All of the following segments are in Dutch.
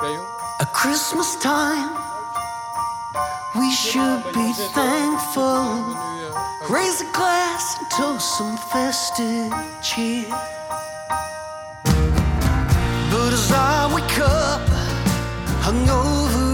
At Christmas time, we should be thankful. Raise a glass and toast some festive cheer. But as I wake up, hungover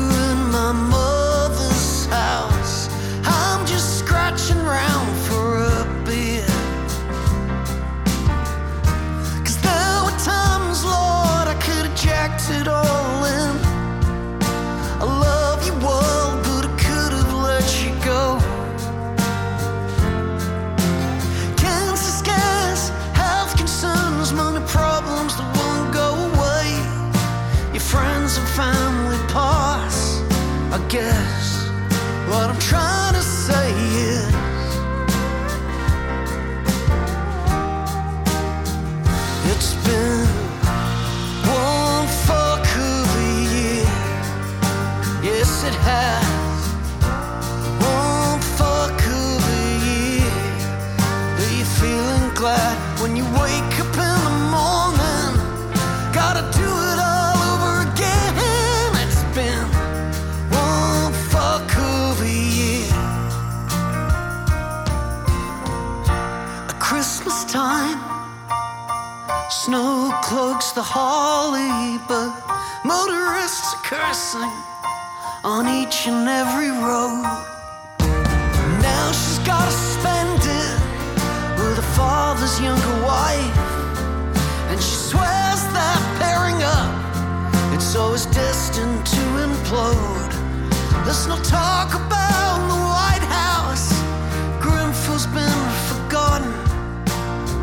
the holly, but motorists are cursing on each and every road. Now she's gotta spend it with her father's younger wife, and she swears that pairing up, it's always destined to implode. There's no talk about the White House. Grenfell's been forgotten.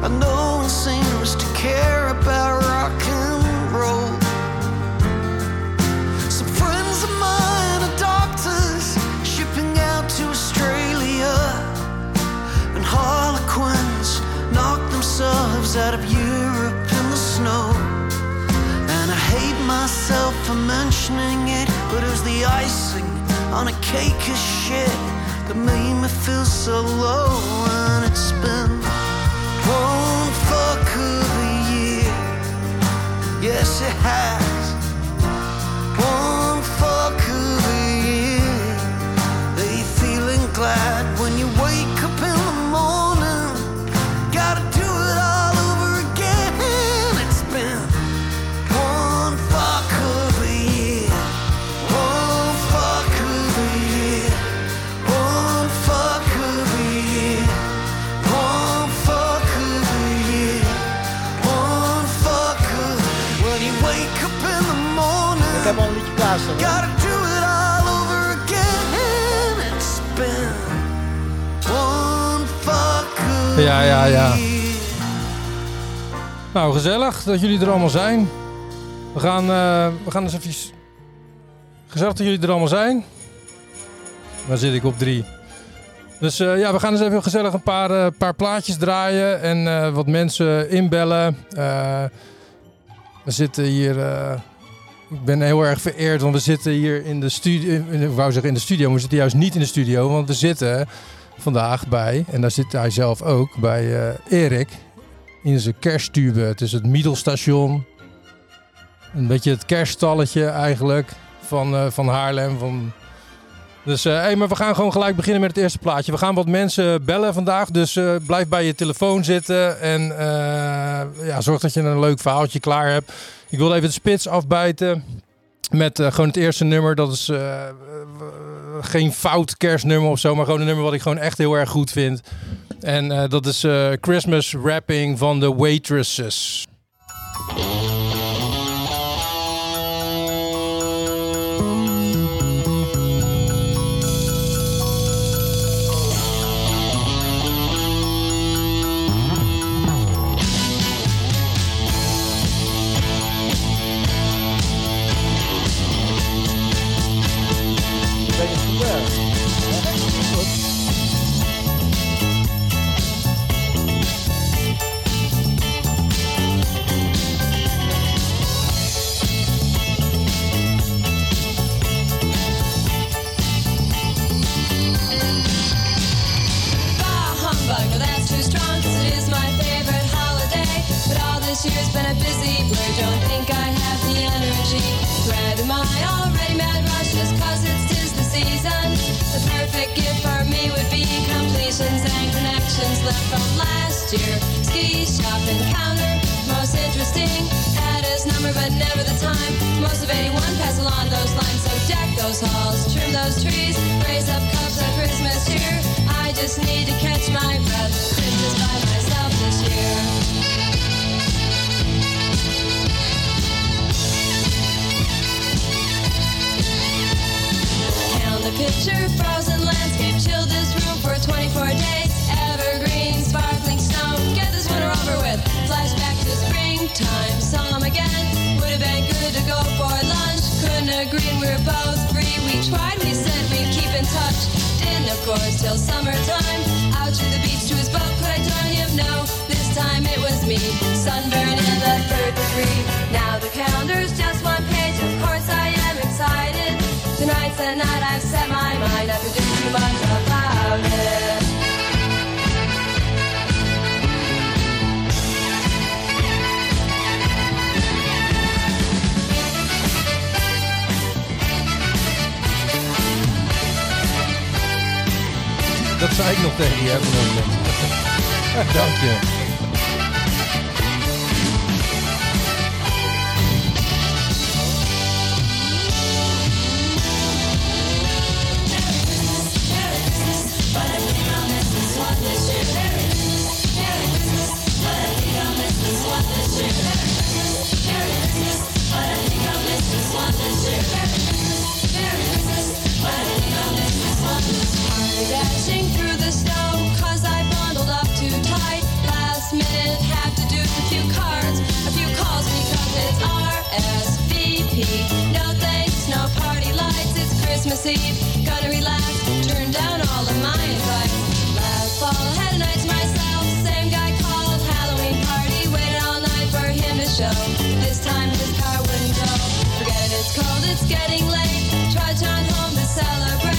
And no one seems to care themselves out of Europe in the snow. And I hate myself for mentioning it, but it was the icing on a cake of shit that made me feel so low. And it's been one fuck of a year. Yes, it has. One fuck of a year. Are you feeling glad when you wake Gotta do it all over again. It's been one fuck of Ja, ja, ja. Nou, gezellig dat jullie er allemaal zijn. We gaan, eh, we gaan eens even... Gezellig dat jullie er allemaal zijn. Waar zit ik op drie? Dus eh, ja, we gaan eens even gezellig een paar, eh, paar plaatjes draaien en wat mensen inbellen. We zitten hier... ik ben heel erg vereerd, want we zitten hier in de studio. Ik wou zeggen in de studio, maar we zitten juist niet in de studio. Want we zitten vandaag bij, en daar zit hij zelf ook, bij eh, Erik in zijn kersttube. Het is het Middelstation. Een beetje het kerststalletje eigenlijk van, eh, van Haarlem. Van... Dus eh, hey, maar we gaan gewoon gelijk beginnen met het eerste plaatje. We gaan wat mensen bellen vandaag. Dus eh, blijf bij je telefoon zitten. En eh, ja, zorg dat je een leuk verhaaltje klaar hebt. Ik wil even de spits afbijten. Met gewoon het eerste nummer. Dat is geen fout kerstnummer of zo. Maar gewoon een nummer wat ik gewoon echt heel erg goed vind. En dat is Christmas Rapping van de Waitresses. Frozen landscape, chill this room for 24 days. Evergreen, sparkling snow, get this winter over with. Flashback to the springtime, him again. Would have been good to go for lunch. Couldn't agree, we were both free. We tried, we said we'd keep in touch. Didn't, of course, till summertime. Out to the beach to his boat, could I join him? No, this time it was me. Sunburn in the third degree. Now the calendar's just one page. Of course, I am excited. Tonight's the night I've set my mind. I could do too much about it. Dat zei ik nog tegen je, hè. Dank je. Eve. Gonna relax, turn down all of my invites. Last fall, had a night to myself. Same guy called, Halloween party. Waited all night for him to show. This time his car wouldn't go. Forget it, it's cold, it's getting late. Trudge on home to celebrate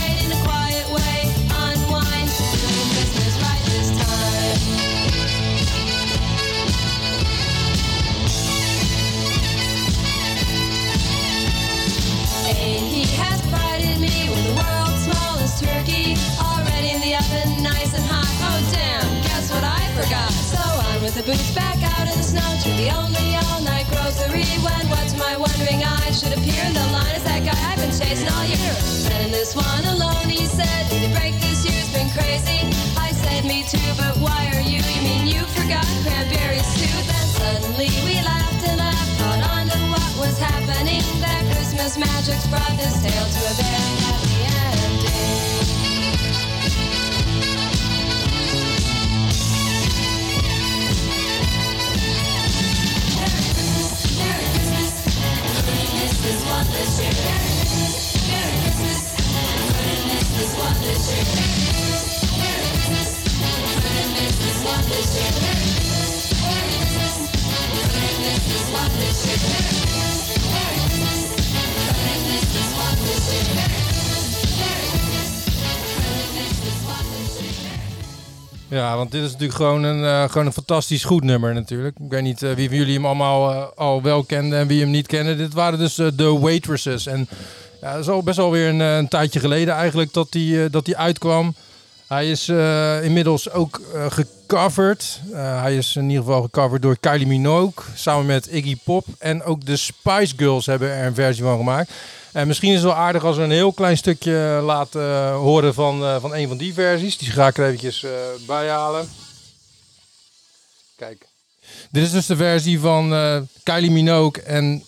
the boots back out in the snow to the only all-night grocery. When what to my wondering eyes should appear in the line is that guy I've been chasing all year. And this one alone, he said, to break this year's been crazy. I said, me too, but why are you? You mean you forgot cranberry stew? Then suddenly we laughed and laughed, caught on to what was happening. That Christmas magic's brought this tale to a very happy ending. This is. Ja, want dit is natuurlijk gewoon een, eh, gewoon een fantastisch goed nummer natuurlijk. Ik weet niet eh, wie van jullie hem allemaal eh, al wel kenden en wie hem niet kende. Dit waren dus de Waitresses. En ja, dat is al best wel weer een, een tijdje geleden eigenlijk dat hij dat die uitkwam. Hij is eh, inmiddels ook eh, gecoverd. Eh, hij is in ieder geval gecoverd door Kylie Minogue samen met Iggy Pop. En ook de Spice Girls hebben er een versie van gemaakt. En misschien is het wel aardig als we een heel klein stukje laten horen van, van een van die versies. Die ga ik er eventjes bijhalen. Kijk. Dit is dus de versie van Kylie Minogue en...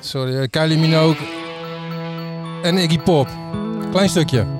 Sorry, Kylie Minogue en Iggy Pop. Klein stukje.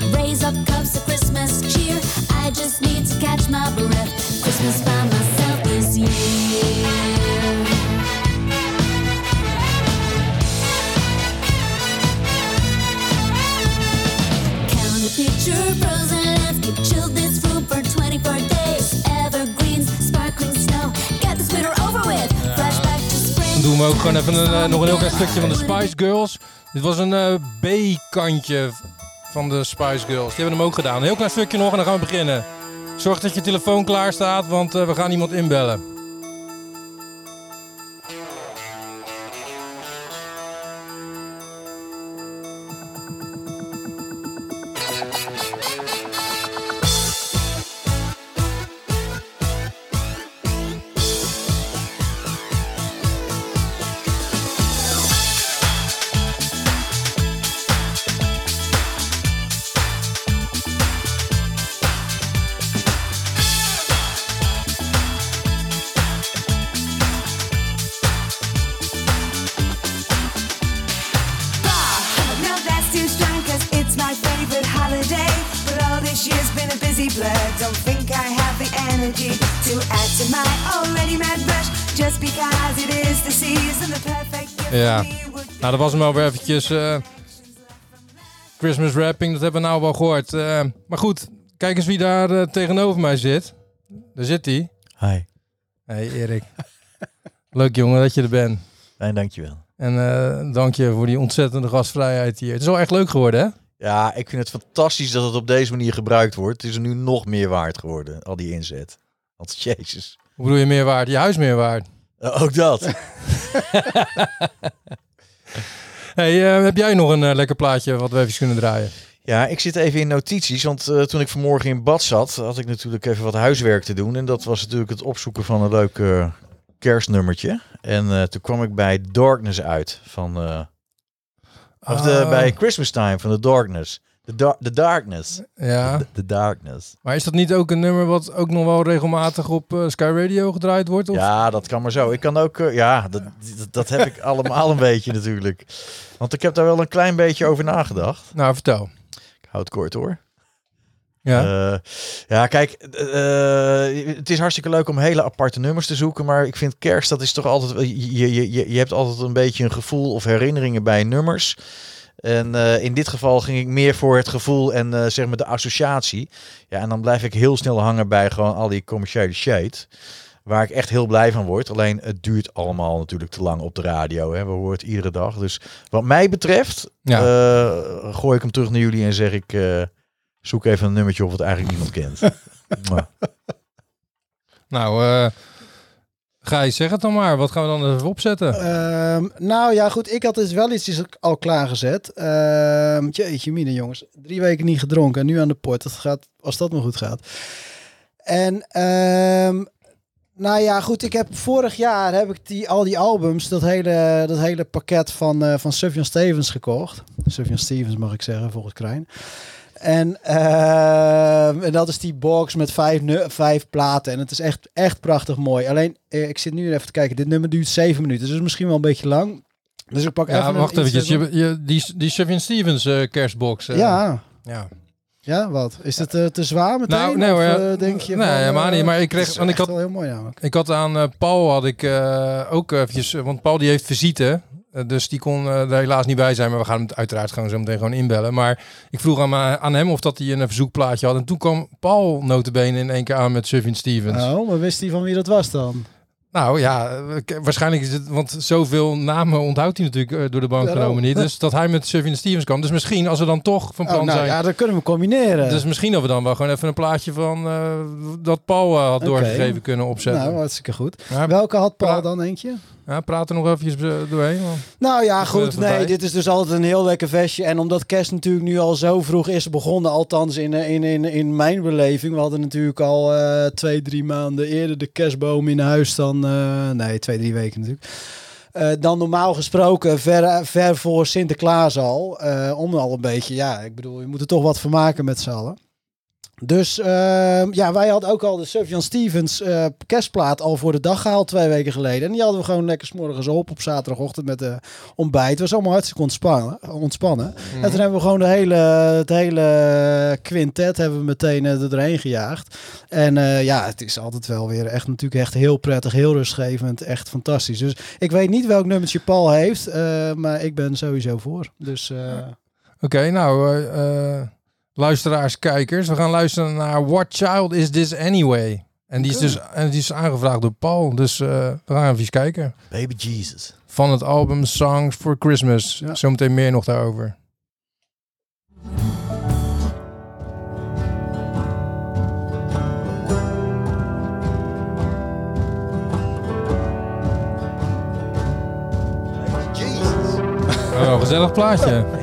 nog een heel klein stukje van de Spice Girls. Dit was een eh, B-kantje van de Spice Girls. Die hebben hem ook gedaan. Een heel klein stukje nog en dan gaan we beginnen. Zorg dat je telefoon klaar staat, want eh, we gaan iemand inbellen. Don't think I have the energy to add to my already mad rush. Just because it is the season, the perfect gift Ja. Nou, dat was hem alweer eventjes. eh, Christmas wrapping, dat hebben we nou wel gehoord. Eh, maar goed, kijk eens wie daar eh, tegenover mij zit. Daar zit hij. Hi. Hey Erik. Leuk jongen dat je er bent. Fijn, dankjewel. En eh, dank je voor die ontzettende gastvrijheid hier. Het is wel echt leuk geworden, hè? Ja, ik vind het fantastisch dat het op deze manier gebruikt wordt. Het is er nu nog meer waard geworden, al die inzet. Want jezus. Hoe bedoel je meer waard? Je huis meer waard. Eh, ook dat. Hey, eh, heb jij nog een eh, lekker plaatje wat we even kunnen draaien? Ja, ik zit even in notities, want toen ik vanmorgen in bad zat, had ik natuurlijk even wat huiswerk te doen. En dat was natuurlijk het opzoeken van een leuk kerstnummertje. En toen kwam ik bij Darkness uit, van, of de, Ah, bij Christmas Time van The Darkness. The, the Darkness. Ja, The, the Darkness. maar is dat niet ook een nummer wat ook nog wel regelmatig op eh, Sky Radio gedraaid wordt? Of? Ja, dat kan maar zo. Ik kan ook, eh, ja, dat, dat, dat heb ik allemaal een beetje natuurlijk. Want ik heb daar wel een klein beetje over nagedacht. Nou, vertel. Ik hou het kort hoor. Ja. Eh, ja, kijk, eh, het is hartstikke leuk om hele aparte nummers te zoeken, maar ik vind kerst, dat is toch altijd, je, je, je, je hebt altijd een beetje een gevoel of herinneringen bij nummers. En eh, in dit geval ging ik meer voor het gevoel en eh, zeg maar de associatie. Ja, en dan blijf ik heel snel hangen bij gewoon al die commerciële shit. Waar ik echt heel blij van word. Alleen het duurt allemaal natuurlijk te lang op de radio. Hè. We horen het iedere dag. Dus wat mij betreft Ja. eh, gooi ik hem terug naar jullie en zeg ik... zoek even een nummertje of het eigenlijk niemand kent. Nou, eh Gijs, zeg het dan maar. Wat gaan we dan even opzetten? Ehm, nou ja, goed. Ik had dus wel iets al klaargezet. Ehm jeetje mine jongens. Drie weken niet gedronken en nu aan de port. Dat gaat, als dat maar goed gaat. En ehm, nou ja, goed. Ik heb vorig jaar heb ik die, al die albums, dat hele, dat hele pakket van, eh van Sufjan Stevens gekocht. Sufjan Stevens mag ik zeggen, volgens Krijn. En, ehm, en dat is die box met vijf, vijf platen. En het is echt, echt prachtig mooi. Alleen, eh, ik zit nu even te kijken. Dit nummer duurt zeven minuten. Dus misschien wel een beetje lang. Dus ik pak Ja, even wacht eventjes. iets- Je, je, die, die Sufjan Stevens eh, kerstbox. eh, ja, ja. ja, wat? Is het te zwaar meteen? Nou, nee hoor, Of, ja. denk je Nee, van, helemaal eh, niet, maar ik kreeg- het is want ik had- wel heel mooi namelijk. Ik had aan Paul had ik ook eventjes, want Paul die heeft visite, dus die kon eh, er helaas niet bij zijn, maar we gaan hem uiteraard gewoon zo meteen gewoon inbellen. Maar ik vroeg aan, aan hem of dat hij een verzoekplaatje had en toen kwam Paul notabene in één keer aan met Sufjan Stevens. Oh, maar wist hij van wie dat was dan? Nou ja, eh, waarschijnlijk is het, want zoveel namen onthoudt hij natuurlijk eh, door de bank Daarom. genomen niet. Dus dat hij met Sufjan Stevens kwam. Dus misschien als we dan toch van plan Oh, nou zijn. ja, dat kunnen we combineren. Dus misschien dat we dan wel gewoon even een plaatje van eh, dat Paul eh, had doorgegeven kunnen opzetten. nou, hartstikke goed. Ja, Welke had Paul dan eentje? Ja, praat er nog eventjes eh, doorheen. Nou ja, goed. eh, voorbij. Nee, dit is dus altijd een heel lekker vestje. En omdat kerst natuurlijk nu al zo vroeg is begonnen, althans in, eh, in, in, in mijn beleving. We hadden natuurlijk al twee, drie maanden eerder de kerstboom in huis dan... nee, twee, drie weken natuurlijk. Dan normaal gesproken ver, ver voor Sinterklaas al. om al een beetje, ja, ik bedoel, je moet er toch wat van maken met z'n allen. Dus ehm, ja, wij hadden ook al de Sufjan Stevens eh, kerstplaat al voor de dag gehaald twee weken geleden. En die hadden we gewoon lekker 's morgens op op zaterdagochtend met de ontbijt. Het was allemaal hartstikke ontspannen. ontspannen. En toen hebben we gewoon de hele, het hele quintet hebben we meteen eh, er doorheen gejaagd. En eh, ja, het is altijd wel weer echt natuurlijk echt heel prettig, heel rustgevend, echt fantastisch. Dus ik weet niet welk nummertje Paul heeft, eh, maar ik ben sowieso voor. Dus eh, Oké, nou, eh, eh, luisteraars, kijkers. We gaan luisteren naar What Child Is This Anyway? En die is dus en die is aangevraagd door Paul. Dus eh, we gaan even kijken. Baby Jesus. Van het album Songs for Christmas. Ja. Zometeen meer nog daarover. Jesus. Oh, gezellig plaatje.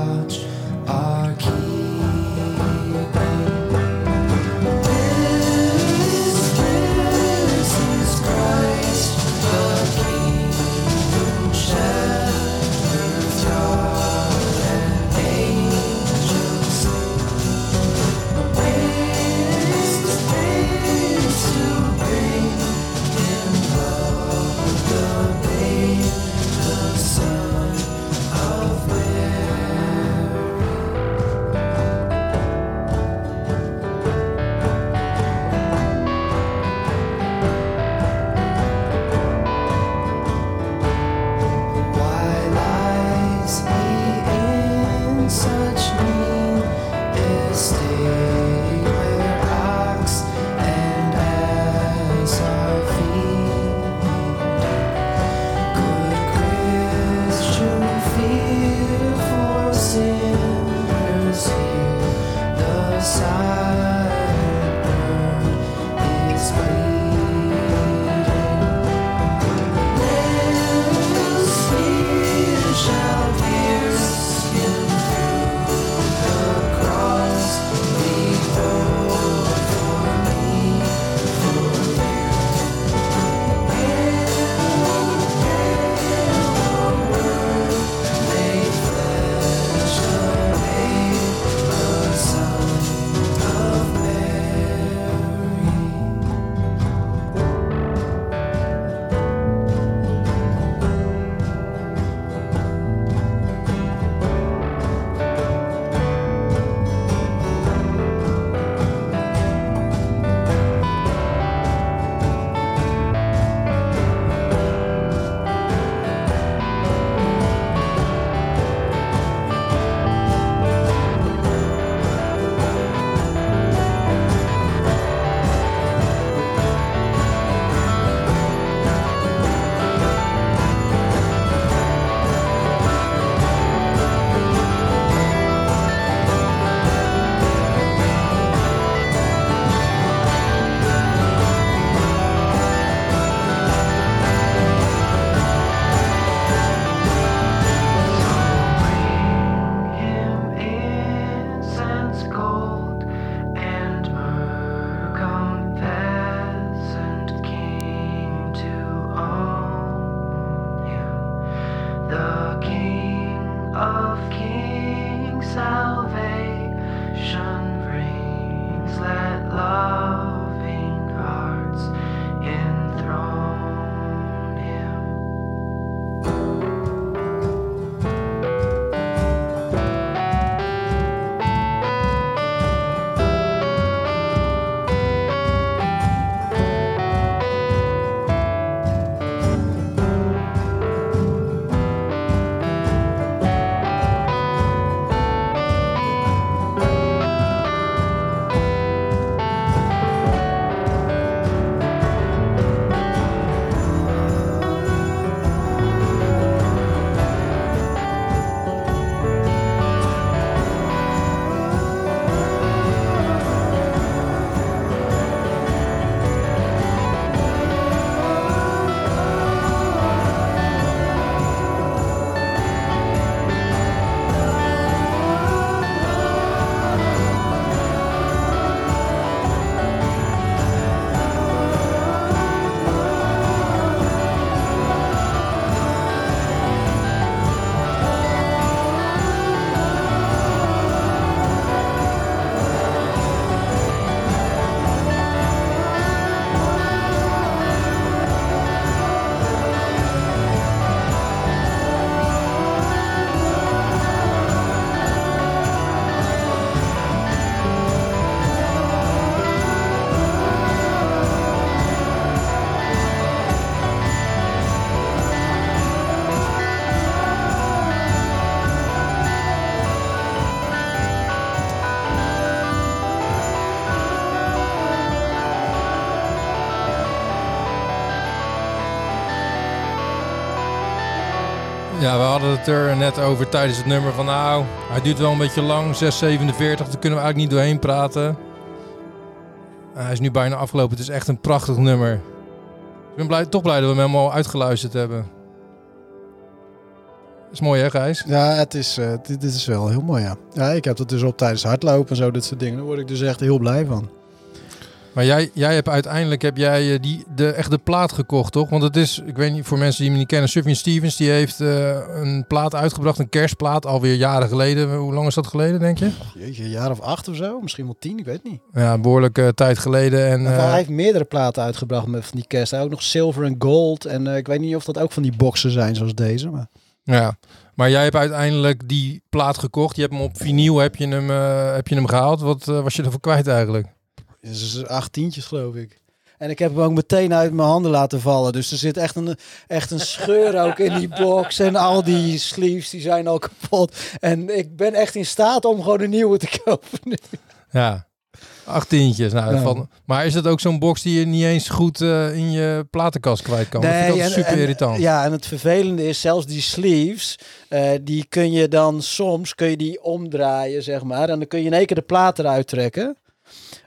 watch our keeping. Het net over tijdens het nummer van nou, hij duurt wel een beetje lang, 6,47, daar kunnen we eigenlijk niet doorheen praten. Hij is nu bijna afgelopen, het is echt een prachtig nummer. Ik ben blij, toch blij dat we hem al uitgeluisterd hebben. is mooi hè Gijs? Ja, het is, eh, dit, dit is wel heel mooi, ja. Ja, ik heb dat dus op tijdens hardlopen en zo, dit soort dingen. Daar word ik dus echt heel blij van. Maar jij, jij hebt uiteindelijk heb jij eh, die, de, echt de plaat gekocht, toch? Want het is, ik weet niet, voor mensen die me niet kennen, Sufjan Stevens, die heeft eh, een plaat uitgebracht, een kerstplaat, alweer jaren geleden. Hoe lang is dat geleden, denk je? Jeetje, een jaar of acht of zo, misschien wel tien, ik weet niet. Ja, een behoorlijke tijd geleden. En, eh, hij heeft meerdere platen uitgebracht met van die kerst. Hij ook nog Silver en Gold. En ik weet niet of dat ook van die boxen zijn zoals deze. Maar... ja. Maar jij hebt uiteindelijk die plaat gekocht. Je hebt hem op vinyl heb je hem, heb je hem gehaald. Wat was je ervoor kwijt eigenlijk? Dus acht tientjes geloof ik. En ik heb hem ook meteen uit mijn handen laten vallen. Dus er zit echt een, echt een scheur ook in die box. En al die sleeves die zijn al kapot. En ik ben echt in staat om gewoon een nieuwe te kopen. nu. Ja, acht tientjes. Nou, dat Ja. valt- maar is het ook zo'n box die je niet eens goed eh, in je platenkast kwijt kan? dat vind en- super en- irritant. Ja, en het vervelende is zelfs die sleeves. eh, die kun je dan soms kun je die omdraaien, zeg maar. En dan kun je in één keer de plaat eruit trekken.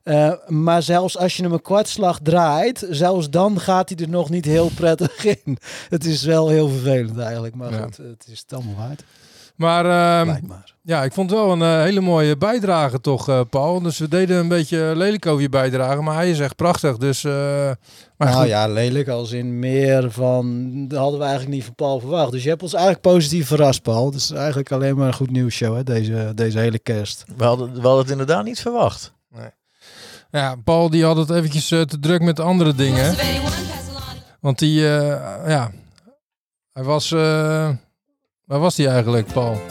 Eh, maar zelfs als je hem een kwartslag draait, zelfs dan gaat hij er nog niet heel prettig in. Het is wel heel vervelend eigenlijk, maar Ja. goed, het is het allemaal waard. Maar ehm, maar. ja, ik vond het wel een eh, hele mooie bijdrage toch, eh, Paul. Dus we deden een beetje lelijk over je bijdrage, maar hij is echt prachtig. Dus, eh, maar nou goed. ja, lelijk als in meer van, dat hadden we eigenlijk niet van Paul verwacht. Dus je hebt ons eigenlijk positief verrast, Paul. Dus eigenlijk alleen maar een goed nieuws show, hè, deze, deze hele kerst. We hadden, we hadden het inderdaad niet verwacht. Ja, Paul die had het eventjes eh, te druk met andere dingen. Voice of 81, pass along. Want die, eh, ja, hij was, eh, waar was hij eigenlijk, Paul?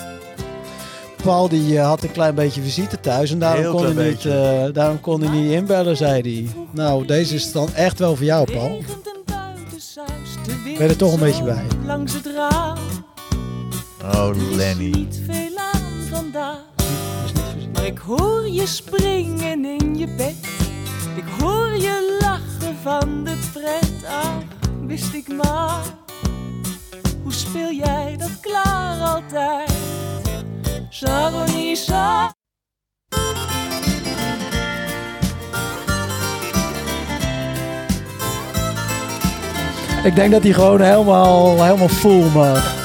Paul die had een klein beetje visite thuis en daarom, Heel kon hij, niet, eh, daarom kon hij niet inbellen, zei hij. Nou, deze is dan echt wel voor jou, Paul. Ben je er toch een beetje bij? Langs het raam, Oh, Lenny. niet veel aan vandaag. Ik hoor je springen in je bed. Ik hoor je lachen van de pret. Ach, wist ik maar. Hoe speel jij dat klaar altijd? Saronisa. Ik denk dat hij gewoon helemaal, helemaal full mag.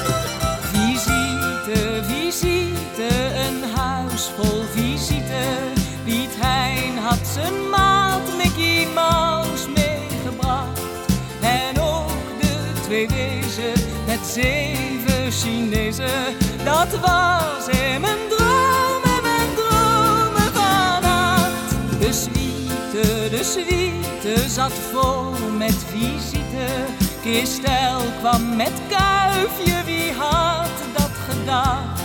Dat was in mijn droom en mijn dromen vannacht. De suite, de suite zat vol met visite. Christel kwam met kuifje, wie had dat gedacht?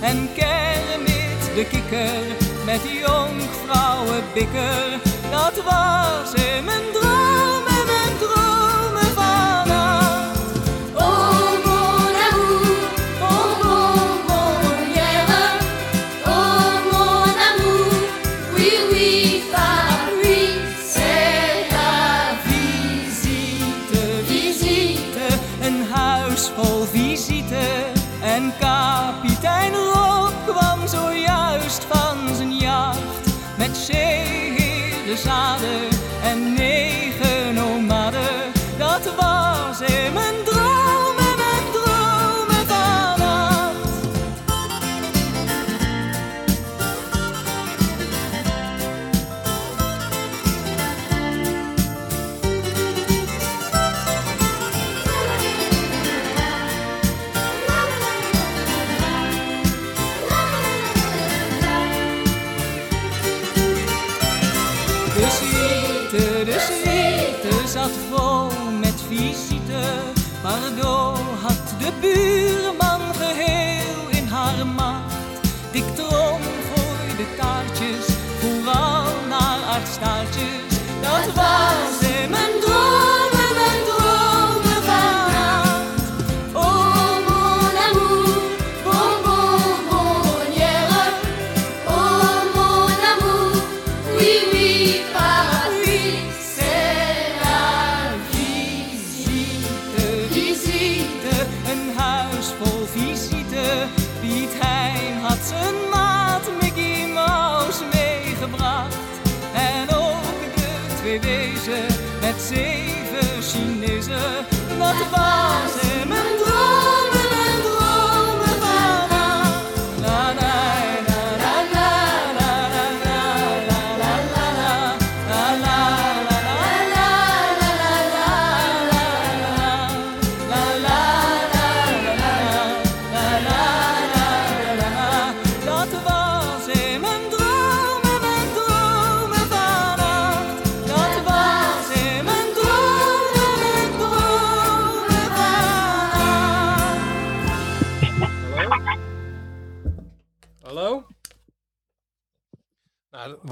En Kermit de kikker met jonkvrouwenbikker. Dat was in mijn droom en mijn dromen of us.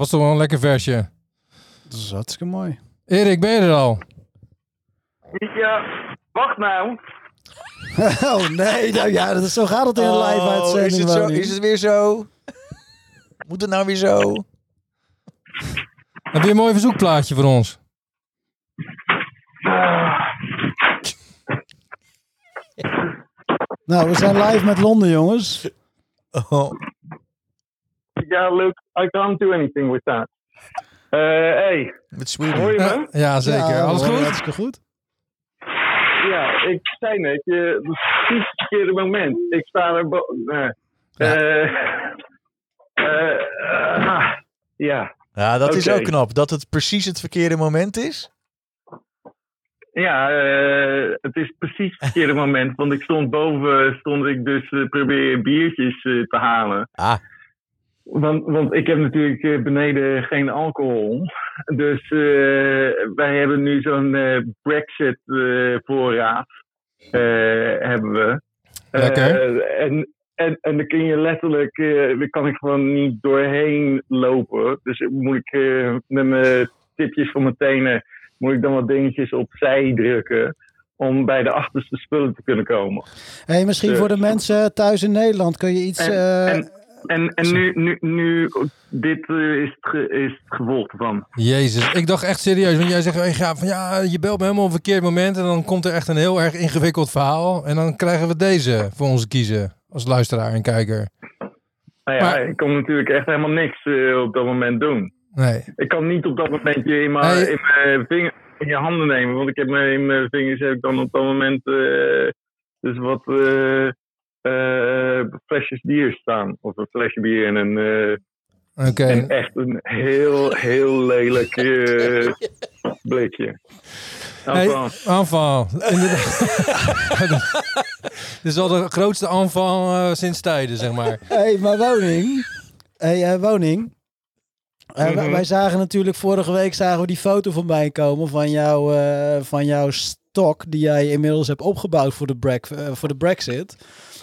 Was toch wel een lekker versje. Dat is hartstikke mooi. Erik, ben je er al? Ja, wacht nou. oh nee, nou ja, dat is, zo gaat het in een live Oh, uitzending. is het, zo, is het weer zo? Moet het nou weer zo? Heb je een mooi verzoekplaatje voor ons? Nou, we zijn live met Londen, jongens. Oh. Ja, leuk. I can't do anything with that. Eh, hey, Met Sweden. hoor je me? Ja, ja, zeker. Ja, Alles goed? Hartstikke goed. Ja, ik zei net, je, het is precies het verkeerde moment. Ik sta er... bo- eh, Ja. eh, eh, ah, ja, Ja, dat is ook knap. Dat het precies het verkeerde moment is. ja eh, het is precies het verkeerde moment. Want ik stond boven, stond ik dus eh, proberen biertjes te halen. Ah, Want, want ik heb natuurlijk eh, beneden geen alcohol. Dus eh, wij hebben nu zo'n eh, Brexit voorraad. eh, hebben we. Lekker. En, en, en dan kun je letterlijk, daar kan ik gewoon niet doorheen lopen. Dus moet ik met mijn tipjes van mijn tenen, moet ik dan wat dingetjes opzij drukken. Om bij de achterste spullen te kunnen komen. Hey, misschien Dus- voor de mensen thuis in Nederland kun je iets... En- en- En, en nu, nu, nu, dit eh, is, het is het gevolg ervan. Jezus, ik dacht echt serieus. Want jij zegt, hey, ja, van, ja, je belt me helemaal op een verkeerd moment. En dan komt er echt een heel erg ingewikkeld verhaal. En dan krijgen we deze voor ons kiezen. Als luisteraar en kijker. Nou ja, Maar- ik kon natuurlijk echt helemaal niks eh, op dat moment doen. Nee. Ik kan niet op dat momentje in mijn, Hey. in mijn vinger, in je handen nemen. Want ik heb me in mijn vingers heb ik dan op dat moment eh, dus wat flesjes bier staan. Of een flesje bier en een, eh, Oké. en echt een heel, heel lelijk eh, blikje. Hey, Enfin, aanval. Dit is al de grootste aanval eh, sinds tijden, zeg maar. hey, maar woning. Hey, eh, woning. Eh, wij- Mhm. wij zagen natuurlijk vorige week zagen we die foto voorbij komen van, jou, eh, van jouw stok die jij inmiddels hebt opgebouwd voor de, brek, eh, voor de Brexit.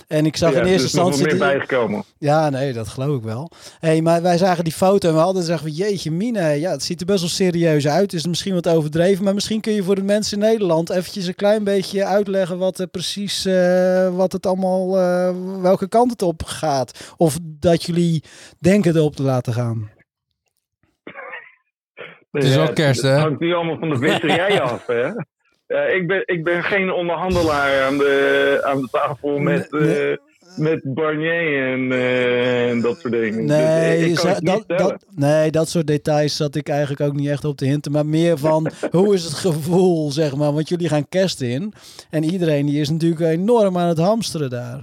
En ik zag ja, in er eerste is nog wel instantie. meer die- bijgekomen. Ja, nee, dat geloof ik wel. Hey, maar wij zagen die foto en we hadden zeggen van jeetje mine, ja, het ziet er best wel serieus uit. Is misschien wat overdreven, maar misschien kun je voor de mensen in Nederland eventjes een klein beetje uitleggen wat er precies, eh, wat het allemaal, eh, welke kant het op gaat. Of dat jullie denken erop te laten gaan. Het is wel kerst, hè? Het hangt nu allemaal van de visserij af, hè? Ja, ik, ben, ik ben geen onderhandelaar aan de, aan de tafel met, Nee, nee. eh, met Barnier en, eh, en dat soort dingen. Nee, dus, niet dat, dat, nee, dat soort details zat ik eigenlijk ook niet echt op te hinten. Maar meer van, hoe is het gevoel, zeg maar. Want jullie gaan kerst in. En iedereen die is natuurlijk enorm aan het hamsteren daar.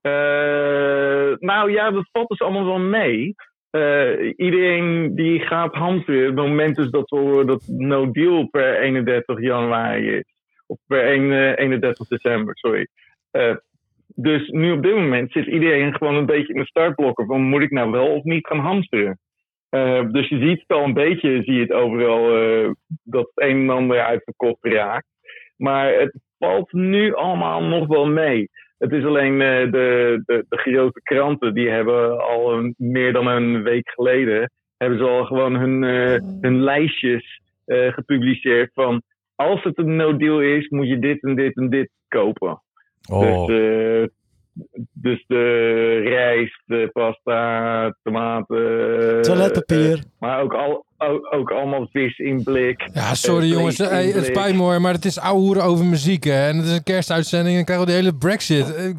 Eh, nou ja, dat valt dus allemaal wel mee. Eh, iedereen die gaat hamsteren. Het moment is dat we dat no deal per 31 januari is. Of per 1, eh, 31 december, sorry. Eh, dus nu op dit moment zit iedereen gewoon een beetje in de startblokken van moet ik nou wel of niet gaan hamsteren. Dus je ziet het al een beetje, zie je het overal, dat het een en ander uitverkocht raakt. Maar het valt nu allemaal nog wel mee. Het is alleen eh, de, de, de grote kranten, die hebben al een, meer dan een week geleden, hebben ze al gewoon hun, eh, hun lijstjes eh, gepubliceerd van als het een no deal is, moet je dit en dit en dit kopen. Oh. Dus, eh, dus de rijst, de pasta, tomaten. Toiletpapier. maar ook al, ook, ook allemaal vis in blik. Ja, sorry Eh, jongens, hey, het spijt me hoor, maar het is ouwe hoeren over muziek hè. En het is een kerstuitzending en dan krijgen we de hele brexit. Uh,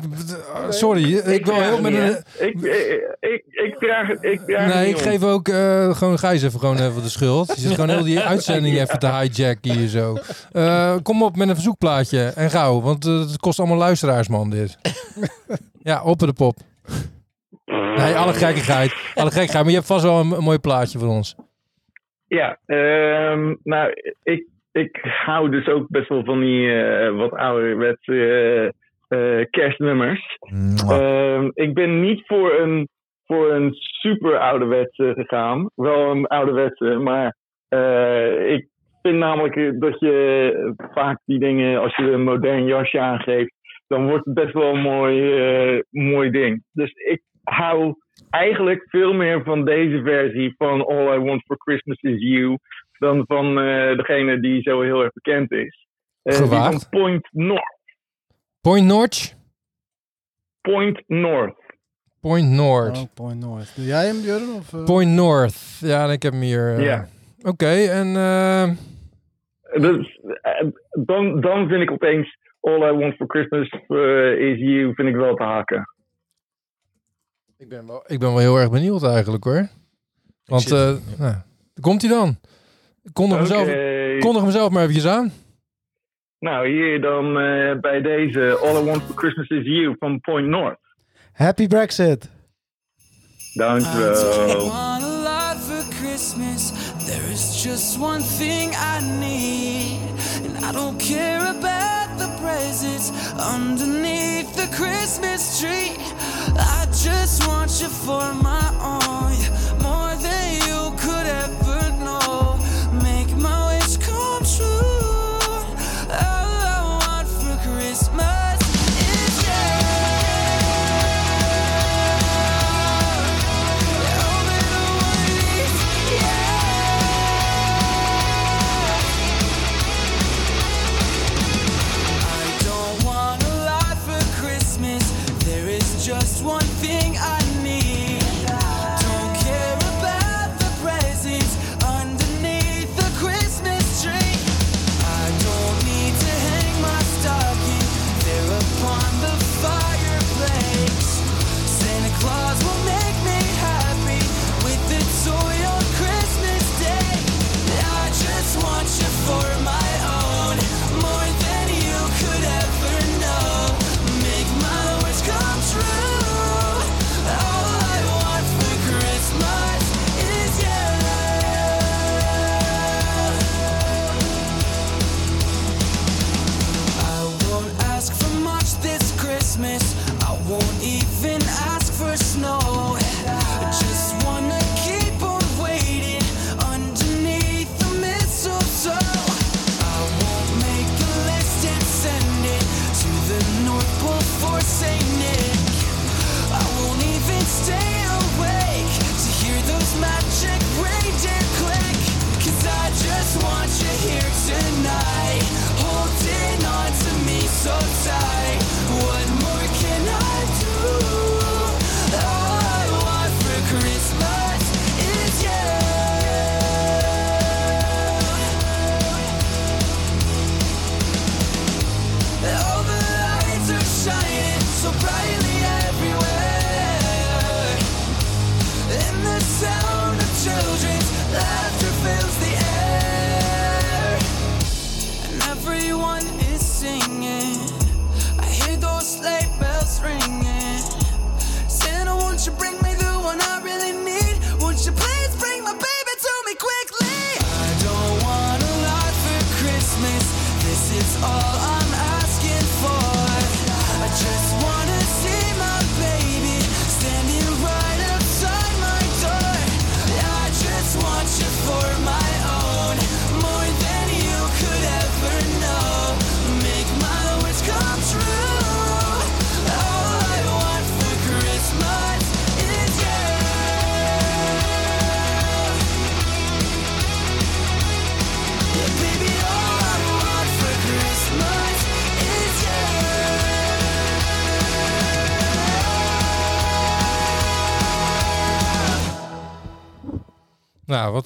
sorry, ik wil heel met een... hè. Ik, ik, ik, ik draag het. Ik draag het Nee, ik om. geef ook eh, gewoon Gijs even, gewoon even de schuld. Je zit gewoon heel die uitzending even te hijacken hier zo. Eh, kom op met een verzoekplaatje en gauw, want eh, het kost allemaal luisteraars man dit. ja, op de pop. Nee, alle gekkigheid. Alle gekkigheid, maar je hebt vast wel een, een mooi plaatje voor ons. Ja, nou, ik, ik hou dus ook best wel van die eh, wat ouderwetse eh, eh, kerstnummers. Ehm, ik ben niet voor een, voor een super ouderwetse gegaan. Wel een ouderwetse, maar ik vind namelijk dat je vaak die dingen, als je een modern jasje aangeeft, dan wordt het best wel een mooi, mooi ding. Dus ik hou eigenlijk veel meer van deze versie van All I Want for Christmas is You dan van eh, degene die zo heel erg bekend is. Eh, die Gewaagd. van Point North. Point North? Point North. Point North. Oh, Point North. Doe jij hem, Jurgen? Of, eh? Point North. Ja, ik heb hem hier. Ja. Oké, en... eh, Dus, dan, dan vind ik opeens All I Want for Christmas is You vind ik wel te haken. Ik ben wel, ik ben wel heel erg benieuwd eigenlijk hoor. Want, zit- eh nou, komt hij dan? Kondig hem, zelf, Oké. kondig hem zelf maar eventjes aan. Nou, hier dan eh, bij deze All I Want for Christmas is You van Point North. Happy Brexit. Dankjewel. There is just one thing I need. And I don't care about the presents underneath the Christmas tree. I just want you for my own. More than you could ever know.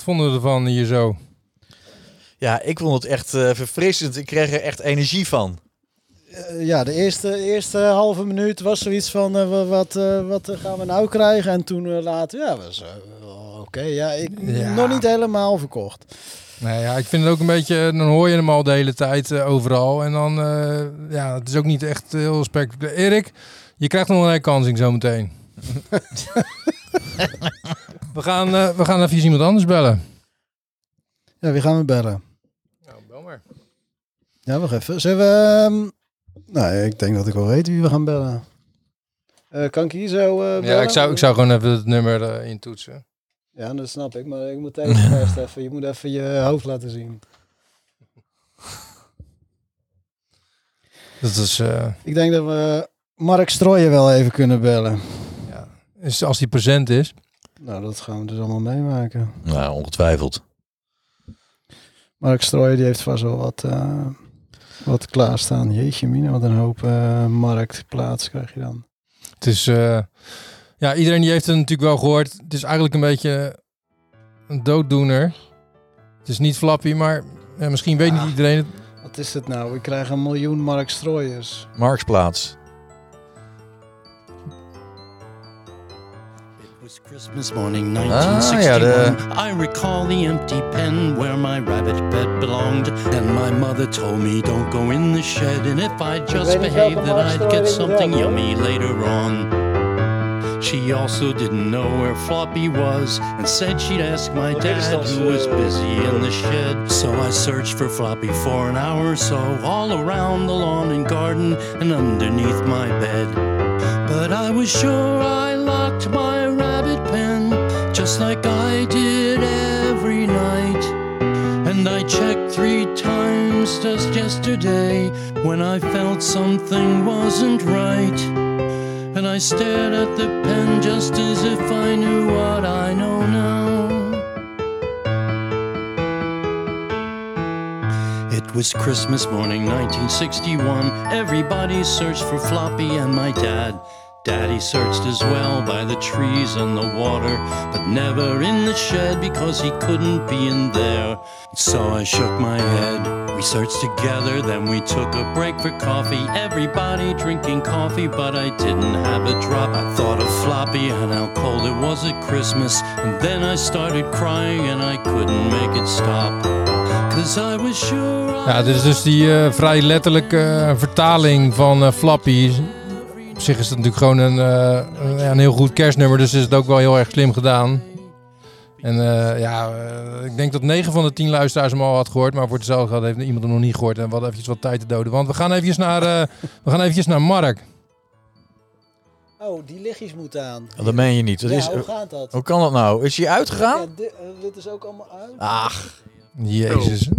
Vonden we ervan hier zo? Ja, ik vond het echt eh, verfrissend. Ik kreeg er echt energie van. Eh, ja, de eerste, eerste halve minuut was zoiets van eh, wa- wat, wat gaan we nou krijgen? En toen later, ja, was oké. Ja, ik Ja. nog niet helemaal verkocht. Nee, ja, ik vind het ook een beetje, dan hoor je hem al de hele tijd overal. En dan, eh, ja, het is ook niet echt heel spectaculair. Erik, je krijgt nog een herkansing zometeen. we, gaan, eh, we gaan even iemand anders bellen. Ja, wie gaan we bellen? Nou, bel maar. Ja, wacht even. Zullen we... ehm, nou, ik denk dat ik wel weet wie we gaan bellen. Eh, kan ik hier zo eh, bellen? Ja, ik zou, ik zou gewoon even het nummer eh, intoetsen. Ja, dat snap ik. Maar ik moet even eerst even... Je moet even je hoofd laten zien. Dat is, eh, Ik denk dat we Mark Strooijen wel even kunnen bellen. is als die present is. Nou, dat gaan we dus allemaal meemaken. Nou, ongetwijfeld. Mark Strooijen die heeft vast wel wat, eh, wat klaarstaan. Jeetje mina, wat een hoop eh, marktplaats krijg je dan. Het is, eh, ja, iedereen die heeft het natuurlijk wel gehoord. Het is eigenlijk een beetje een dooddoener. Het is niet flappy, maar ja, misschien weet niet iedereen het. Wat is het nou? We krijgen een miljoen Mark Strooiers. Marktplaats. Christmas morning Ah, ja, 1961. I recall the empty pen where my rabbit bed belonged. And my mother told me, don't go in the shed. And if I just weet behaved, then I'd get something yummy later on. She also didn't know where Floppy was and said she'd ask my dad who was busy in the shed. So I searched for Floppy for an hour or so all around the lawn and garden and underneath my bed. But I was sure I locked my rabbit pen like I did every night. And I checked three times just yesterday when I felt something wasn't right. And I stared at the pen just as if I knew what I know now. It was Christmas morning 1961. Everybody searched for Floppy and my dad. Daddy searched as well by the trees and the water, but never in the shed because he couldn't be in there. So I shook my head. We searched together, then we took a break for coffee. Everybody drinking coffee, but I didn't have a drop. I thought of Floppy and how cold it was at Christmas. And then I started crying and I couldn't make it stop. Ja, dit is dus die eh, vrij letterlijke eh, vertaling van eh, Flappy. Op zich is het natuurlijk gewoon een, eh, een, een heel goed kerstnummer, dus is het ook wel heel erg slim gedaan. En eh, ja, eh, ik denk dat 9 van de 10 luisteraars hem al had gehoord, maar voor hetzelfde geld heeft iemand hem nog niet gehoord. En we hadden eventjes wat tijd te doden. Want we gaan eventjes naar, eh, we gaan eventjes naar Mark. Oh, die lichtjes moeten aan. Dat meen je niet. Dat ja, is, hoe gaat dat? hoe kan dat nou? Is hij uitgegaan? Ja, dit, dit is ook allemaal uit. Ach, Jezus.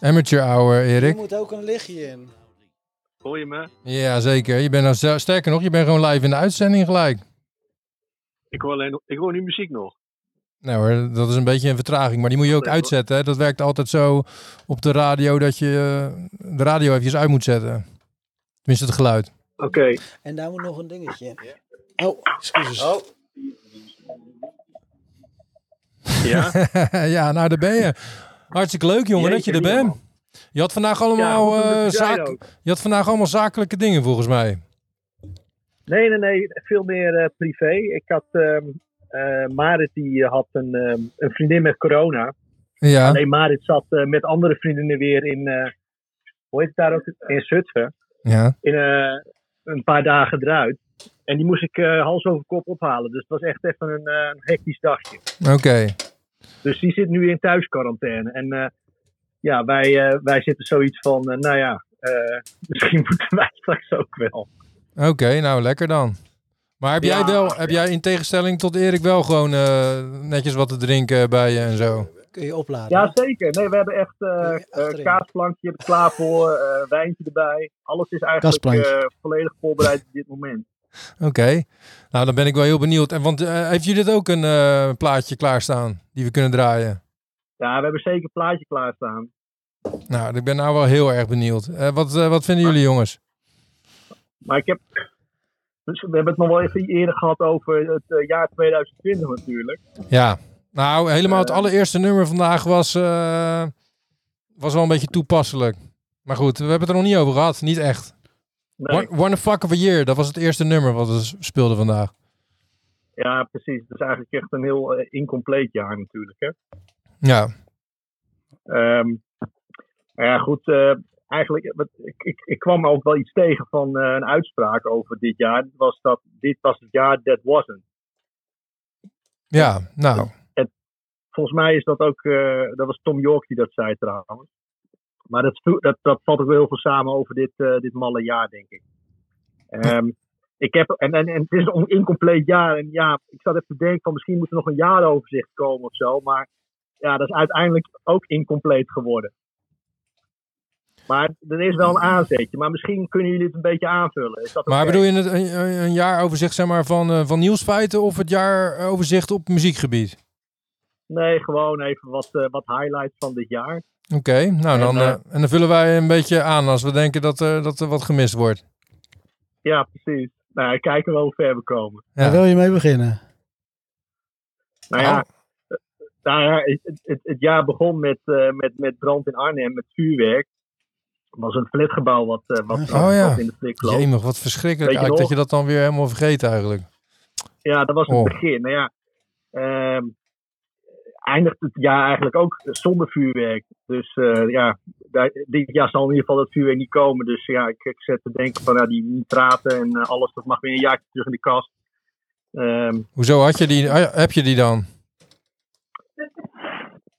Amateur hour, Er Erik. moet ook een lichtje in. Hoor je me? Ja, zeker. Je bent nou, ster- sterker nog, je bent gewoon live in de uitzending gelijk. Ik hoor, alleen, ik hoor nu muziek nog. Nou hoor, dat is een beetje een vertraging, maar die moet je ook uitzetten. Hè? Dat werkt altijd zo op de radio dat je eh, de radio eventjes uit moet zetten. Tenminste het geluid. Oké. En daar moet nog een dingetje. Oh, excuses. Oh. Ja? ja, nou daar ben je. Hartstikke leuk jongen dat je er bent. Je had vandaag allemaal, eh, zaak- je had vandaag allemaal zakelijke dingen volgens mij. Nee, nee, nee. Veel meer eh, privé. Ik had... ehm eh, Marit die had een, ehm, een vriendin met corona. Ja, Alleen Marit zat met andere vriendinnen weer in... hoe heet het daar ook? In Zutphen. ja. In een paar dagen eruit. En die moest ik eh, hals over kop ophalen. Dus het was echt even een, een hectisch dagje. oké. Dus die zit nu in thuisquarantaine. En ja, wij, eh, wij zitten zoiets van, eh, nou ja, eh, misschien moeten wij straks ook wel. Oké, nou lekker dan. Maar heb jij wel, heb jij in tegenstelling tot Erik wel gewoon eh, netjes wat te drinken bij je en zo? Kun je opladen? Ja, zeker. Nee, we hebben echt achterin. kaasplankje er klaar voor, eh, wijntje erbij. Alles is eigenlijk eh, volledig voorbereid op dit moment. Oké, nou dan ben ik wel heel benieuwd. En want eh, heeft jullie dit ook een eh, plaatje klaarstaan die we kunnen draaien? Ja, we hebben zeker een plaatje klaarstaan. Nou, ik ben nou wel heel erg benieuwd. Eh, wat, eh, wat vinden jullie jongens? Maar ik heb... Dus we hebben het nog wel even eerder gehad over het eh, jaar 2020 natuurlijk. Ja, Nou, helemaal het allereerste nummer vandaag was, was wel een beetje toepasselijk. Maar goed, we hebben het er nog niet over gehad. Niet echt. Nee. One, One Fuck of a Year, dat was het eerste nummer wat we s- speelden vandaag. Ja, precies. Het is eigenlijk echt een heel incompleet jaar natuurlijk. Hè? Ja, maar ja, goed. eh, eigenlijk, wat, ik, ik, ik kwam ook wel iets tegen van eh, een uitspraak over dit jaar. Was dat dit was het jaar that wasn't. ja nou. Volgens mij is dat ook, eh, dat was Tom York die dat zei trouwens. Maar dat, dat, dat valt ook wel heel veel samen over dit, dit malle jaar, denk ik. Ehm, ik heb, en, en, en het is een incompleet jaar. En ja, ik zat even te denken van misschien moet er nog een jaaroverzicht komen of zo. Maar ja, dat is uiteindelijk ook incompleet geworden. Maar er is wel een aanzetje. Maar misschien kunnen jullie het een beetje aanvullen. Is dat Maar bedoel je het, een, een- jaaroverzicht zeg maar, van, eh, van nieuwsfeiten of het jaaroverzicht op muziekgebied? Nee, gewoon even wat, eh, wat highlights van dit jaar. Oké, nou dan, En, eh, en dan vullen wij een beetje aan als we denken dat, er dat er wat gemist wordt. Ja, precies. Nou, kijken we hoe ver we komen. Ja. Waar wil je mee beginnen? Nou ja, eh, nou ja het, het, het jaar begon met, eh, met, met brand in Arnhem, met vuurwerk. Het was een flatgebouw wat, eh, wat, Oh ja. wat in de. Jemig, wat verschrikkelijk dat je dat dan weer helemaal vergeet eigenlijk. Ja, dat was het Oh. begin. Nou ja, ehm, eindigt het jaar eigenlijk ook zonder vuurwerk. Dus eh, ja, daar- dit jaar zal in ieder geval dat vuurwerk niet komen. Dus ja, ik, ik zet te denken van ja, die nitraten en alles, dat mag weer een jaartje terug in de kast. Ehm, Hoezo had je die, ah, heb je die dan?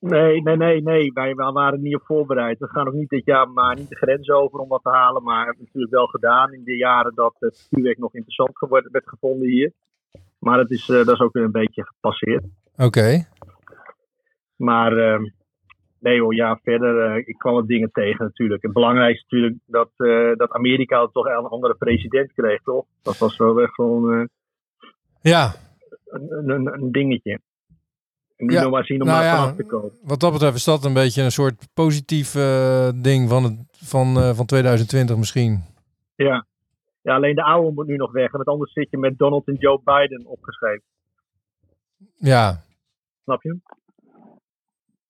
Nee, nee, nee, nee. Wij, wij waren niet op voorbereid. We gaan ook niet dit jaar maar niet de grens over om wat te halen. Maar hebben we natuurlijk wel gedaan in de jaren dat het vuurwerk nog interessant geworden, werd gevonden hier. Maar dat is, eh, dat is ook weer een beetje gepasseerd. Oké. Maar ehm, nee hoor, ja, verder, eh, ik kwam wat dingen tegen natuurlijk. Het belangrijkste natuurlijk dat, eh, dat Amerika toch een andere president kreeg, toch? Dat was wel echt gewoon Ja, een, een, een dingetje. En niet Ja, nog maar zien om nou daar ja, vanaf te komen. wat dat betreft is dat een beetje een soort positief eh, ding van, het, van, eh, van 2020 misschien. Ja. ja, alleen de oude moet nu nog weg. Want anders zit je met Donald en Joe Biden opgeschreven. Ja, Snap je?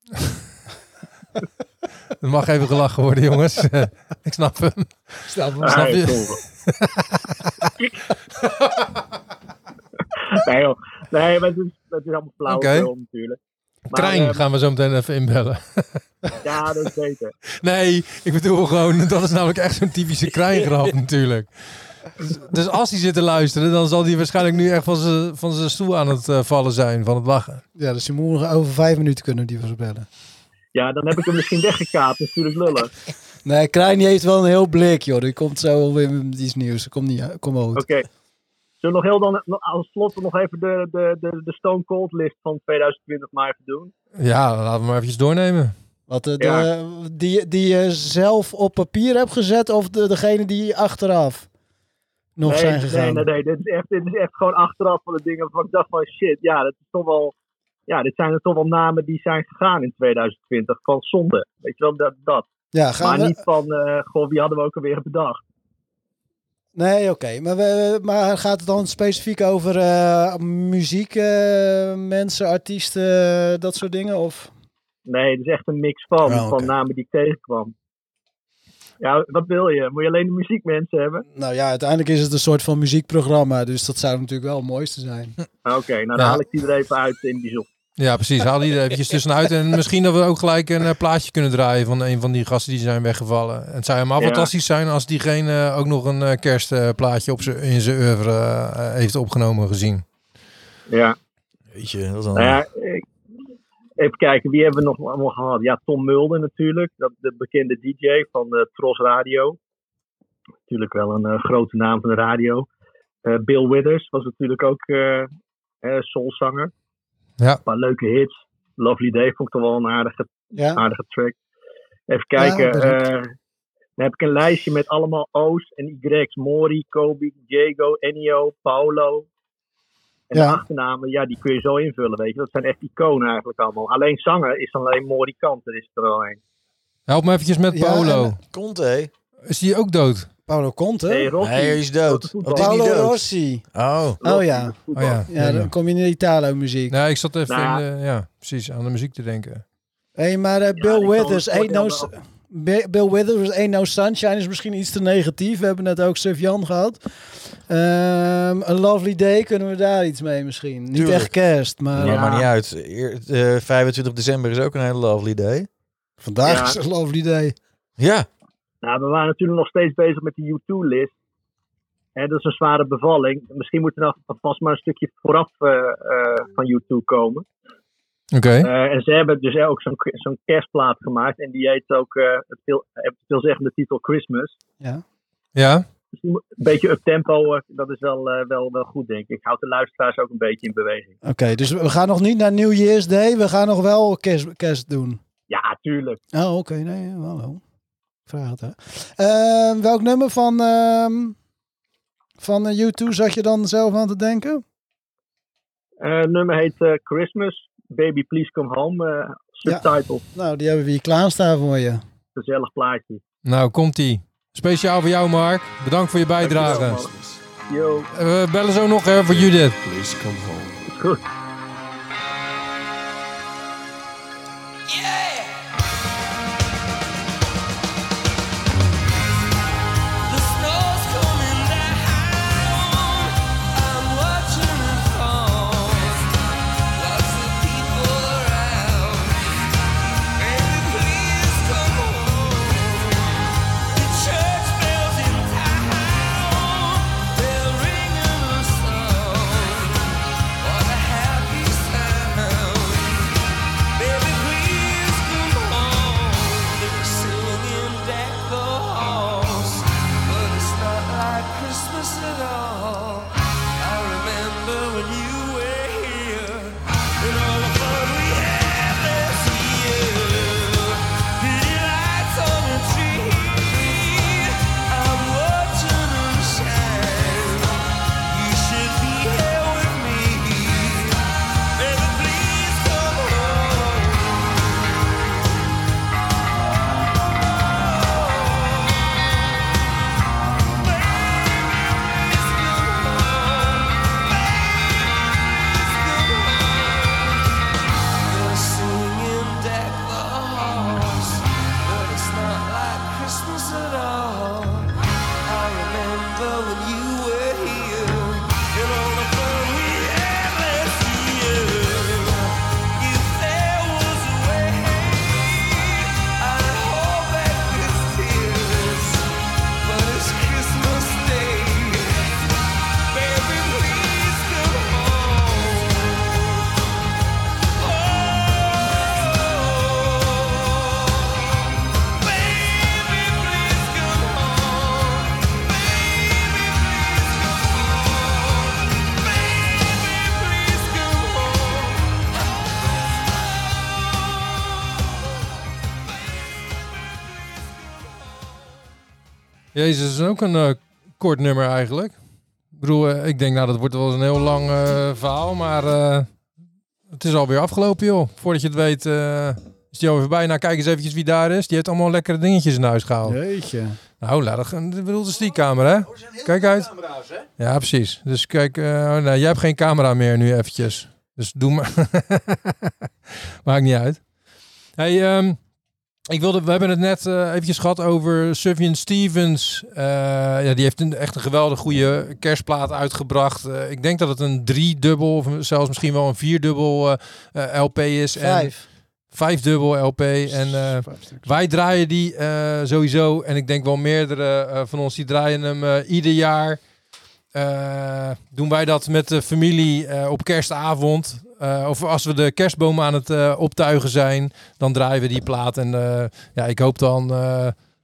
er mag even gelachen worden jongens. ik snap hem. Snap hem. Snap je? cool. nee joh. Nee, maar het is, het is allemaal flauw Oké. natuurlijk. Maar, Krijn ehm, gaan we zo meteen even inbellen. Ja, dat is beter. Nee, ik bedoel gewoon, dat is namelijk echt zo'n typische krijngrap natuurlijk. Dus als hij zit te luisteren, dan zal hij waarschijnlijk nu echt van zijn van zijn stoel aan het eh, vallen zijn van het lachen. Ja, dus je moet nog over vijf minuten kunnen die we bellen. Ja, dan heb ik hem misschien weggekaapt. Dat is natuurlijk lullig. Nee, Krijn heeft wel een heel blik, joh. Die komt zo weer met iets nieuws. Komt niet kom goed. Oké. Zullen we nog heel dan als slot nog even de, de, de, de Stone Cold list van 2020 maar even doen? Ja, laten we maar eventjes doornemen. Wat, eh, de, Ja. die, die je zelf op papier hebt gezet of de, degene die achteraf nog nee, zijn gegaan? Nee, nee, nee. Dit is, echt, dit is echt gewoon achteraf van de dingen waarvan ik dacht van shit, ja, dat is toch wel... Ja, dit zijn er toch wel namen die zijn gegaan in 2020 van zonde. Weet je wel, dat. dat. Ja, gaan Maar we... niet van, eh goh, wie hadden we ook alweer bedacht? Nee, oké. Maar, we, maar gaat het dan specifiek over eh, muziek, eh, mensen, artiesten, dat soort dingen? Of? Nee, het is echt een mix van, Oh, van namen die ik tegenkwam. Ja, wat wil je? Moet je alleen de muziekmensen hebben? Nou ja, uiteindelijk is het een soort van muziekprogramma. Dus dat zou natuurlijk wel het mooiste zijn. Oké, nou dan Ja. haal ik die er even uit in bijzonder. Ja, precies. Haal die er eventjes tussenuit. En misschien dat we ook gelijk een eh, plaatje kunnen draaien van een van die gasten die zijn weggevallen. En het zou helemaal Ja. fantastisch zijn als diegene ook nog een eh, kerstplaatje op in zijn oeuvre eh, heeft opgenomen gezien. Ja. Weet je, dat is dan... Nou ja, ik- even kijken, wie hebben we nog allemaal gehad? Ja, Tom Mulder natuurlijk, dat, de bekende DJ van eh, Tros Radio. Natuurlijk wel een eh, grote naam van de radio. Eh, Bill Withers was natuurlijk ook eh eh, soulzanger. Ja. Een paar leuke hits. Lovely Day vond ik toch wel een aardige, Ja? aardige track. Even kijken. Ja, eh, dan heb ik een lijstje met allemaal O's en Y's. Mori, Kobe, Diego, Ennio, Paolo. En Ja. de achternamen, ja, die kun je zo invullen, weet je. Dat zijn echt iconen eigenlijk allemaal. Alleen zanger is dan alleen Mori Kanter is er al een. Help me eventjes met Ja, Paolo. en- Conte. Is die ook dood? Paolo Conte? Nee, Rossi. Nee, hij is dood. Wat is Paolo dood? Rossi. Oh. Oh ja. Oh ja. Ja, dan kom je in de Italo-muziek. Nee, ik zat even Nou in de, ja, precies, aan de muziek te denken. Hé, hey, maar eh, Bill Withers, Ain't no, Bill Withers, Ain't No Sunshine is misschien iets te negatief. We hebben net ook Sufjan gehad. Ehm A Lovely Day, kunnen we daar iets mee misschien? Niet Tuurlijk. echt kerst, maar Maar Ja. maakt niet uit. Eer- eh, 25 december is ook een hele lovely day. vandaag Ja. is A Lovely Day. Ja. Nou, we waren natuurlijk nog steeds bezig met die U2-list. dat is een zware bevalling. Misschien moet er nog vast maar een stukje vooraf eh, eh, van U2 komen. Oké. Eh, en ze hebben dus ook zo'n zo'n kerstplaat gemaakt. En die heet ook eh, het veel, heeft de veelzeggende titel Christmas. Ja? Dus die moet- een beetje up-tempo, eh, dat is wel, eh, wel, wel goed, denk ik. Houdt de luisteraars ook een beetje in beweging. Oké, dus we gaan nog niet naar New Year's Day. We gaan nog wel kerst, kerst doen. Ja, tuurlijk. Oh, oké. Nee, hallo. Vraag het, hè. Ehm, welk nummer van, ehm van eh, U2 zat je dan zelf aan te denken? Eh, het nummer heet eh, Christmas. Baby Please Come Home. eh subtitle. Nou, die hebben we hier klaarstaan voor je. Gezellig plaatje. Nou, komt-ie. Speciaal voor jou, Mark. Bedankt voor je bijdrage. Dankjewel. Yo, We bellen zo nog hè, voor Judith. Please come home. is goed. Jezus, is ook een eh, kort nummer eigenlijk. Ik bedoel, eh, ik denk nou dat wordt wel eens een heel lang eh, verhaal, maar eh, het is alweer afgelopen joh. Voordat je het weet eh, is die alweer voorbij. Nou kijk eens eventjes wie daar is. Die heeft allemaal lekkere dingetjes in huis gehaald. Jeetje. Nou, laat het gaan. Ik bedoel, dat is die camera hè. Kijk uit. Ja, precies. Dus kijk, eh, oh, nou, jij hebt geen camera meer nu eventjes. Dus doe maar. Maakt niet uit. Hey, ehm, ik wilde, we hebben het net eh, eventjes gehad over Sufjan Stevens. Eh, ja, die heeft een, echt een geweldig goede kerstplaat uitgebracht. Eh, ik denk dat het een driedubbel of zelfs misschien wel een vierdubbel LP is. En Vijf. vijfdubbel LP. En wij draaien die sowieso. En ik denk wel meerdere van ons die draaien hem ieder jaar. Eh, doen wij dat met de familie eh, op kerstavond. Eh, of als we de kerstboom aan het optuigen zijn, dan draaien we die plaat. En ja, ik hoop dan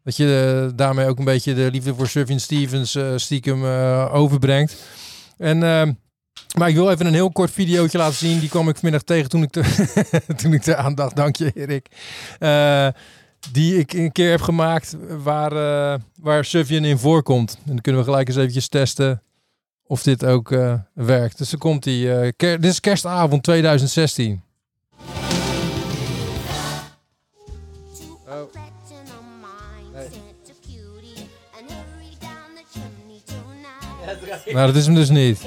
dat je daarmee ook een beetje de liefde voor Sufjan Stevens stiekem overbrengt. En, maar ik wil even een heel kort videootje laten zien. Die kwam ik vanmiddag tegen toen ik, te, toen ik dacht. Dank je, Erik. Die ik een keer heb gemaakt waar, eh waar Sufjan in voorkomt. En dan kunnen we gelijk eens eventjes testen of dit ook eh, werkt. Dus dan komt die. eh, ker- dit is kerstavond 2016. Oh. Nee. Nou, dat is hem dus niet.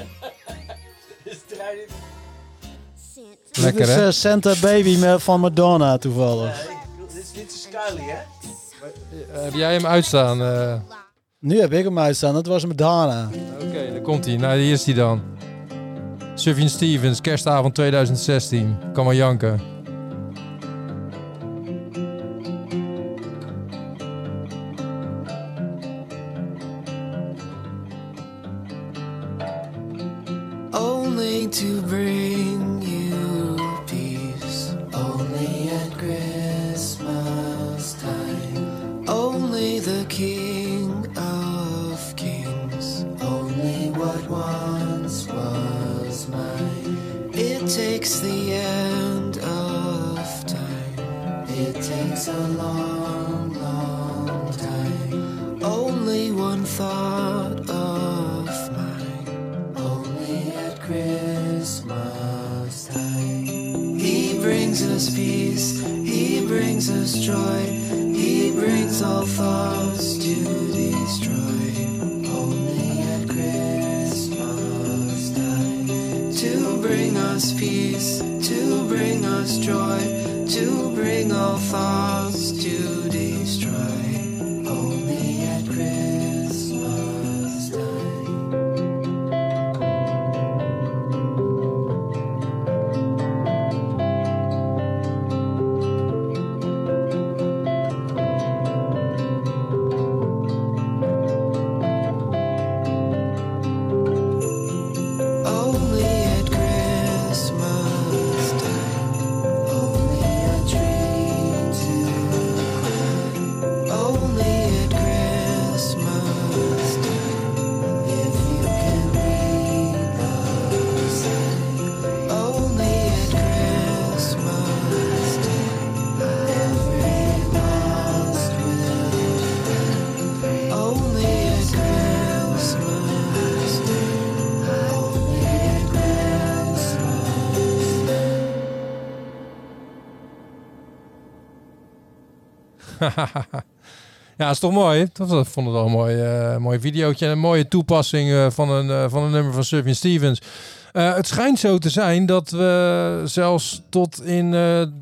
Lekker, Dit is hè? eh, Santa Baby van Madonna toevallig. Dit is Scully, hè? Heb jij hem uitstaan? Nu heb ik hem uitstaan, dat was Madonna. Oké, daar komt hij. Nou, hier is hij dan. Sufjan Stevens, kerstavond 2016. Kan maar janken. Is toch mooi? Dat vond het wel een mooi, eh mooi videootje. En een mooie toepassing eh, van, een, eh, van een nummer van Sufjan Stevens. Het schijnt zo te zijn dat we zelfs tot in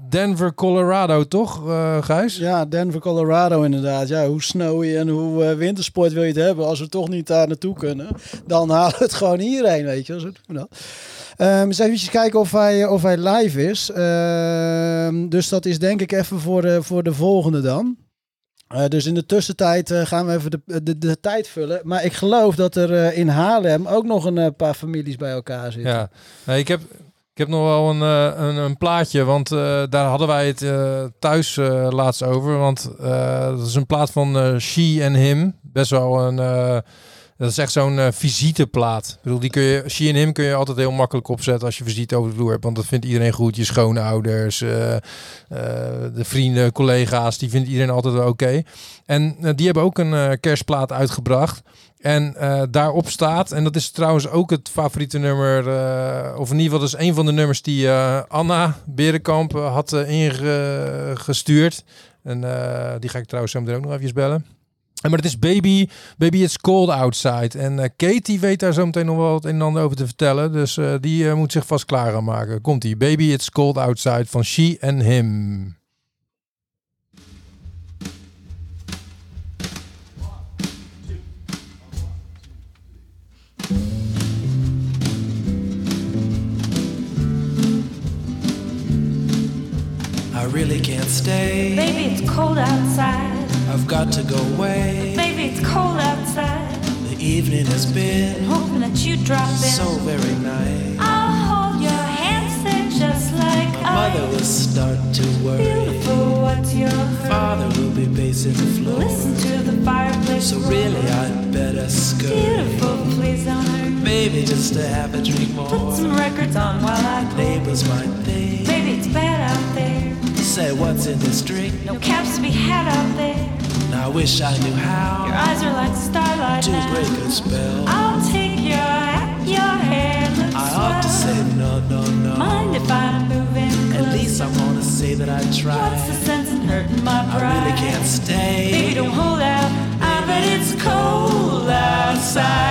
Denver, Colorado, toch, Gijs? Ja, Denver, Colorado inderdaad. Ja, hoe snowy en hoe wintersport wil je het hebben als we toch niet daar naartoe kunnen? Dan halen we het gewoon hierheen, weet je. Zo doen. Ehm eens even kijken of hij, of hij live is. Ehm, dus dat is denk ik even voor de, voor de volgende dan. Eh, dus in de tussentijd eh, gaan we even de, de, de tijd vullen. Maar ik geloof dat er eh, in Haarlem ook nog een paar families bij elkaar zitten. Ja, ik, heb, ik heb nog wel een, een, een plaatje, want daar hadden wij het thuis laatst over. Want dat is een plaat van She and Him. Best wel een... dat is echt zo'n eh, visiteplaat. Ik bedoel, die kun je, She Him kun je altijd heel makkelijk opzetten als je visite over de vloer hebt. Want dat vindt iedereen goed. Je schoonouders, eh, eh, de vrienden, collega's, die vindt iedereen altijd wel oké. En die hebben ook een kerstplaat uitgebracht. En daarop staat, en dat is trouwens ook het favoriete nummer, of in ieder geval dat is een van de nummers die Anna Berenkamp had ingestuurd. En die ga ik trouwens zo meteen ook nog even bellen. Maar het is Baby, Baby It's Cold Outside. En eh Katie weet daar zo meteen nog wel het een en ander over te vertellen. Dus eh, die eh, moet zich vast klaar gaan maken. Komt-ie. Baby It's Cold Outside van She and Him. I really can't stay. Baby, it's cold outside. I've got to go away. Baby, it's cold outside. The evening has been Hoping that you drop in. so very nice. I'll hold your hands, they're just like My mother will start to worry. Beautiful, what's your hurry? Father will be pacing the floor. Listen to the fireplace. So really, I'd better scurry. Beautiful, please don't hurt. Maybe just to have a drink more. Put some records on while I pour. Neighbors might think. Baby, it's bad out there. Say what's in this drink. No caps to be had out there. I wish I knew how Your eyes are like starlight to now. break a spell. I'll take your hat, your hair looks I ought to say no, no, no. Mind if I'm moving At least I wanna say that I tried. What's the sense in hurting my I pride? really can't stay. Baby, don't hold out. I bet it's cold outside.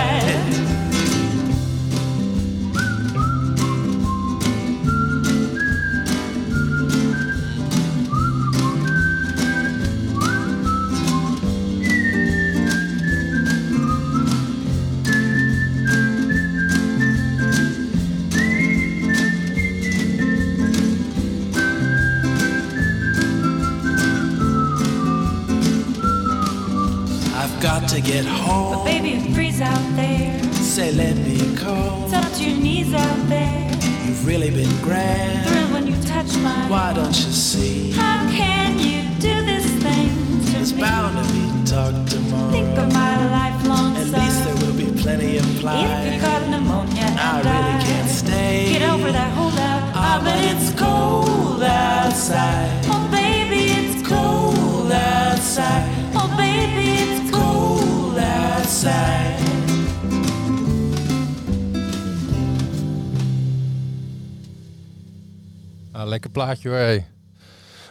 Lekker plaatje hoor. hey.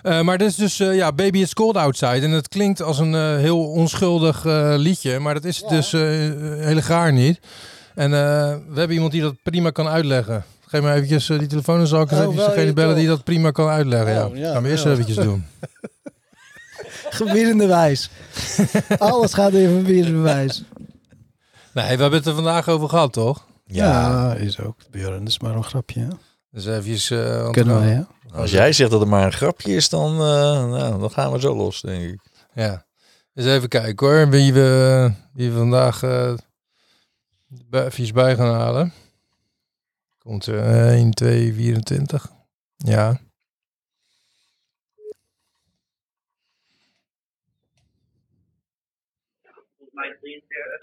Eh, maar dit is dus, eh, ja, Baby It's Cold Outside. En het klinkt als een eh, heel onschuldig eh, liedje, maar dat is het dus eh hele gaar niet. En eh, we hebben iemand die dat prima kan uitleggen. Geef me eventjes die telefoon, dan zal ik eens Oh, eventjes degene bellen die dat prima kan uitleggen. Oh, ja. ja, Gaan we eerst ja. eventjes doen. Gebiedende wijs. Alles gaat in gebiedende wijs. Nee, we hebben het er vandaag over gehad, toch? Ja, is ook. Björn, dat is maar een grapje. Hè? Dus eventjes... eh, Kunnen wij, hè? Als jij zegt dat het maar een grapje is, dan, eh, nou, dan gaan we zo los, denk ik. Ja. Dus even kijken hoor, wie we, wie we vandaag eh bij- even bij gaan halen. Komt er 1, 2, 24. Ja.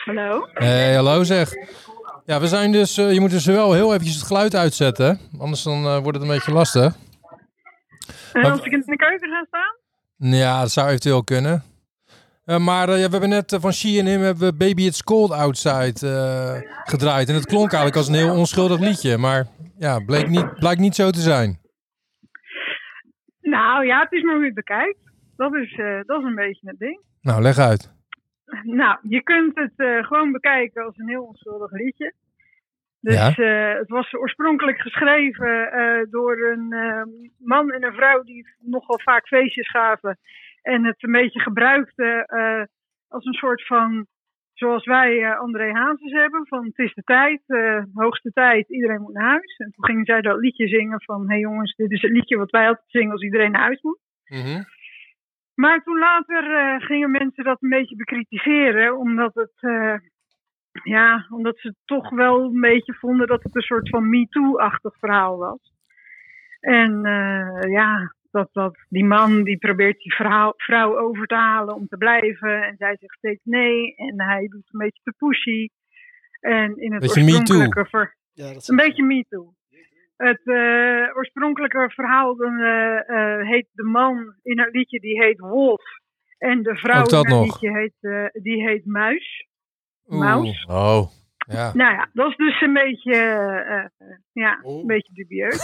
Hallo? Hey, hallo zeg. Ja, we zijn dus, eh, je moet dus wel heel eventjes het geluid uitzetten. Anders dan eh, wordt het een beetje lastig. En als ik in de keuken ga staan? Ja, dat zou eventueel kunnen. Eh, maar eh, ja, we hebben net eh, van She and Him hebben we Baby It's Cold Outside gedraaid. En het klonk eigenlijk als een heel onschuldig liedje. Maar ja, bleek niet, blijkt niet zo te zijn. Nou ja, het is maar hoe je het bekijkt. Dat is, dat is een beetje het ding. Nou, leg uit. Nou, je kunt het gewoon bekijken als een heel onschuldig liedje. Dus Ja. eh, het was oorspronkelijk geschreven eh, door een eh, man en een vrouw die nogal vaak feestjes gaven. En het een beetje gebruikten eh, als een soort van, zoals wij André Hazes hebben, van het is de tijd, hoogste tijd, iedereen moet naar huis. En toen gingen zij dat liedje zingen van, hé hey jongens, dit is het liedje wat wij altijd zingen als iedereen naar huis moet. Maar toen later gingen mensen dat een beetje bekritiseren, omdat het, ja, omdat ze toch wel een beetje vonden dat het een soort van MeToo-achtig verhaal was. En eh, ja, dat, dat die man die probeert die vrouw, vrouw over te halen om te blijven en zij zegt steeds nee en hij doet een beetje te pushy. En in het Beetje Me oorspronkelijke ver- Ja, dat een beetje me too. Het eh, oorspronkelijke verhaal dan, eh, eh, heet de man in het liedje die heet Wolf. En de vrouw in het nog. liedje heet, eh, die heet Muis. Maus. Oh. Ja. Nou ja, dat is dus een beetje, eh, eh, ja, een beetje dubieus.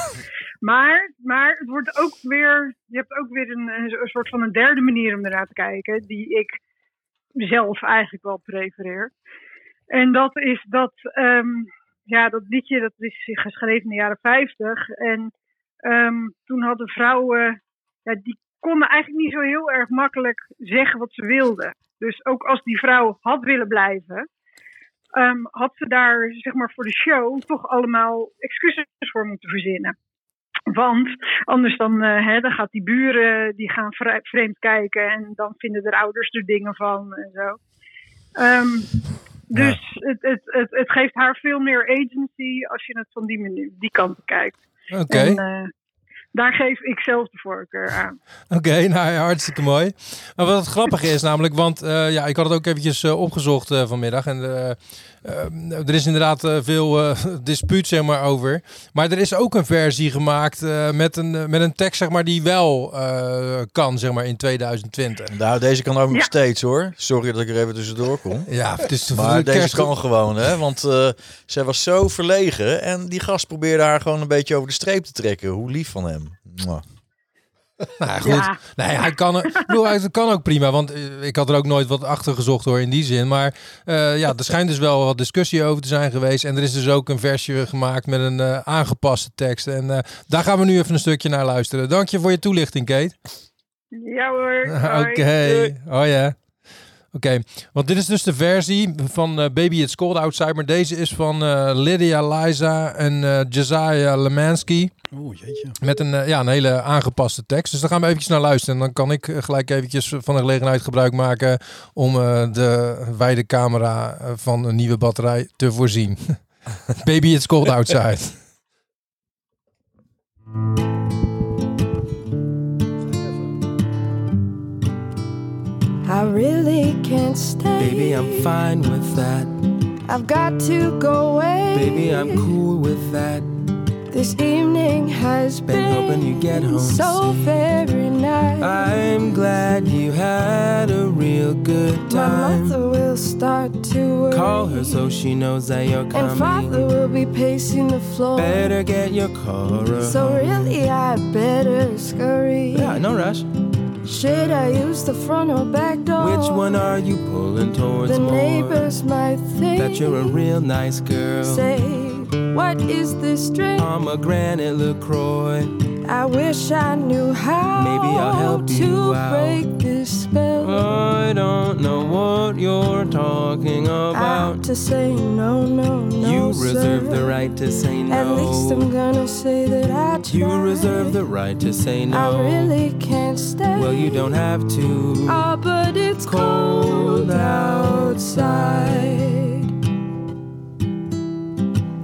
maar, maar het wordt ook weer, je hebt ook weer een, een soort van een derde manier om ernaar te kijken, die ik zelf eigenlijk wel prefereer. En dat is dat, ehm, ja, dat liedje dat is geschreven in de jaren 50. En ehm, toen hadden vrouwen, ja, die konden eigenlijk niet zo heel erg makkelijk zeggen wat ze wilden. Dus ook als die vrouw had willen blijven, ehm, had ze daar zeg maar voor de show toch allemaal excuses voor moeten verzinnen. Want anders dan, eh, hè, dan gaat die buren die gaan vre- vreemd kijken en dan vinden de ouders er dingen van en zo. Ehm, dus het, het, het, het geeft haar veel meer agency als je het van die, die kant bekijkt. Oké. Eh, daar geef ik zelf de voorkeur aan. Oké, nou ja, hartstikke mooi. Maar wat het grappige is namelijk, want eh, ja, ik had het ook eventjes eh, opgezocht eh, vanmiddag. En er is inderdaad veel eh, dispuut zeg maar, over. Maar er is ook een versie gemaakt eh, met, een, met een tekst zeg maar, die wel eh, kan zeg maar, in 2020. Nou, deze kan ook nog Ja. steeds hoor. Sorry dat ik er even tussendoor kom. Ja, het is Maar deze kerst- kan gewoon, hè? Want eh, zij was zo verlegen en die gast probeerde haar gewoon een beetje over de streep te trekken. Hoe lief van hem. Mwah. Nou goed. Ja. Nee, hij kan, bedoel, hij kan ook prima. Want eh, ik had er ook nooit wat achter gezocht hoor in die zin. Maar eh, ja, er schijnt dus wel wat discussie over te zijn geweest. En er is dus ook een versje gemaakt met een eh, aangepaste tekst. En eh, daar gaan we nu even een stukje naar luisteren. Dank je voor je toelichting, Kate. Ja hoor. hoi. Oké. Oh ja. Oké, want dit is dus de versie van eh, Baby It's Cold Outside. Maar deze is van eh, Lydia Liza en eh Josiah Lemansky. Oeh, jeetje. Met een, ja, een hele aangepaste tekst. Dus daar gaan we eventjes naar luisteren. En dan kan ik gelijk eventjes van de gelegenheid gebruik maken... om de wijde camera van een nieuwe batterij te voorzien. Baby It's Cold Outside. I really can't stay. Baby, I'm fine with that. I've got to go away. Baby, I'm cool with that. This evening has Been been, hoping you get home so safe. very nice. I'm glad you had a real good time. My mother will start to worry. Call her so she knows that you're coming. And father will be pacing the floor. Better get your car. So really, I better scurry. Yeah, no rush. Should I use the front or back door? Which one are you pulling towards The more? neighbors might think That you're a real nice girl. Say, what is this drink? Pomegranate LaCroix. I wish I knew how Maybe I'll help to you out. break this spell. I don't know what you're talking about. Out to say no, no, no. you reserve sir. the right to say no. At least I'm gonna say that I tried. You reserve the right to say no. I really can't stay. Well, you don't have to. Oh, but it's cold outside.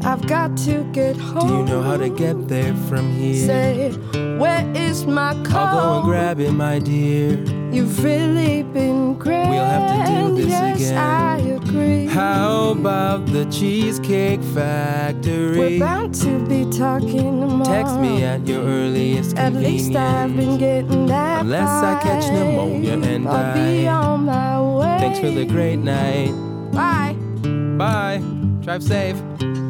I've got to get home. Do you know how to get there from here? Say, where is my car? I'll go and grab it, my dear. You've really been great. We'll have to do this yes, again. I agree. How about the Cheesecake Factory? We're bound to be talking tomorrow. Text me at your earliest At least I've been getting that. Unless I catch pneumonia and I'll be on my way. Thanks for the great night. Bye. Bye. Drive safe.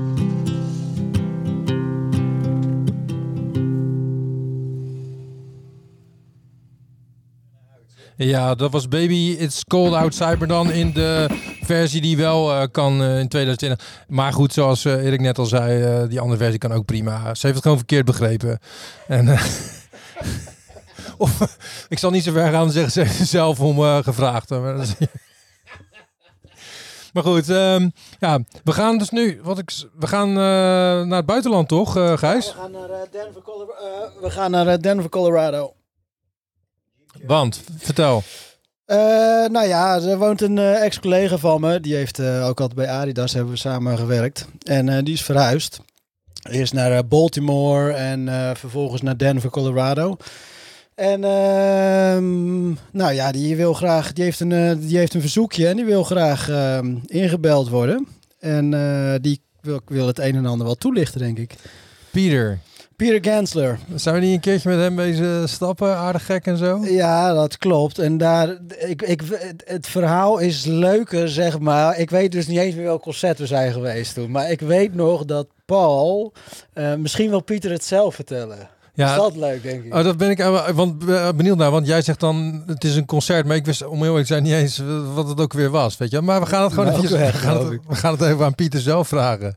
Ja, dat was Baby It's Cold Outside, maar dan in de versie die wel eh, kan eh, in 2020. Maar goed, zoals eh, Erik net al zei, die andere versie kan ook prima. Ze heeft het gewoon verkeerd begrepen. En, of, ik zal niet zo ver gaan en zeggen, ze heeft zelf om gevraagd. Maar, maar goed, ehm, ja, we gaan dus nu, wat ik, we gaan naar het buitenland toch, Gijs? We gaan naar, Denver, we gaan naar Denver, Colorado. Want, vertel. Eh, nou ja, er woont een eh, ex-collega van me. Die heeft eh, ook altijd bij Adidas, hebben we samen gewerkt. En die is verhuisd. Eerst naar Baltimore en vervolgens naar Denver, Colorado. En ehm, nou ja, die wil graag, die heeft een, die heeft een verzoekje en die wil graag ehm, ingebeld worden. En die wil, wil het een en ander wel toelichten, denk ik. Pieter. Pieter Gansler. Zijn we niet een keertje met hem bezig stappen, aardig gek en zo? Ja, dat klopt. En daar, ik, ik, het verhaal is leuker, zeg maar. Ik weet dus niet eens meer welk concert we zijn geweest toen. Maar ik weet nog dat Paul, eh, misschien wil Pieter het zelf vertellen. Ja. Is dat leuk, denk ik? Oh, dat ben ik eh, want, eh, benieuwd naar, want jij zegt dan het is een concert, maar ik wist om heel eerlijk te zijn niet eens wat het ook weer was, weet je. Maar we gaan het gewoon Nou, even, weg, we, gaan het, we gaan het even aan Pieter zelf vragen.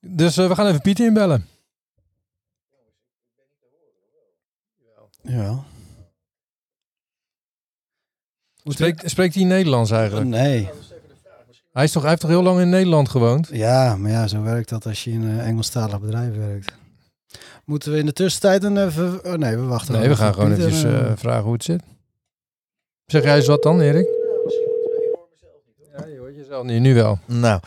Dus we gaan even Pieter inbellen. Ja. Spreekt, spreekt hij Nederlands eigenlijk? Nee. Hij, is toch, hij heeft toch heel lang in Nederland gewoond? Ja, maar ja, zo werkt dat als je in een Engelstalig bedrijf werkt. Moeten we in de tussentijd een even... Oh nee, we wachten. Nee, we gaan gewoon Pieter, eventjes eh, eh, vragen hoe het zit. Zeg jij eens wat dan, Erik? Ja, je hoort jezelf niet. Nu wel. Nou,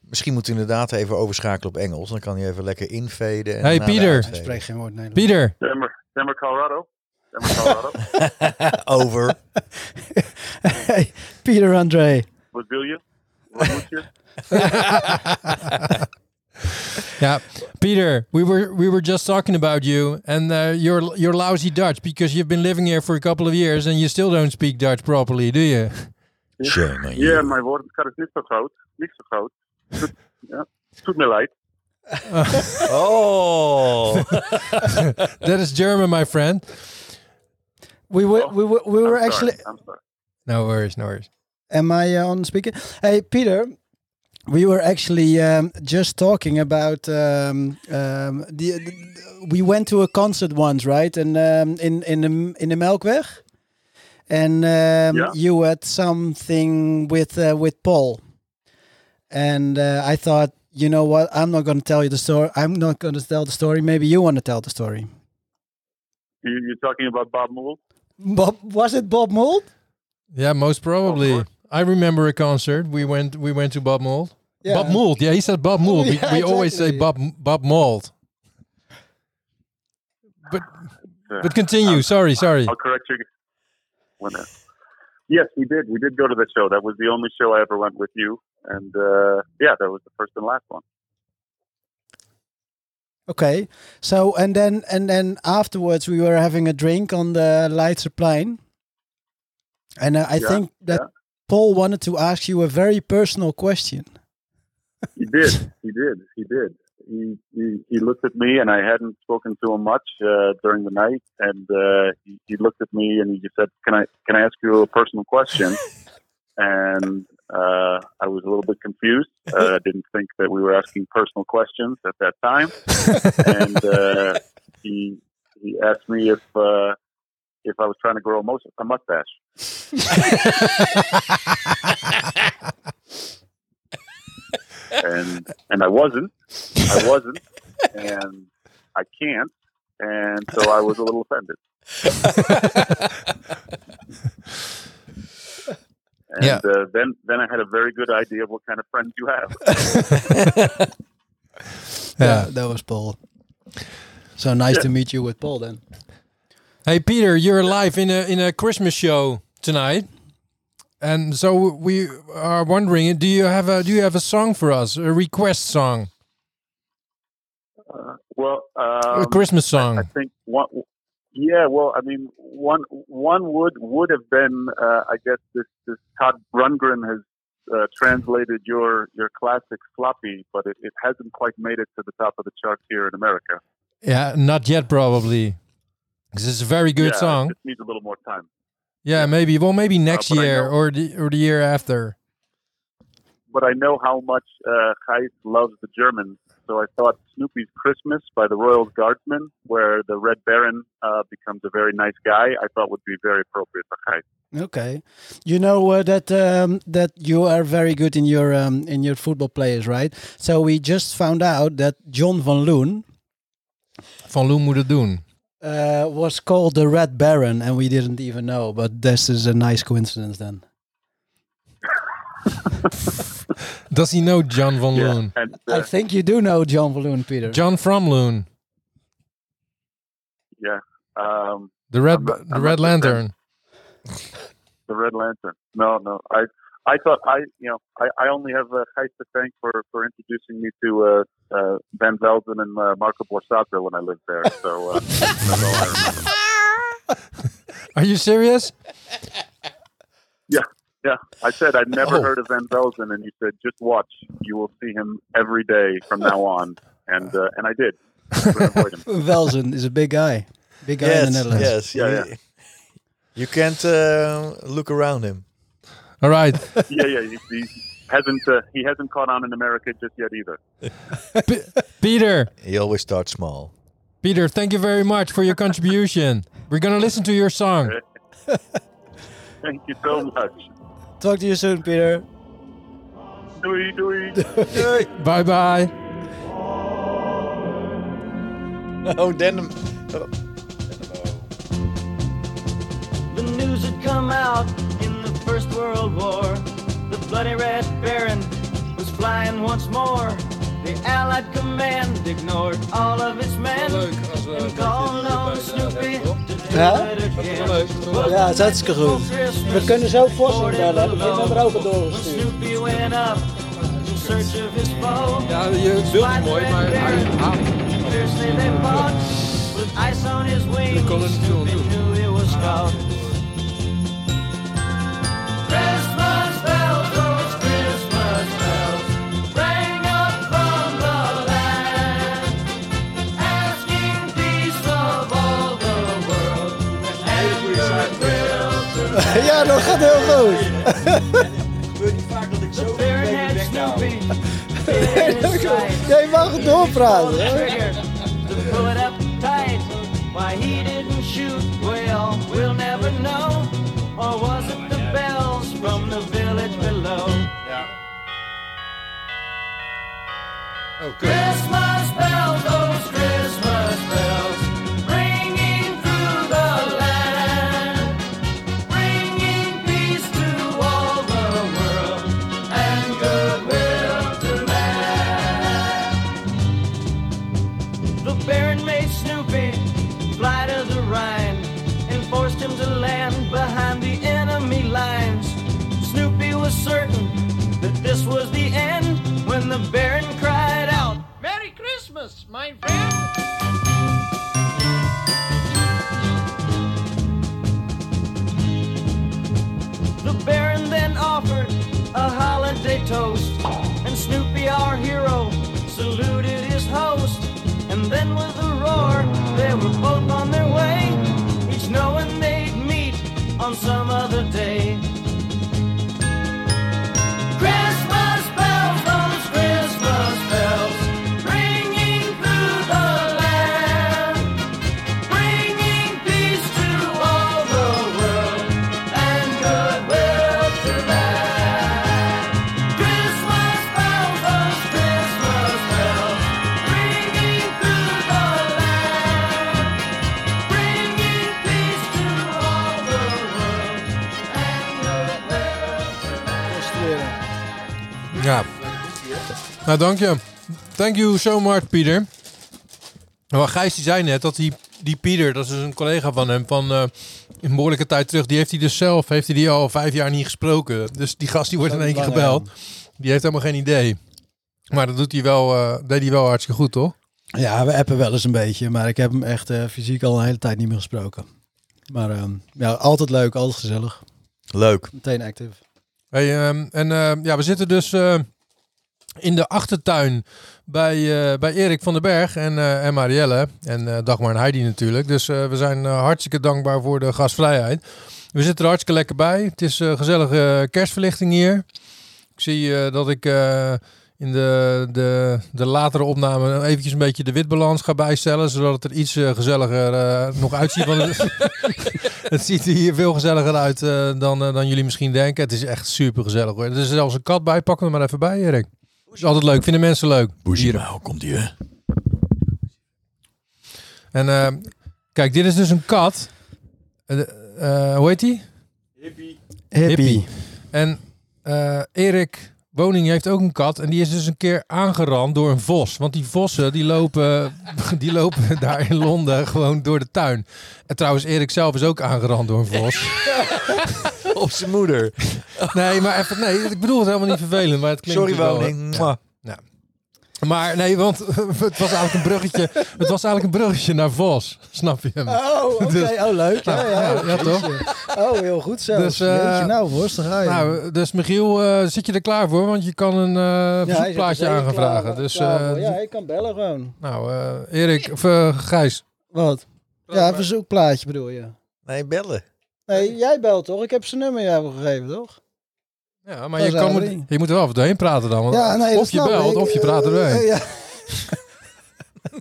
misschien moeten we inderdaad even overschakelen op Engels. Dan kan hij even lekker infaden. en Hey, Pieter. Hij spreekt geen woord Nederlands. Pieter. Denver, Denver, Colorado. Denver, Colorado. Over. hey, Pieter André. Wat wil je? Wat moet je? Yeah, Peter, we were we were just talking about you and uh, your your lousy Dutch because you've been living here for a couple of years and you still don't speak Dutch properly, do you? Shame Ja, mijn woordenschat is niet zo groot. Niet zo groot. Doet, ja. Doet me leid. Oh. that is German, my friend. We were, we were, we were I'm actually... sorry, I'm sorry. No worries, no worries. Am I uh, on speaker? Hey, Peter. We were actually um, just talking about um, um, the, the- We went to a concert once, right? And um, in in the in the Melkweg. and um, Yeah. you had something with uh, with Paul, and uh, I thought, you know what? I'm not going to tell you the story. I'm not going to tell the story. Maybe you want to tell the story. You, you're talking about Bob Mould? Bob, was it Bob Mould? Yeah, most probably. I remember a concert. We went we went to Bob Mould. Yeah. Bob Mould. Yeah, he said Bob Mould. we Yeah, we always say. Bob Bob Mould. But Uh, but continue. I'll- sorry, sorry. I'll correct you. Uh, yes, we did. We did go to the show. That was the only show I ever went with you. And uh, yeah, that was the first and last one. Okay. So and then and then afterwards we were having a drink on the Leidseplein. And uh, I Yeah, think that yeah. Paul wanted to ask you a very personal question. He did. he did. He did. He, he he looked at me, and I hadn't spoken to him much uh, during the night. And uh, he, he looked at me, and he just said, "Can I can I ask you a personal question?" and uh, I was a little bit confused. Uh, I didn't think that we were asking personal questions at that time. and uh, he he asked me if uh, if I was trying to grow a, a mustache. and and I wasn't. I wasn't, and I can't, and so I was a little offended. and Yeah. uh, then then I had a very good idea of what kind of friends you have. Yeah, that was Paul. So nice Yeah. to meet you with Paul then. Hey Peter, you're live in a in a Christmas show tonight, and so we are wondering: Do you have a do you have a song for us? A request song, Uh, well, a um, Christmas song? I think one. Yeah, well, I mean, one one would would have been, uh, I guess, this this Todd Rundgren has uh, translated your your classic floppy, but it, it hasn't quite made it to the top of the charts here in America. yeah, not yet probably, This is a very good yeah, song. It needs a little more time. Yeah, maybe. Well, maybe next but I year or the or the year after. But I know how much uh, Gijs loves the Germans, so I thought Snoopy's Christmas by the Royal Guardsmen, where the Red Baron uh, becomes a very nice guy, I thought would be very appropriate for Gijs. Okay, you know uh, that um, that you are very good in your um, in your football players, right? So we just found out that John van Loon Van Loon moet het doen. uh, was called the Red Baron, and we didn't even know. But this is a nice coincidence then. Does he know John Van Loon? And I uh, think you do know John van Loon, Peter. John from Loon, yeah, um, the red I'm not- the I'm Red not your friend. Lantern. the Red Lantern. No, no, I. I thought I, you know, I, I only have uh, Gijs to thank for, for introducing me to uh, uh, Van Velden and uh, Marco Borsato when I lived there. So uh, that's all I remember. Are you serious? Yeah, yeah. I said I'd never Oh. heard of Van Velden, and you said just watch. You will see him every day from now on, and uh, and I did. I couldn't avoid him. Velzen is a big guy, big guy in the Netherlands. yes. Yeah, you, yeah. you can't uh, look around him. All right. Yeah, yeah. He, he hasn't uh, he hasn't caught on in America just yet either. P- Peter, He always starts small. Peter, thank you very much for your contribution. We're gonna listen to your song. Thank you so much. Talk to you soon, Peter. Doei, doei. Bye bye. Oh, then. Oh. The news had come out in the First World War. The bloody Red Baron was flying once more. The Allied command ignored all of its men and called on Snoopy to do Ja? Ja, dat is hartstikke goed. We kunnen zo Vossen bellen. Heb ik dit nummer ook doorgestuurd. Snoopy went up in search of his foe. Ja, je beeld is mooi, maar hij Fiercely they fought with ice ja, dat gaat heel goed. the Baron had Snoopy in his sight. Jij mag het doorpraten. Why he didn't shoot, well, we'll never know. Or was it the bells from the village below? Christmas bells, Christmas, my friend! The Baron then offered a holiday toast, and Snoopy, our hero, saluted his host. And then with a roar, they were both on their way, each knowing they'd meet on some other day. Nou, dank je. Thank you so much, Pieter. Maar Gijs die zei net dat die, die Pieter, dat is dus een collega van hem, van eh, een behoorlijke tijd terug, die heeft hij dus zelf, heeft hij die al vijf jaar niet gesproken. Dus die gast die wordt in één keer gebeld. Die heeft helemaal geen idee. Maar dat doet hij wel, eh, deed hij wel hartstikke goed, toch? Ja, we appen wel eens een beetje, maar ik heb hem echt eh, fysiek al een hele tijd niet meer gesproken. Maar ehm, ja, altijd leuk, altijd gezellig. Leuk. Meteen active. Hey, ehm, en ehm, ja, we zitten dus eh, in de achtertuin bij, eh, bij Erik van den Berg en, eh, en Marielle. En eh, Dagmar en Heidi natuurlijk. Dus we zijn hartstikke dankbaar voor de gastvrijheid. We zitten er hartstikke lekker bij. Het is gezellige kerstverlichting hier. Ik zie dat ik in de, de, de latere opname eventjes een beetje de witbalans ga bijstellen. Zodat het er iets gezelliger nog uitziet. Het, ziet er hier veel gezelliger uit dan, dan jullie misschien denken. Het is echt super gezellig hoor. Er is zelfs een kat bij. Pak hem maar even bij, Erik. Is altijd leuk. Vinden mensen leuk. Boezemouw komt hier. En eh, kijk, dit is dus een kat. Eh, eh, hoe heet die? Hippie. En eh, Erik Woning heeft ook een kat. En die is dus een keer aangerand door een vos. Want die vossen die lopen, die lopen daar in Londen gewoon door de tuin. En trouwens, Erik zelf is ook aangerand door een vos. Op zijn moeder. Nee, maar even, nee, ik bedoel het helemaal niet vervelend. Maar het klinkt Sorry, wel, Woning. Maar nee, want het was eigenlijk een bruggetje. Het was eigenlijk een bruggetje naar Vos. Snap je hem? Oh, oké. Dus- oh, leuk. Ja, Nou, ja, ja, ja, toch? Oh, heel goed zelfs. Dus, eh, Jeetje, nou, worst, daar ga je. Nou, dus Michiel, eh, zit je er klaar voor? Want je kan een eh er verzoekplaatje klaar- Dus, eh, ja, je kan bellen gewoon. Nou, eh, Erik, of Gijs. Wat? Ja, een verzoekplaatje bedoel je. Nee, bellen. Nee, jij belt toch? Ik heb zijn nummer jou gegeven, toch? Ja, maar je, kan, moet, je moet er wel even doorheen praten dan. want Ja, nee, dat of je belt, ik. of je praat erbij. Ja.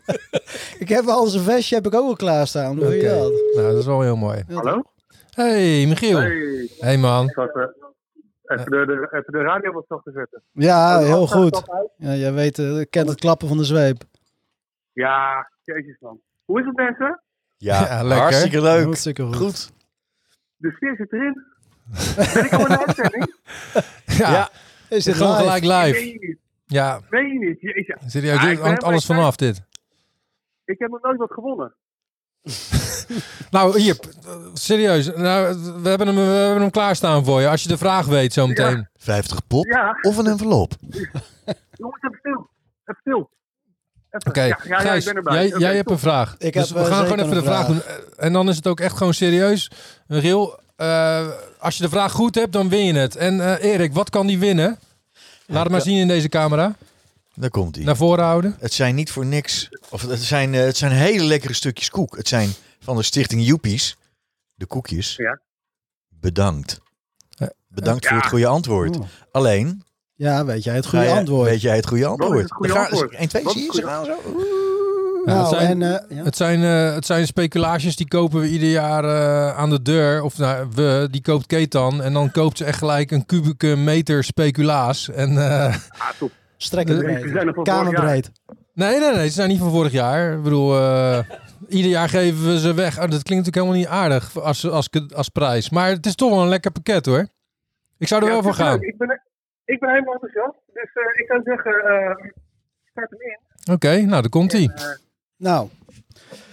ik heb al zijn vestje heb ik ook al klaarstaan. Hoe dat? Nou, dat is wel heel mooi. Hallo? Hey, Michiel. Hey. Hey, man. Eh, even, de, de, even de radio wat zacht te zetten. Ja, heel goed. Ja, jij weet, eh, kent het klappen van de zweep. Ja, jezus man. Hoe is het mensen? Ja, Ja, lekker. hartstikke leuk. Hartstikke goed. De sfeer zit erin. Ben ik al in de uitzending? Ja, Ja. Is dit gewoon live? gelijk live. je niet? Ja, niet? Serieus, Ja, dit ben hangt alles vanaf dit. Ik heb nog nooit wat gewonnen. Nou, hier, serieus. Nou, we hebben, hem, we hebben hem klaarstaan voor je. Als je de vraag weet zometeen. 50 pop Ja. of een envelop. Jongens, even stil. Even stil. Oké, ja, ja, ja, Gijs, erbij. jij, jij hebt een vraag. Ik dus heb, we eh, gaan gewoon even de een vraag doen. En dan is het ook echt gewoon serieus. Riel, eh, als je de vraag goed hebt, dan win je het. En eh, Erik, wat kan die winnen? Laat het maar zien in deze camera. Daar komt hij. Naar voren houden. Het zijn niet voor niks. Of het zijn, eh, het zijn hele lekkere stukjes koek. Het zijn van de stichting Joepies. De koekjes. Ja. Bedankt. Bedankt Ja. voor het goede antwoord. Oeh. Alleen, Ja, weet jij het goede ga je- antwoord? Weet jij het goede antwoord? het goede Dan gaan- antwoord? 1, 2, Wat zie je ze gaan zo. Ja, Nou, het, zijn, en, eh, ja. het, zijn, eh, het zijn speculaties die kopen we ieder jaar eh, aan de deur. Of nou, we, die koopt Ketan. En dan koopt ze echt gelijk een kubieke meter speculaas. En, eh, er van vorig Kamerbreed. nee, nee, nee. Ze zijn niet van vorig jaar. Ik bedoel, eh, ieder jaar geven we ze weg. Oh, dat klinkt natuurlijk helemaal niet aardig als, als, als prijs. Maar het is toch wel een lekker pakket hoor. Ik zou er Ja, wel voor gaan. leuk. Ik ben, ik ben helemaal enthousiast. Dus eh, ik zou zeggen, eh start hem in. Oké, nou, daar komt hij. Nou.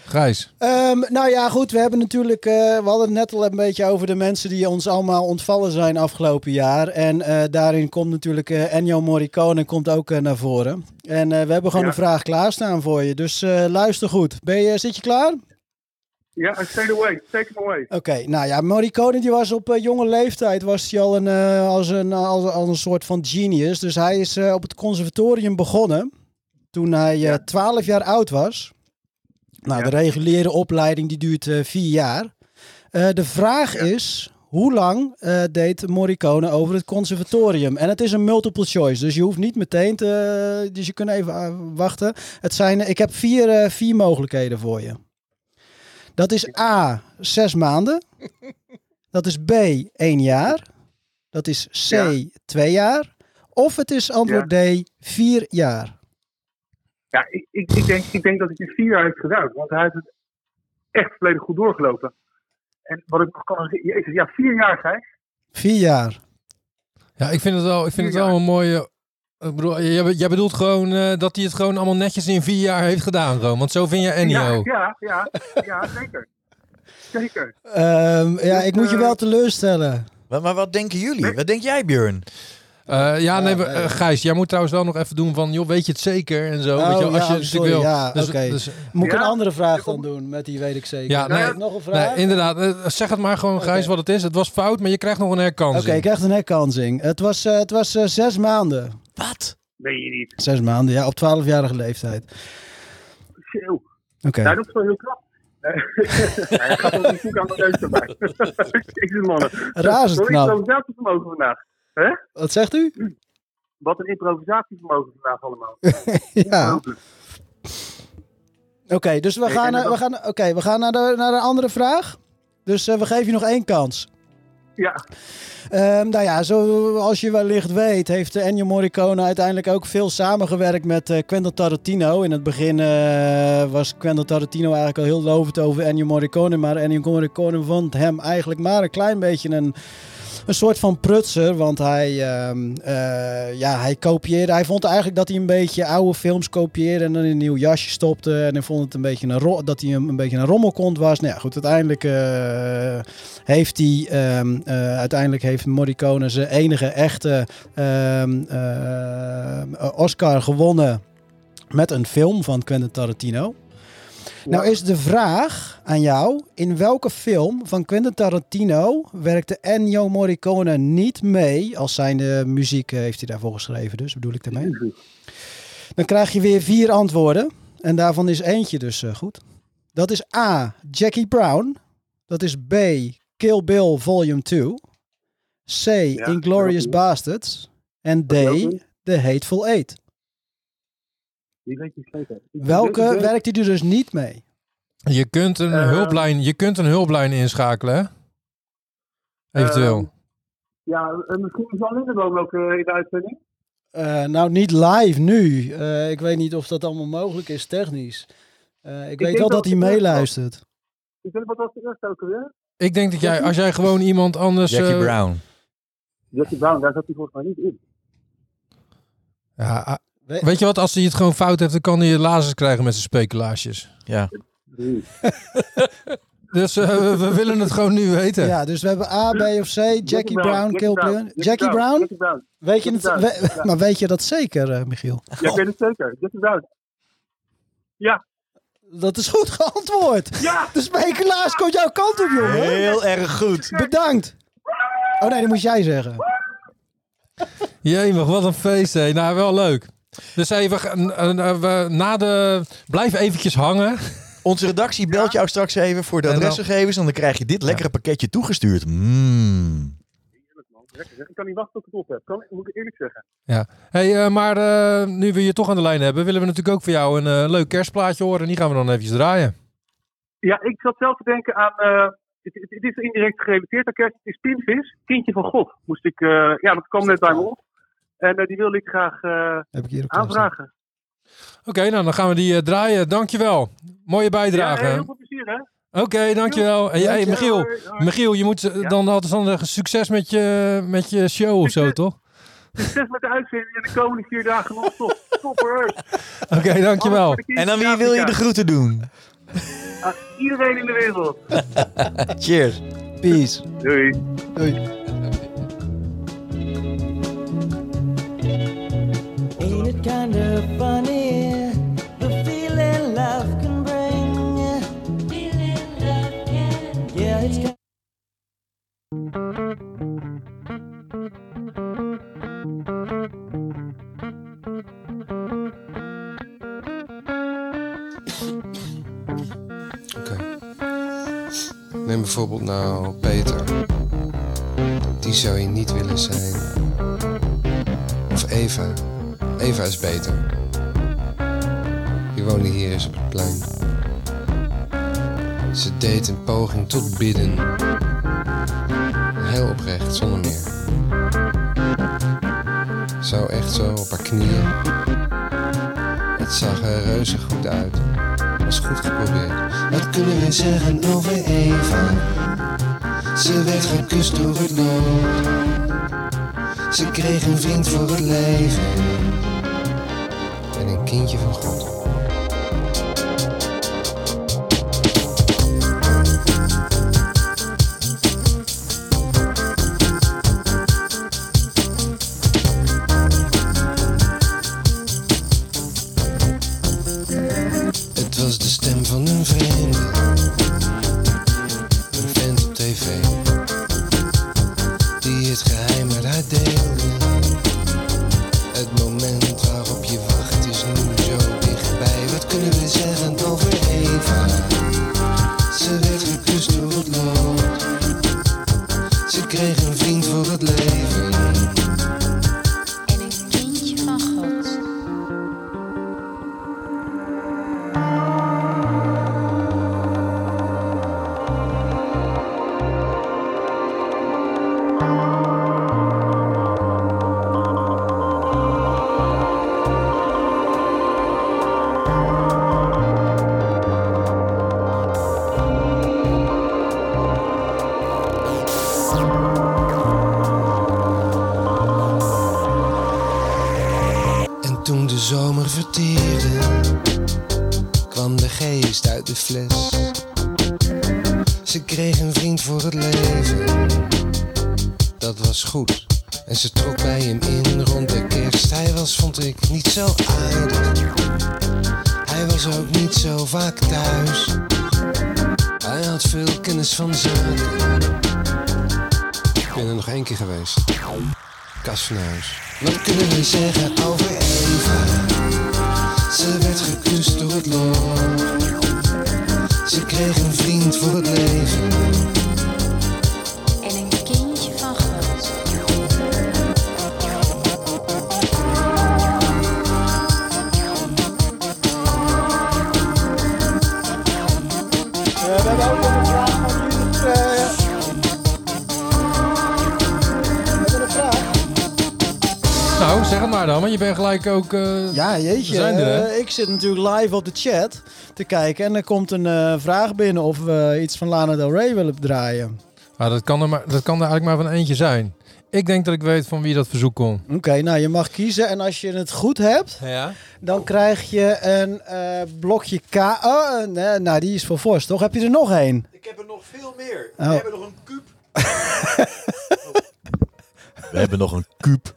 Grijs. Ehm, nou ja, goed. We hebben natuurlijk. eh, we hadden het net al een beetje over de mensen die ons allemaal ontvallen zijn afgelopen jaar. En eh, daarin komt natuurlijk eh, Ennio Morricone komt ook naar voren. En eh, we hebben gewoon Ja. een vraag klaarstaan voor je. Dus eh, luister goed. Ben je, zit je klaar? Ja, stay away. Take him away. Oké, nou ja, Morricone die was op jonge leeftijd was hij al een, eh, als een, als, als een soort van genius. Dus hij is eh, op het conservatorium begonnen toen hij eh 12 jaar oud was. Nou, de reguliere opleiding die duurt eh, vier jaar. Eh, de vraag is, hoe lang eh, deed Morricone over het conservatorium? En het is een multiple choice, dus je hoeft niet meteen te... Dus je kunt even wachten. Het zijn, ik heb vier, vier mogelijkheden voor je. Dat is A, zes maanden. Dat is B, één jaar. Dat is C, twee jaar. Of het is antwoord D, vier jaar. Ja, ik, ik, ik, denk, ik denk dat hij het in vier jaar heeft gedaan. Want hij heeft het echt volledig goed doorgelopen. En wat ik nog kan... Jezus, ja, vier jaar, Gijs. Vier jaar. Ja, ik vind het wel, ik vind het wel een mooie. Ik bedoel, jij, jij bedoelt gewoon eh, dat hij het gewoon allemaal netjes in vier jaar heeft gedaan, gewoon. Want zo vind je Ennio. Ja, ja, ja, ja, zeker. Zeker. Ehm, ja, ik moet je wel teleurstellen. Maar, maar wat denken jullie? Wat denk jij, Björn? Eh, ja, nee, we- eh, Gijs, jij moet trouwens wel nog even doen van, joh, weet je het zeker en zo. Oh, weet je, wel, als ja, je sorry, wil. ja, Dus- oké. dus- Moet ik een andere vraag dan doen? Met die weet ik zeker. ja, nee, heb ik nog een vraag? nee, inderdaad. Eh, Zeg het maar gewoon, Gijs, wat het is. Het was fout, maar je krijgt nog een Oké, herkansing. ik krijg een herkansing. Het was, eh, het was zes maanden. Wat? Nee, je niet. Zes maanden, ja, op 12-jarige leeftijd. Oké. Nou, dat is wel heel knap. Hij gaat ook niet zoeken aan de neus erbij. Jezus, mannen. Razend Wat een knap. improvisatievermogen vandaag. Hè? Wat zegt u? Wat een improvisatievermogen vandaag allemaal. ja. Oké, dus we gaan, we gaan, oké, we gaan naar, de, naar de andere vraag. Dus eh, we geven je nog één kans. Ja. Ehm, nou ja, zoals je wellicht weet, heeft Ennio Morricone uiteindelijk ook veel samengewerkt met eh, Quentin Tarantino. In het begin eh, was Quentin Tarantino eigenlijk al heel lovend over Ennio Morricone. Maar Ennio Morricone vond hem eigenlijk maar een klein beetje een, een soort van prutser. Want hij, ehm, eh, ja, hij kopieerde. Hij vond eigenlijk dat hij een beetje oude films kopieerde en dan in een nieuw jasje stopte. En hij vond het een beetje een dat hij een, een beetje een rommelkont was. Nou ja, goed, uiteindelijk eh, heeft hij ehm, eh, uiteindelijk heeft Morricone zijn enige echte ehm, eh, Oscar gewonnen met een film van Quentin Tarantino. Nou is de vraag aan jou, in welke film van Quentin Tarantino werkte Ennio Morricone niet mee, als zijn de muziek eh, heeft hij daarvoor geschreven dus, bedoel ik daarmee. Dan krijg je weer vier antwoorden en daarvan is eentje dus eh, goed. Dat is A, Jackie Brown. Dat is B, Kill Bill Volume 2. C, Inglorious Bastards. En D, The Hateful Eight. Die weet je zeker. Welke werkt hij er dus niet mee? Je kunt een, Eh, hulplijn, je kunt een hulplijn inschakelen, hè? Eventueel. Ehm, Ja, eh, misschien is Jan Lindeboom ook eh, in de uitzending. Eh, nou, niet live nu. Eh, ik weet niet of dat allemaal mogelijk is technisch. Eh, ik, weet wel dat dat hij het meeluistert. Ik weet wat was de eerste ook alweer? ik denk dat jij, als jij gewoon iemand anders... Jackie eh, Brown. Jackie Brown, daar zat hij volgens mij niet in. Ja, weet je wat, als hij het gewoon fout heeft, dan kan hij lasers krijgen met zijn speculaasjes. Ja. Dus eh, we, we willen het gewoon nu weten. Ja, dus we hebben A, B of C. Jackie, Brown, Kill Bill. Jackie Brown? Jackie Brown. Weet je het, Jackie Brown, we- ja. maar weet je dat zeker, eh, Michiel? Ja, ik weet het zeker. Jackie Brown. Ja. Dat is goed geantwoord. Ja. De speculaas komt jouw kant op, jongen. Heel erg goed. Bedankt. Oh nee, dat moest jij zeggen. Jemig, wat een feest, hè. Nou, wel leuk. Dus even, eh, eh, we, na de... Blijf eventjes hangen. Onze redactie belt jou straks even voor de adresgegevens en dan krijg je dit lekkere pakketje toegestuurd. Mm. Ik kan niet wachten tot ik het op heb. Kan, moet ik eerlijk zeggen. Ja. Hey, eh, maar eh, nu we je toch aan de lijn hebben, willen we natuurlijk ook voor jou een eh, leuk kerstplaatje horen. En die gaan we dan eventjes draaien. Ja, ik zat zelf te denken aan. eh, het, het, het is indirect gerelateerd aan kerst. Het is Pinvis, kindje van God. Moest ik, eh, ja, dat kwam net bij me op. En eh, die wilde ik graag eh, Heb ik hier aanvragen. Oké, nou dan gaan we die eh, draaien. Dankjewel. Mooie bijdrage. Ja, heel veel plezier, hè? Oké, dankjewel. En jij, Dankjewel. Michiel. Michiel, je moet dan altijd zeggen succes met je, met je show of zo, toch? Succes met de uitzending en de komende vier dagen nog top. Topper. Oké, dankjewel. En aan wie wil je de groeten doen? Aan iedereen in de wereld. Cheers. Peace. Doei. Doei. Ain't it kind of funny the feeling love can bring? Feeling love can Yeah, it's kind Oké. Neem bijvoorbeeld nou Peter. Die zou je niet willen zijn. Of Eva. Eva is beter. Die woonde hier eens op het plein. Ze deed een poging tot bidden. Heel oprecht, zonder meer. Zo echt zo op haar knieën. Het zag er reuze goed uit. Was goed geprobeerd. Wat kunnen we zeggen over Eva? Ze werd gekust door het lot. Ze kreeg een vriend voor het leven. En een kindje van God. Ze kreeg een vriend voor het leven, dat was goed. En ze trok bij hem in rond de kerst. Hij was, vond ik, niet zo aardig. Hij was ook niet zo vaak thuis. Hij had veel kennis van zaken. Ik ben er nog één keer geweest. Kast van huis. Wat kunnen we zeggen over Eva? Ze werd gekust door het lot. Ze kreeg een vriend voor het leven. En een kindje van God. we hebben ook nog een vraag van eh, we hebben een vraag. Nou, zeg het maar dan, want je bent gelijk ook... eh, Ja, jeetje. we zijn er, hè? eh, ik zit natuurlijk live op de chat te kijken en er komt een eh, vraag binnen of we iets van Lana Del Rey willen draaien. Ah, dat, kan er maar, dat kan er eigenlijk maar van eentje zijn. Ik denk dat ik weet van wie dat verzoek komt. Oké, nou je mag kiezen en als je het goed hebt, Ja. dan krijg je een eh, blokje K. Oh, eh, nee, nou die is voor Vos, toch? Heb je er nog één? Ik heb er nog veel meer. Oh. We hebben nog een kuub. We hebben nog een kuub.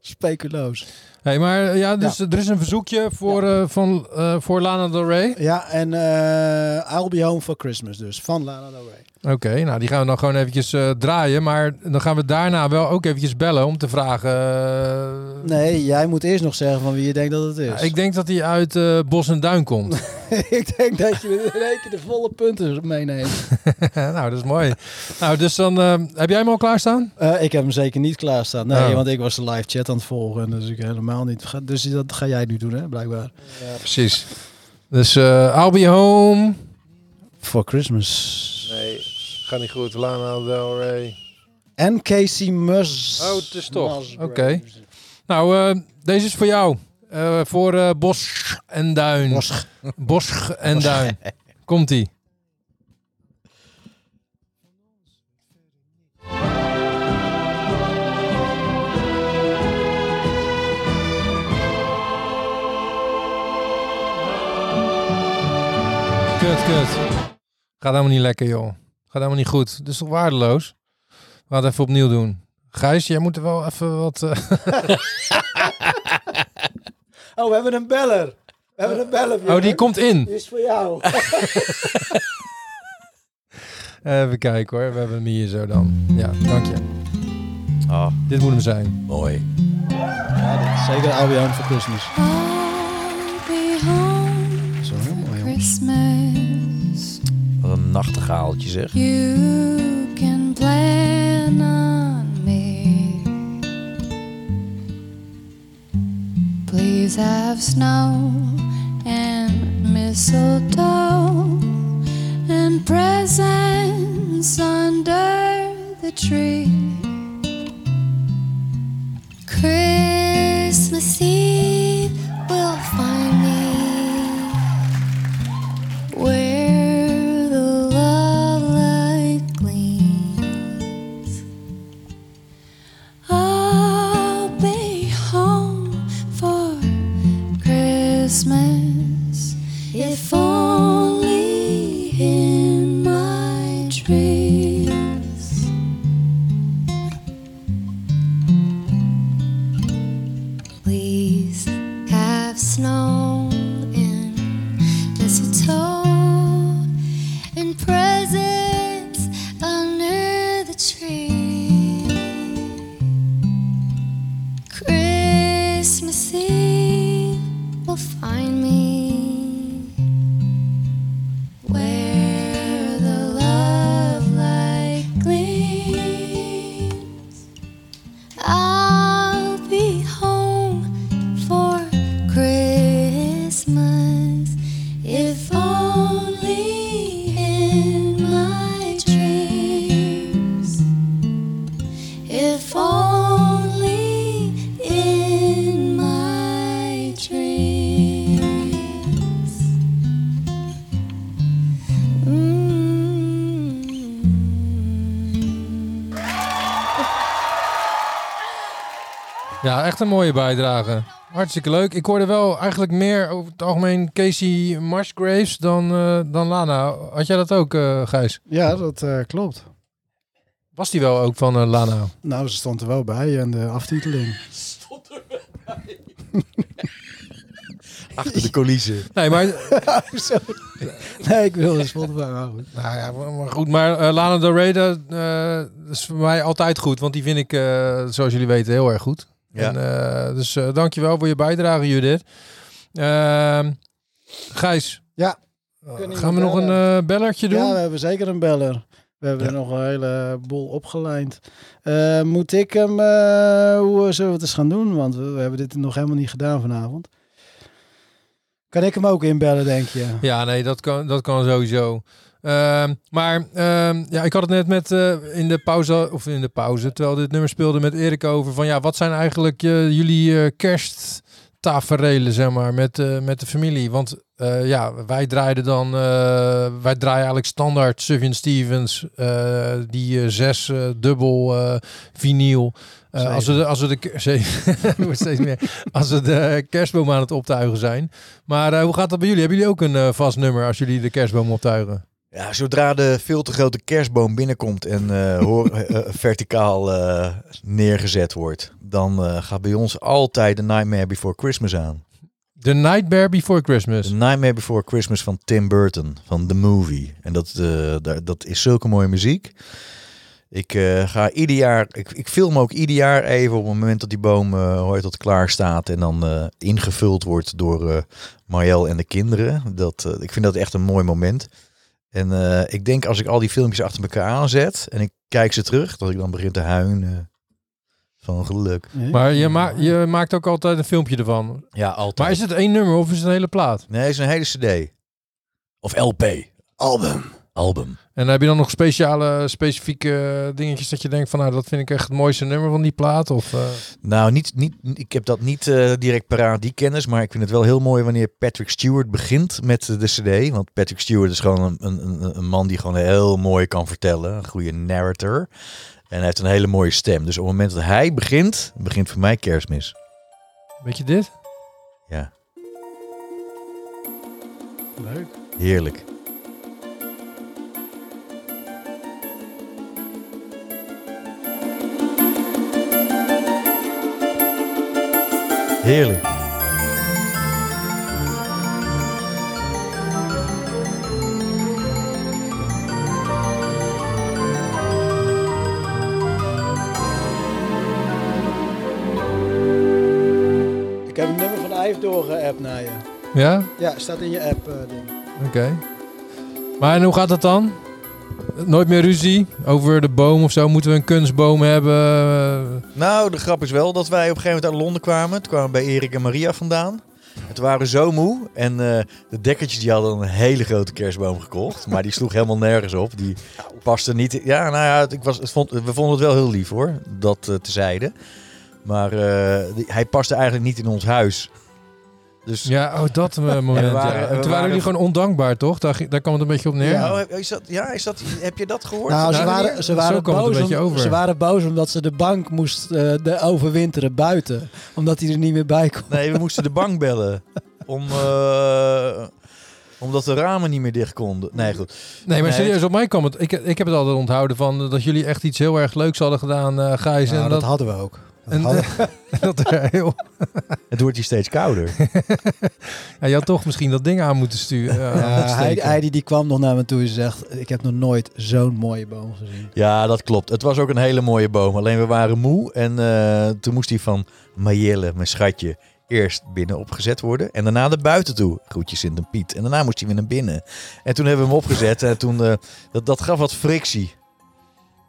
Speculoos. Hey, maar eh, ja, dus er is een verzoekje voor, eh, van, eh, voor Lana Del Rey. Ja, en eh I'll Be Home for Christmas dus, van Lana Del Rey. Oké, nou die gaan we dan gewoon eventjes eh, draaien. Maar dan gaan we daarna wel ook eventjes bellen om te vragen... eh, Nee, jij moet eerst nog zeggen van wie je denkt dat het is. ik denk dat hij uit eh, Bos en Duin komt. ik denk dat je in één keer de volle punten meeneemt. nou, dat is mooi. Nou, dus dan eh, heb jij hem al klaarstaan? Eh, ik heb hem zeker niet klaarstaan. Nee, Oh. want ik was de live chat aan het volgen. Dus ik helemaal niet. Dus dat ga jij nu doen, hè, blijkbaar. Ja, precies. Dus eh I'll be home. For Christmas. Nee, gaat niet goed. Lana Del Rey. En Casey Mus. Oh, het is toch. Oké. Nou, eh, deze is voor jou. Eh, voor eh Bos en Duin. Bosch. Bosch en Duin. Komt-ie. Kut, kut. Gaat helemaal niet lekker, joh. Gaat helemaal niet goed. Is toch waardeloos? We gaan het even opnieuw doen. Gijs, jij moet er wel even wat... eh, Oh, we hebben een beller. We hebben een beller. Oh, die komt in. Die is voor jou. Even kijken hoor, we hebben hem hier zo dan. Ja, dank je. Ah, Dit moet hem zijn. mooi. Ja, dat is zeker I'll be home for Christmas. Be home Zo heel mooi, nachtegaaltje zeg. You can plan on me. Please have snow and mistletoe and presents under the tree. Christmas Eve will find me echt een mooie bijdrage. Hartstikke leuk. Ik hoorde wel eigenlijk meer over het algemeen Casey Musgraves dan, eh, dan Lana. Had jij dat ook, eh Gijs? Ja, dat eh, klopt. Was die wel ook van Lana? Nou, ze stond er wel bij en de aftiteling. Achter de coulissen. Nee, maar... Nee, ik wil de goed. Nou ja, maar goed. Maar eh, Lana Del Rey, dat, eh, dat is voor mij altijd goed. Want die vind ik, eh, zoals jullie weten, heel erg goed. Ja. En, eh, dus eh dankjewel voor je bijdrage, Judith. Ehm Gijs, Ja. gaan we nog een eh, bellertje doen? Ja, we hebben zeker een beller. We hebben er nog een heleboel opgelijnd. Eh, moet ik hem... eh, hoe zullen we het eens gaan doen? Want we, we hebben dit nog helemaal niet gedaan vanavond. Kan ik hem ook inbellen, denk je? Ja, nee, dat kan, dat kan sowieso. Ehm, maar ehm, ja, ik had het net met eh, in de pauze, of in de pauze, terwijl dit nummer speelde met Erik over van ja, wat zijn eigenlijk jullie eh kersttaferelen, zeg maar, met, eh, met de familie? Want eh, ja, wij draaiden dan, eh, wij draaien eigenlijk standaard Sufjan Stevens, die zes dubbel vinyl. Als we de, als we de steeds meer. Als we de kerstboom aan het optuigen zijn. Maar hoe gaat dat bij jullie? Hebben jullie ook een vast nummer als jullie de kerstboom optuigen? Ja, zodra de veel te grote kerstboom binnenkomt en eh, hoor, eh, eh, verticaal neergezet wordt, dan gaat bij ons altijd The Nightmare Before Christmas aan. The Nightmare Before Christmas. The Nightmare Before Christmas van Tim Burton, van The Movie. En dat, dat is zulke mooie muziek. Ik ga ieder jaar, ik, ik film ook ieder jaar even op het moment dat die boom hoort dat klaar staat en dan ingevuld wordt door Marielle en de kinderen. Dat, ik vind dat echt een mooi moment. En eh, ik denk als ik al die filmpjes achter elkaar aanzet en ik kijk ze terug, dat ik dan begin te huilen van geluk. Maar je, ma je maakt ook altijd een filmpje ervan. Ja, altijd. Maar is het één nummer of is het een hele plaat? Nee, het is een hele cd. Of LP. Album. Album. En heb je dan nog speciale, specifieke dingetjes dat je denkt van nou dat vind ik echt het mooiste nummer van die plaat? Of, eh, Nou, niet, niet, ik heb dat niet eh, direct paraat, die kennis. Maar ik vind het wel heel mooi wanneer Patrick Stewart begint met de cd. Want Patrick Stewart is gewoon een, een, een, een man die gewoon heel mooi kan vertellen. Een goede narrator. En hij heeft een hele mooie stem. Dus op het moment dat hij begint, begint voor mij kerstmis. Weet je dit? Ja, Leuk. heerlijk. Heerlijk. Ik heb een nummer van Ive doorgeappt naar je. Ja? Ja, staat in je app eh. Oké. Maar en hoe gaat dat dan? Nooit meer ruzie over de boom of zo? Moeten we een kunstboom hebben? Nou, de grap is wel dat wij op een gegeven moment uit Londen kwamen. Toen kwamen bij Erik en Maria vandaan. Toen waren zo moe. En eh, de dekkertjes die hadden een hele grote kerstboom gekocht. Maar die sloeg helemaal nergens op. Die paste niet. Ja, nou ja, ik was, het vond, we vonden het wel heel lief hoor. Dat uh, tezijde. Maar eh, hij paste eigenlijk niet in ons huis. Dus, Ja, oh, dat eh, moment. ja. En toen waren waren- jullie gewoon ondankbaar, toch? Daar, daar kwam het een beetje op neer. Ja, oh, is dat, ja is dat, heb je dat gehoord? Nou, ze waren, ze, waren boos beetje om- over. ze waren boos omdat ze de bank moest eh, de overwinteren buiten. Omdat hij er niet meer bij kon. Nee, we moesten de bank bellen. Om, eh, omdat de ramen niet meer dicht konden. Nee, goed. Nee, maar serieus, op mij kwam het. Ik, ik heb het altijd onthouden van dat jullie echt iets heel erg leuks hadden gedaan, eh Gijs. Nou, en dat hadden we ook. En, hadden dat er heel... Het wordt hier steeds kouder. ja, je had toch misschien dat ding aan moeten sturen. eh. Heidi, Heidi die kwam nog naar me toe en zegt... Ik heb nog nooit zo'n mooie boom gezien. Ja, dat klopt. Het was ook een hele mooie boom. Alleen we waren moe. En eh, toen moest hij van Mayelle, mijn schatje, eerst binnen opgezet worden. En daarna naar buiten toe. Groetjes Sint en Piet. En daarna moest hij weer naar binnen. En toen hebben we hem opgezet. En toen, eh, dat, dat gaf wat frictie.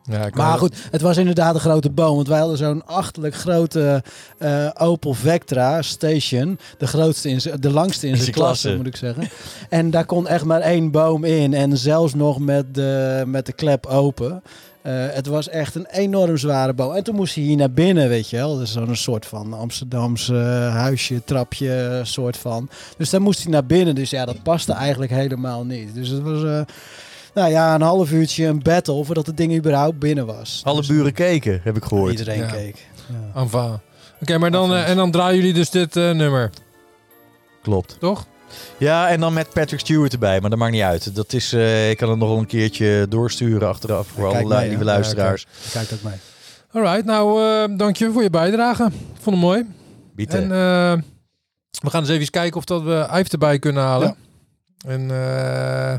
Ja, Maar goed, het was inderdaad een grote boom. Want wij hadden zo'n achtelijk grote eh, Opel Vectra Station. De grootste, in de langste in In zijn klasse, klasse. moet ik zeggen. En daar kon echt maar één boom in. En zelfs nog met de, met de klep open. Eh, het was echt een enorm zware boom. En toen moest hij hier naar binnen, weet je wel. Dus zo'n soort van Amsterdamse huisje, trapje, soort van. Dus daar moest hij naar binnen. Dus ja, dat paste eigenlijk helemaal niet. Dus het was... nou ja, een half uurtje een battle voordat het ding überhaupt binnen was. Alle buren keken, heb ik gehoord. Iedereen Ja. keek. Ja. Enfin. Oké, maar dan, eh, en dan draaien jullie dus dit eh, nummer, Klopt. toch? Ja, en dan met Patrick Stewart erbij. Maar dat maakt niet uit. Dat is, eh, ik kan het nog wel een keertje doorsturen achteraf. Voor alle mee, lieve luisteraars. Kijk ook mee. Alright, nou uh, dank je voor je bijdrage. Ik vond het mooi. Bieten. En eh, we gaan eens even kijken of dat we Ive erbij kunnen halen. En eh,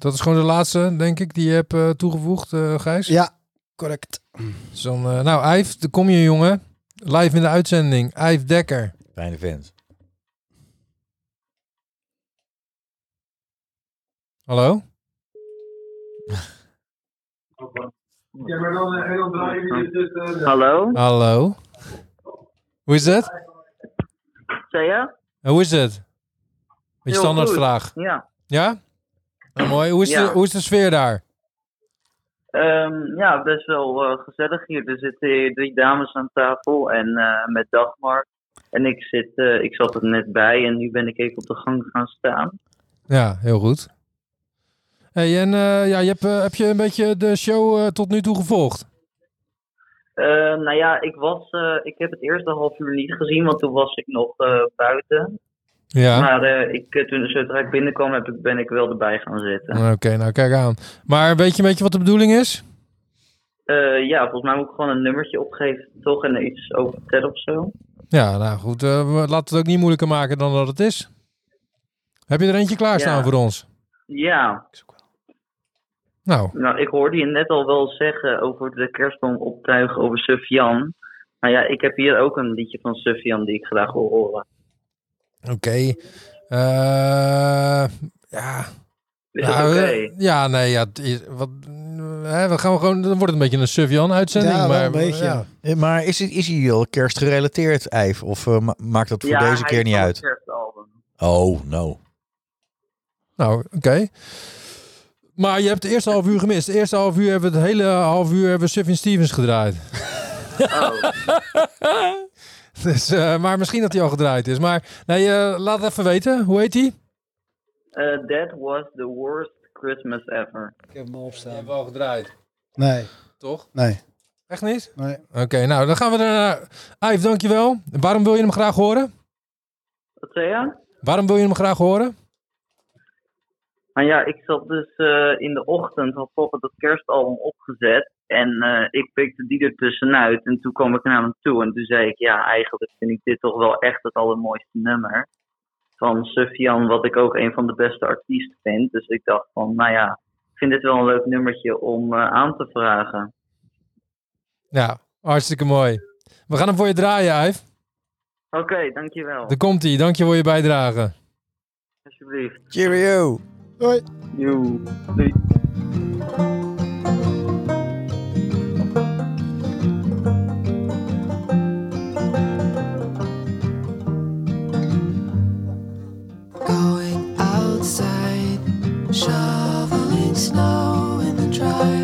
dat is gewoon de laatste, denk ik, die je hebt eh, toegevoegd, eh Gijs. Ja, correct. Dus dan, eh, nou, daar kom je, jongen. Live in de uitzending. Ive Dekker. Fijne vent. Hallo? Hallo? Hallo? Hoe is het? Zei je? Hoe is het? Een standaardvraag. Ja. Ja? Mooi. Hoe is, Ja. de, hoe is de sfeer daar? Ehm, ja, best wel eh, gezellig hier. Er zitten drie dames aan tafel en eh, met Dagmar. En ik, zit, eh, ik zat er net bij en nu ben ik even op de gang gaan staan. Ja, heel goed. Hey, en ja, je hebt, heb je een beetje de show tot nu toe gevolgd? Eh, nou ja, ik, was, ik heb het eerste half uur niet gezien, want toen was ik nog buiten. Ja. Maar eh, ik, eh, toen zodra ik binnenkwam, heb ik, ben ik wel erbij gaan zitten. Oké, nou kijk aan. Maar weet je een beetje wat de bedoeling is? Eh, ja, volgens mij moet ik gewoon een nummertje opgeven, toch? En iets over vertellen of zo. Ja, nou goed. we laten het ook niet moeilijker maken dan dat het is. Heb je er eentje klaarstaan Ja. voor ons? Ja. Nou, Nou, ik hoorde je net al wel zeggen over de kerstboom optuigen over Sufjan. Nou ja, ik heb hier ook een liedje van Sufjan die ik graag wil horen. Oké. Eh, ja. Is dat Nou, ja, nee, ja. het is- Wat, hè, we gaan gewoon, dan wordt het een beetje een Sufjan-uitzending. Ja, maar, een beetje. ja. Eh, Maar is, het, is hij al kerstgerelateerd, Eif? Of eh, ma- maakt dat voor ja, deze keer niet uit? Oh, no. Nou, oké. Maar je hebt het eerste half uur gemist. De eerste half uur hebben we het hele half uur hebben we Sufjan Stevens gedraaid. dus, eh, maar misschien dat hij al gedraaid is. Maar nee, eh, laat het even weten. Hoe heet hij? Uh, that was the worst Christmas ever. Ik heb hem opstaan. hebben al gedraaid. Nee. Toch? Nee. Echt niet? Nee. Oké, nou dan gaan we er naar. Ive, dankjewel. Waarom wil je hem graag horen? Wat zei je? Waarom wil je hem graag horen? Nou ja, ik zat dus eh, in de ochtend, had papa dat kerstalbum opgezet. En eh, ik pikte die er tussenuit. En toen kwam ik naar hem toe. En toen zei ik, ja, eigenlijk vind ik dit toch wel echt het allermooiste nummer. Van Sufjan, wat ik ook een van de beste artiesten vind. Dus ik dacht van, nou ja, ik vind dit wel een leuk nummertje om eh, aan te vragen. Ja, hartstikke mooi. We gaan hem voor je draaien, Ive. Oké, dankjewel. Daar komt hij. Dank je voor je bijdrage. Alsjeblieft. Cheerio. Hoi. Doei. Snow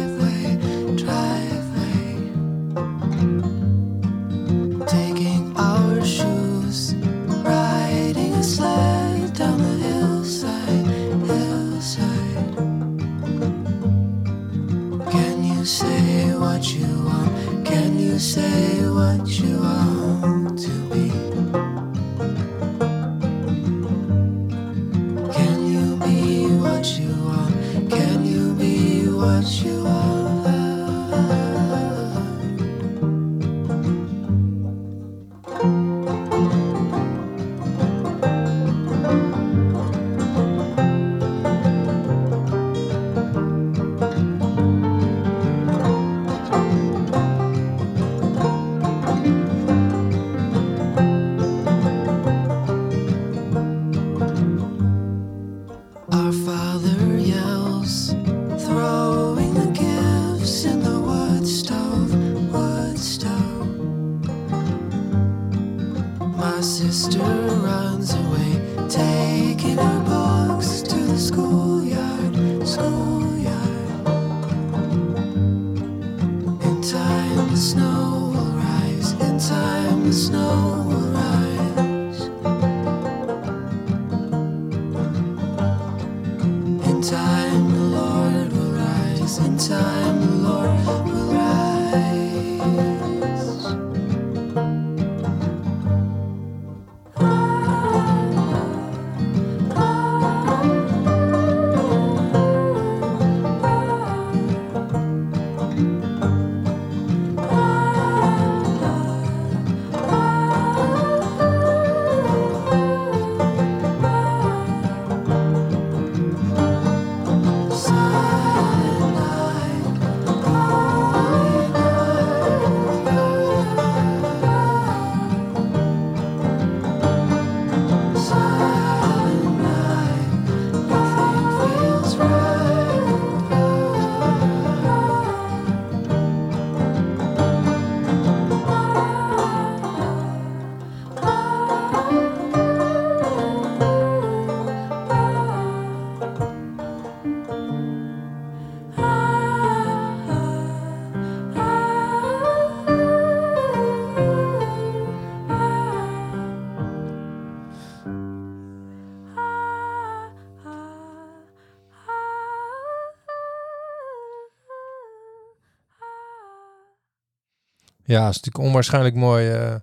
Ja, is natuurlijk onwaarschijnlijk mooi. eh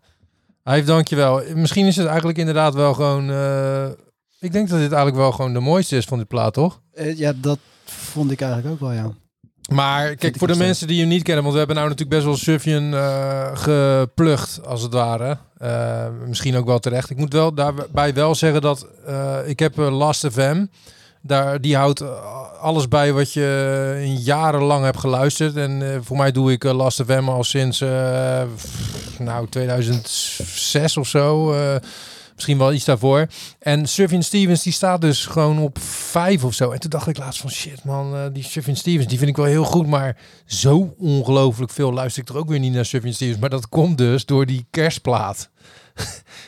Ive, dankjewel. Misschien is het eigenlijk inderdaad wel gewoon... eh, ik denk dat dit eigenlijk wel gewoon de mooiste is van dit plaat, toch? Eh, ja, dat vond ik eigenlijk ook wel, ja. Maar kijk, voor de mensen die hem niet kennen, want we hebben nou natuurlijk best wel Sufjan eh geplukt, als het ware. Misschien ook wel terecht. Ik moet wel daarbij wel zeggen dat ik heb Last FM Daar, die houdt eh, alles bij wat je in jarenlang hebt geluisterd. En eh, voor mij doe ik eh, Last of M al sinds eh, nou, 2006 of zo. eh, misschien wel iets daarvoor. En Sufjan Stevens die staat dus gewoon op vijf of zo. En toen dacht ik laatst van shit man, eh, die Sufjan Stevens die vind ik wel heel goed. Maar zo ongelooflijk veel luister ik er ook weer niet naar Sufjan Stevens. Maar dat komt dus door die kerstplaat.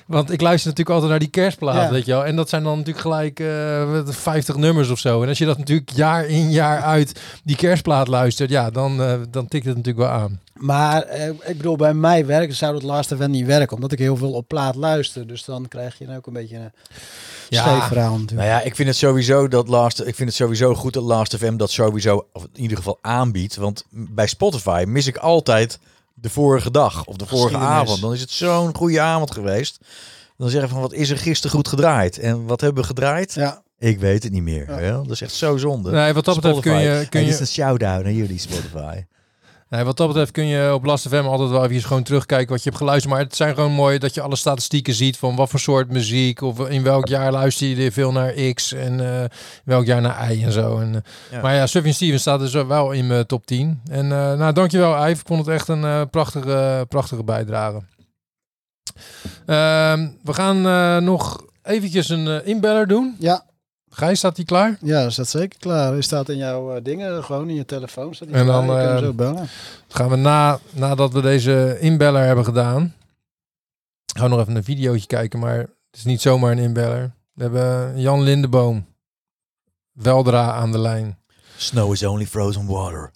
Want ik luister natuurlijk altijd naar die kerstplaat, Ja. weet je wel. En dat zijn dan natuurlijk gelijk eh 50 nummers of zo. En als je dat natuurlijk jaar in jaar uit die kerstplaat luistert, ja, dan, eh, dan tikt het natuurlijk wel aan. Maar eh, ik bedoel, bij mij werken zou dat Last Event niet werken, omdat ik heel veel op plaat luister. Dus dan krijg je dan ook een beetje een scheef verhaal natuurlijk. Nou ja, ik vind het sowieso dat Last, ik vind het sowieso goed dat Last FM dat sowieso, of in ieder geval aanbiedt. Want bij Spotify mis ik altijd de vorige dag of de vorige avond. Dan is het zo'n goede avond geweest. Dan zeggen van wat is er gisteren goed gedraaid en wat hebben we gedraaid? Ja. Ik weet het niet meer. wel. Dat is echt zo zonde. Nee, wat dat betreft kun je- kun je- dit is een shout-out naar jullie Spotify. Nee, wat dat betreft kun je op Last FM altijd wel even gewoon terugkijken wat je hebt geluisterd. Maar het zijn gewoon mooi dat je alle statistieken ziet van wat voor soort muziek of in welk jaar luister je veel naar X en eh, welk jaar naar Y en zo. En, eh, Ja. Maar ja, Sufjan Stevens staat dus wel in mijn top 10. En eh nou, dankjewel Ive. Ik vond het echt een eh, prachtige, prachtige bijdrage. Ehm, we gaan eh, nog eventjes een inbeller doen. Ja. Gijs, staat die klaar? Ja, dat staat zeker klaar. Hij staat in jouw eh, dingen, gewoon in je telefoon. Staat En klaar. dan Je hem eh, zo bellen. gaan we na, nadat we deze inbeller hebben gedaan, gaan we nog even een videootje kijken, maar het is niet zomaar een inbeller. We hebben Jan Lindeboom, Weldra aan de lijn. Snow is only frozen water.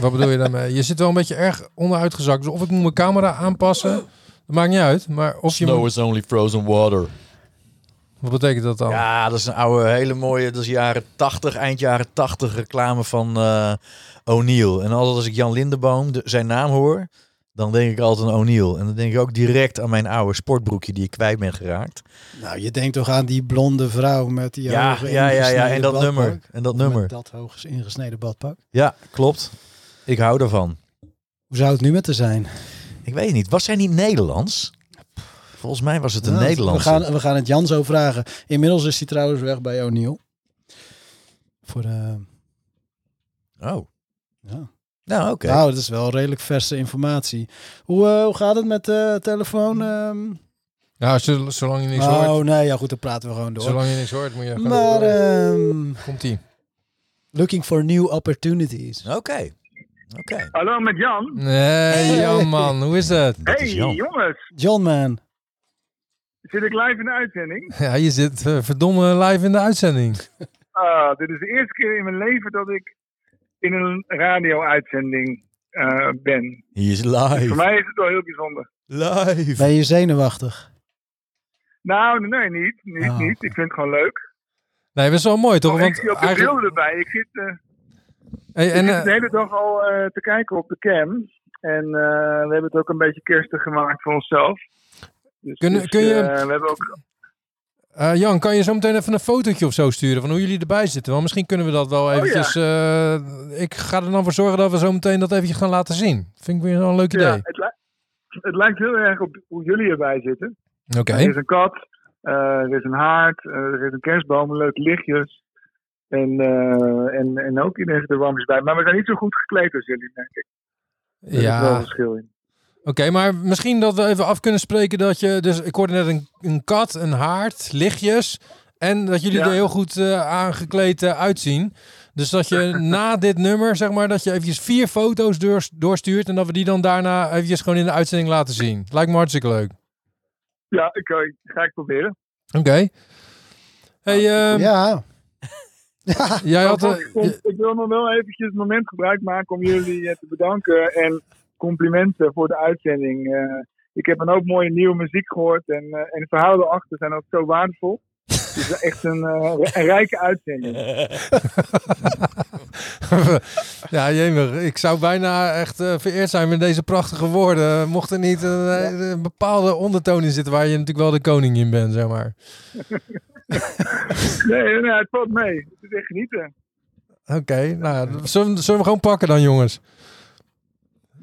Wat bedoel je daarmee? Je zit wel een beetje erg onderuitgezakt, dus of ik moet mijn camera aanpassen, dat maakt niet uit. Maar of je Snow is only frozen water. Wat betekent dat dan? Ja, dat is een oude, hele mooie, dat is jaren 80, eind jaren 80 reclame van eh O'Neill. En altijd als ik Jan Lindeboom de, zijn naam hoor, dan denk ik altijd aan O'Neill. En dan denk ik ook direct aan mijn oude sportbroekje die ik kwijt ben geraakt. Nou, je denkt toch aan die blonde vrouw met die Ja, hoge ja, ja, ja, en dat badpak? nummer, en dat Of nummer. Dat hoog ingesneden badpak. Ja, klopt. Ik hou ervan. Hoe zou het nu met te zijn? Ik weet niet, was zij niet Nederlands? Volgens mij was het een Ja, Nederlandse. We gaan, we gaan het Jan zo vragen. Inmiddels is hij trouwens weg bij O'Neill. Voor de... Oh. Ja. Nou, oké. Nou, dat is wel redelijk verse informatie. Hoe, eh, hoe gaat het met de telefoon? ehm? Ja, zol- zolang je niks oh, hoort. nee, ja goed, dan praten we gewoon door. Zolang je niks hoort, moet je gewoon Maar, ehm, Komt-ie. looking for new opportunities. Oké. Oké. Hallo met Jan. Nee, Jan man, hoe is het? hey jongens, John man. Zit ik live in de uitzending? Ja, je zit eh, verdomme live in de uitzending. Ah, dit is de eerste keer in mijn leven dat ik in een radio-uitzending eh, ben. Hij is Dus live. voor mij is het wel heel bijzonder. Live. Ben je zenuwachtig? Nou, nee, niet. Niet, Oh. niet. Ik vind het gewoon leuk. Nee, dat is wel mooi toch? Oh, ik Want zie ook de eigenlijk... beelden erbij. Ik zit, eh, Hey, ik en, zit eh, de hele dag al eh, te kijken op de cam. En eh, we hebben het ook een beetje kerstig gemaakt voor onszelf. Dus, Kun- dus, kun je- eh, we hebben ook... eh, Jan, kan je zo meteen even een fotootje of zo sturen van hoe jullie erbij zitten? Want misschien kunnen we dat wel Oh, ja. eventjes... eh, ik ga er dan voor zorgen dat we zo meteen dat eventjes gaan laten zien. Vind ik weer wel een leuk idee. Ja, het, li- het lijkt heel erg op hoe jullie erbij zitten. Oké. Er is een kat, er is een haard, er is een kerstboom, leuke lichtjes. En, eh, en, en ook iedereen zit er warmpjes bij. Maar we zijn niet zo goed gekleed als jullie, denk ik. Er is wel Ja, een verschil in. Oké, maar misschien dat we even af kunnen spreken dat je... Dus ik hoorde net een, een kat, een haard, lichtjes... En dat jullie Ja. er heel goed eh, aangekleed eh, uitzien. Dus dat je na dit nummer, zeg maar, dat je eventjes vier foto's door, doorstuurt... en dat we die dan daarna eventjes gewoon in de uitzending laten zien. Lijkt me hartstikke leuk. Ja, ik, eh, ga ik proberen. Oké. Hey, ehm, Ja. jij had... Ik, wil nog wel eventjes het moment gebruik maken om jullie te bedanken. En complimenten voor de uitzending. Eh, ik heb een hoop mooie nieuwe muziek gehoord. En, eh, en de verhalen erachter zijn ook zo waardevol. Het is echt een, eh, een rijke uitzending. ja, jemig. Ik zou bijna echt vereerd zijn met deze prachtige woorden. Mocht er niet een, een bepaalde ondertoon in zitten waar je natuurlijk wel de koning in bent, zeg maar. Nee, nee, het valt mee. Het is echt genieten. Oké, nou, zullen, we- zullen we gewoon pakken dan, jongens?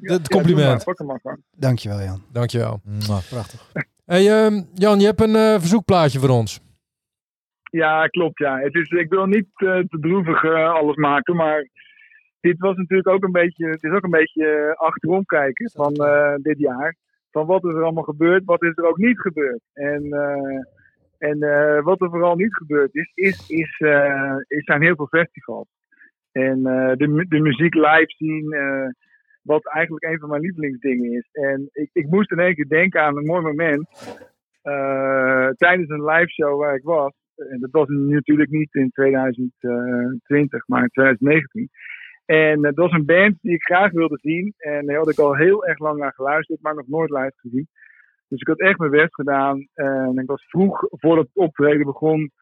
Ja, Het ja, compliment. doe maar, maar. Dankjewel Jan. Dankjewel. Prachtig. Hey, ehm, Jan, je hebt een eh, verzoekplaatje voor ons. Ja, klopt. Ja. Het is, ik wil niet eh, te droevig eh, alles maken, maar dit was natuurlijk ook een beetje, het is ook een beetje achterom kijken van eh, dit jaar. Van wat is er allemaal gebeurd, wat is er ook niet gebeurd. En, eh, en eh, wat er vooral niet gebeurd is, is, is, eh, is zijn heel veel festivals. En eh, de, de muziek live zien, eh, wat eigenlijk een van mijn lievelingsdingen is. En ik, ik moest in één keer denken aan een mooi moment eh, tijdens een live show waar ik was. En dat was natuurlijk niet in 2020, maar in 2019. En eh, dat was een band die ik graag wilde zien. En daar had ik al heel erg lang naar geluisterd, maar nog nooit live gezien. Dus ik had echt mijn best gedaan. En ik was vroeg, voordat het optreden begon, eh,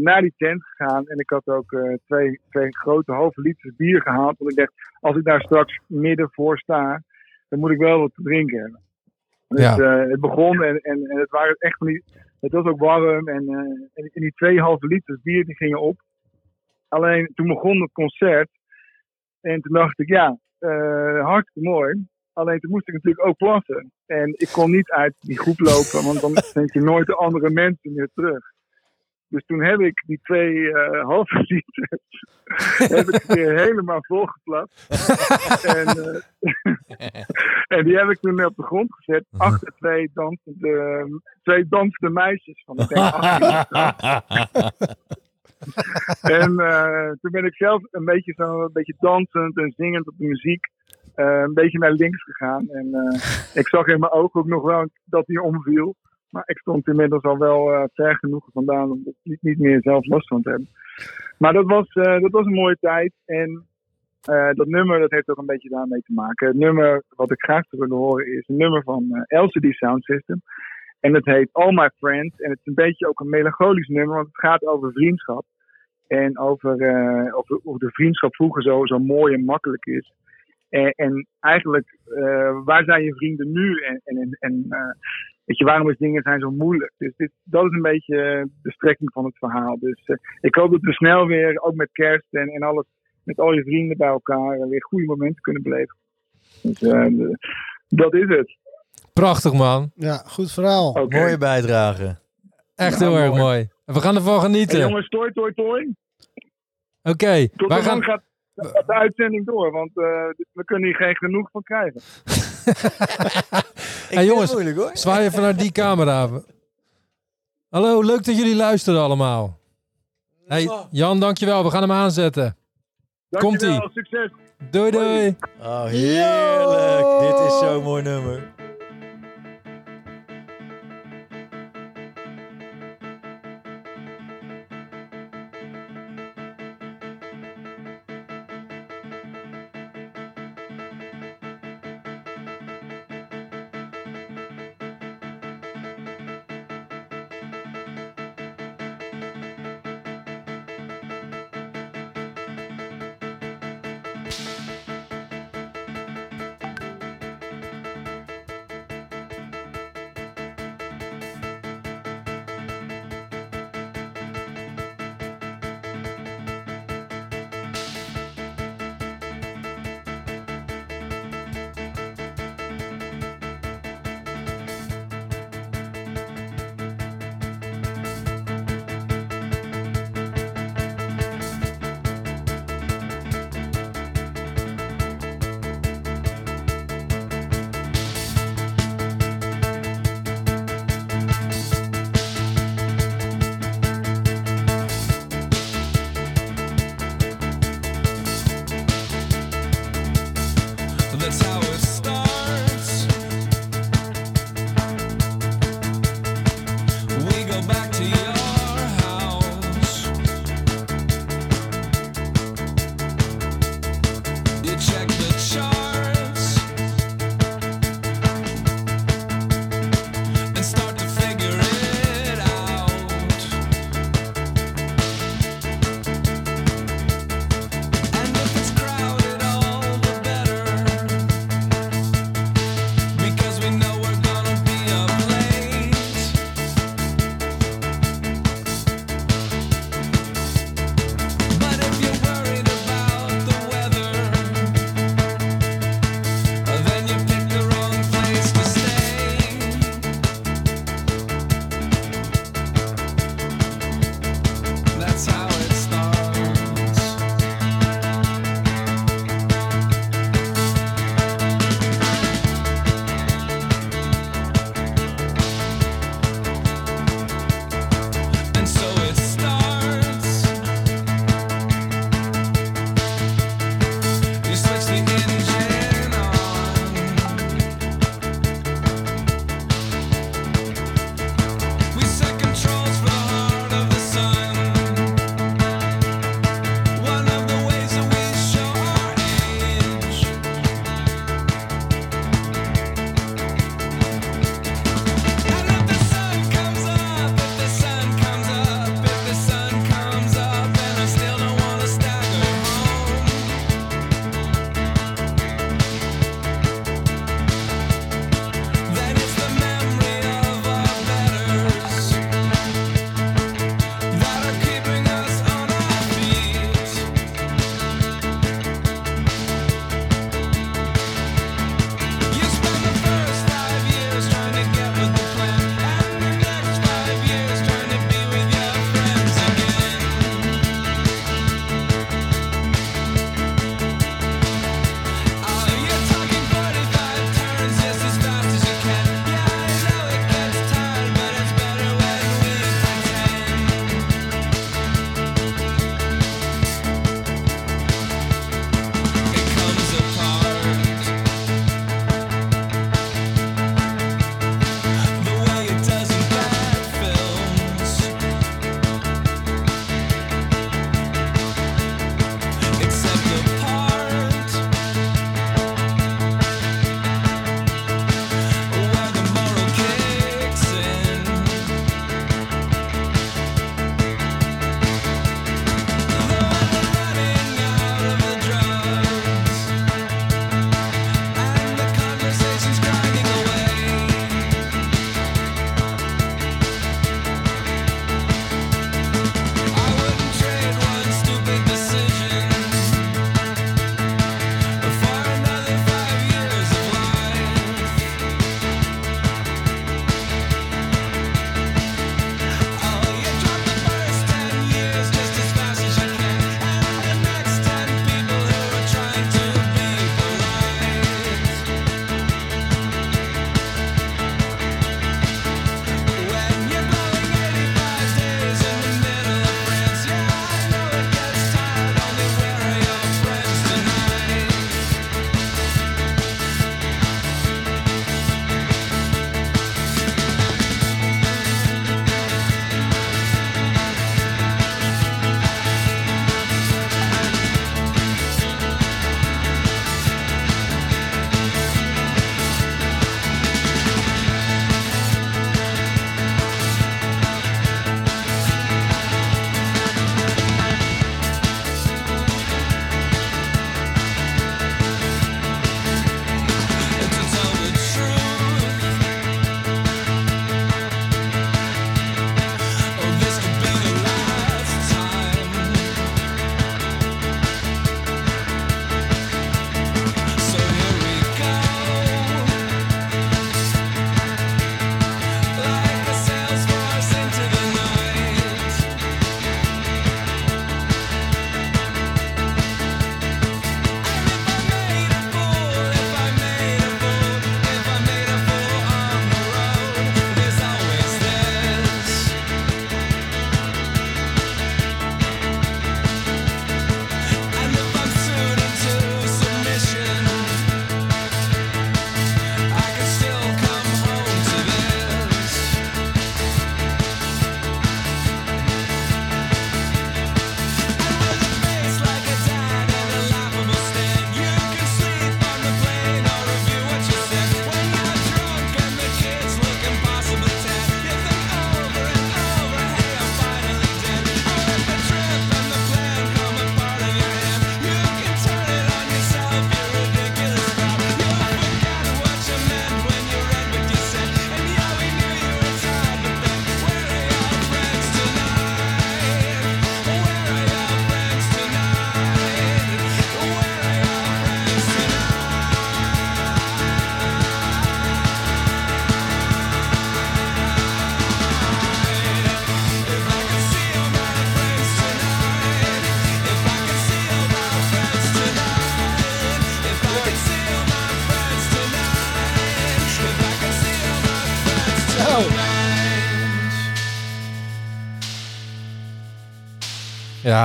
naar die tent gegaan. En ik had ook eh, twee, twee grote halve liters bier gehaald. Want ik dacht, als ik daar straks midden voor sta, dan moet ik wel wat te drinken hebben. Dus Ja. eh, het begon en, en, en het waren echt van die. Het was ook warm en, eh, en, die twee halve liters bier die gingen op. Alleen toen begon het concert. En toen dacht ik, ja, eh, hartstikke mooi. Alleen toen moest ik natuurlijk ook plassen. En ik kon niet uit die groep lopen, want dan vind je nooit de andere mensen meer terug. Dus toen heb ik die twee eh, halve liters heb ik weer helemaal volgeplakt. en, eh, en die heb ik toen op de grond gezet achter twee dansende, twee dansende meisjes van ik denk 18 of zo. En eh, toen ben ik zelf een beetje, zo, een beetje dansend en zingend op de muziek. een beetje naar links gegaan. En ik zag in mijn ogen ook nog wel dat hij omviel. Maar ik stond inmiddels al wel eh, ver genoeg vandaan om er niet, meer zelf last van te hebben. Maar dat was, eh, dat was een mooie tijd. En eh, dat nummer dat heeft ook een beetje daarmee te maken. Het nummer wat ik graag zou willen horen is een nummer van LCD Sound System. En het heet All My Friends. En het is een beetje ook een melancholisch nummer, want het gaat over vriendschap. En over, over hoe de vriendschap vroeger zo, zo mooi en makkelijk is. En, en eigenlijk, waar zijn je vrienden nu? En, en, en, weet je, waarom is dingen zijn zo moeilijk? Dus dit, dat is een beetje eh, de strekking van het verhaal. Dus eh, ik hoop dat we snel weer, ook met kerst en, en alles, met al je vrienden bij elkaar, eh, weer goede momenten kunnen beleven. Dus eh, de- dat is het. Prachtig, man. Ja, goed verhaal. Mooie bijdrage. Echt Ja, heel erg mooi. we gaan ervan genieten. Hey, jongens, toi, toi, toi. Oké, Tot wij hoe gaan... gaat gaat de uitzending door? Want eh, we kunnen hier geen genoeg van krijgen. Hey, jongens, zwaai even naar die camera. Hallo, leuk dat jullie luisteren allemaal. Hey, Jan, dankjewel. We gaan hem aanzetten. Komt-ie. Succes. Doei, doei. Oh, heerlijk. Dit is zo'n mooi nummer.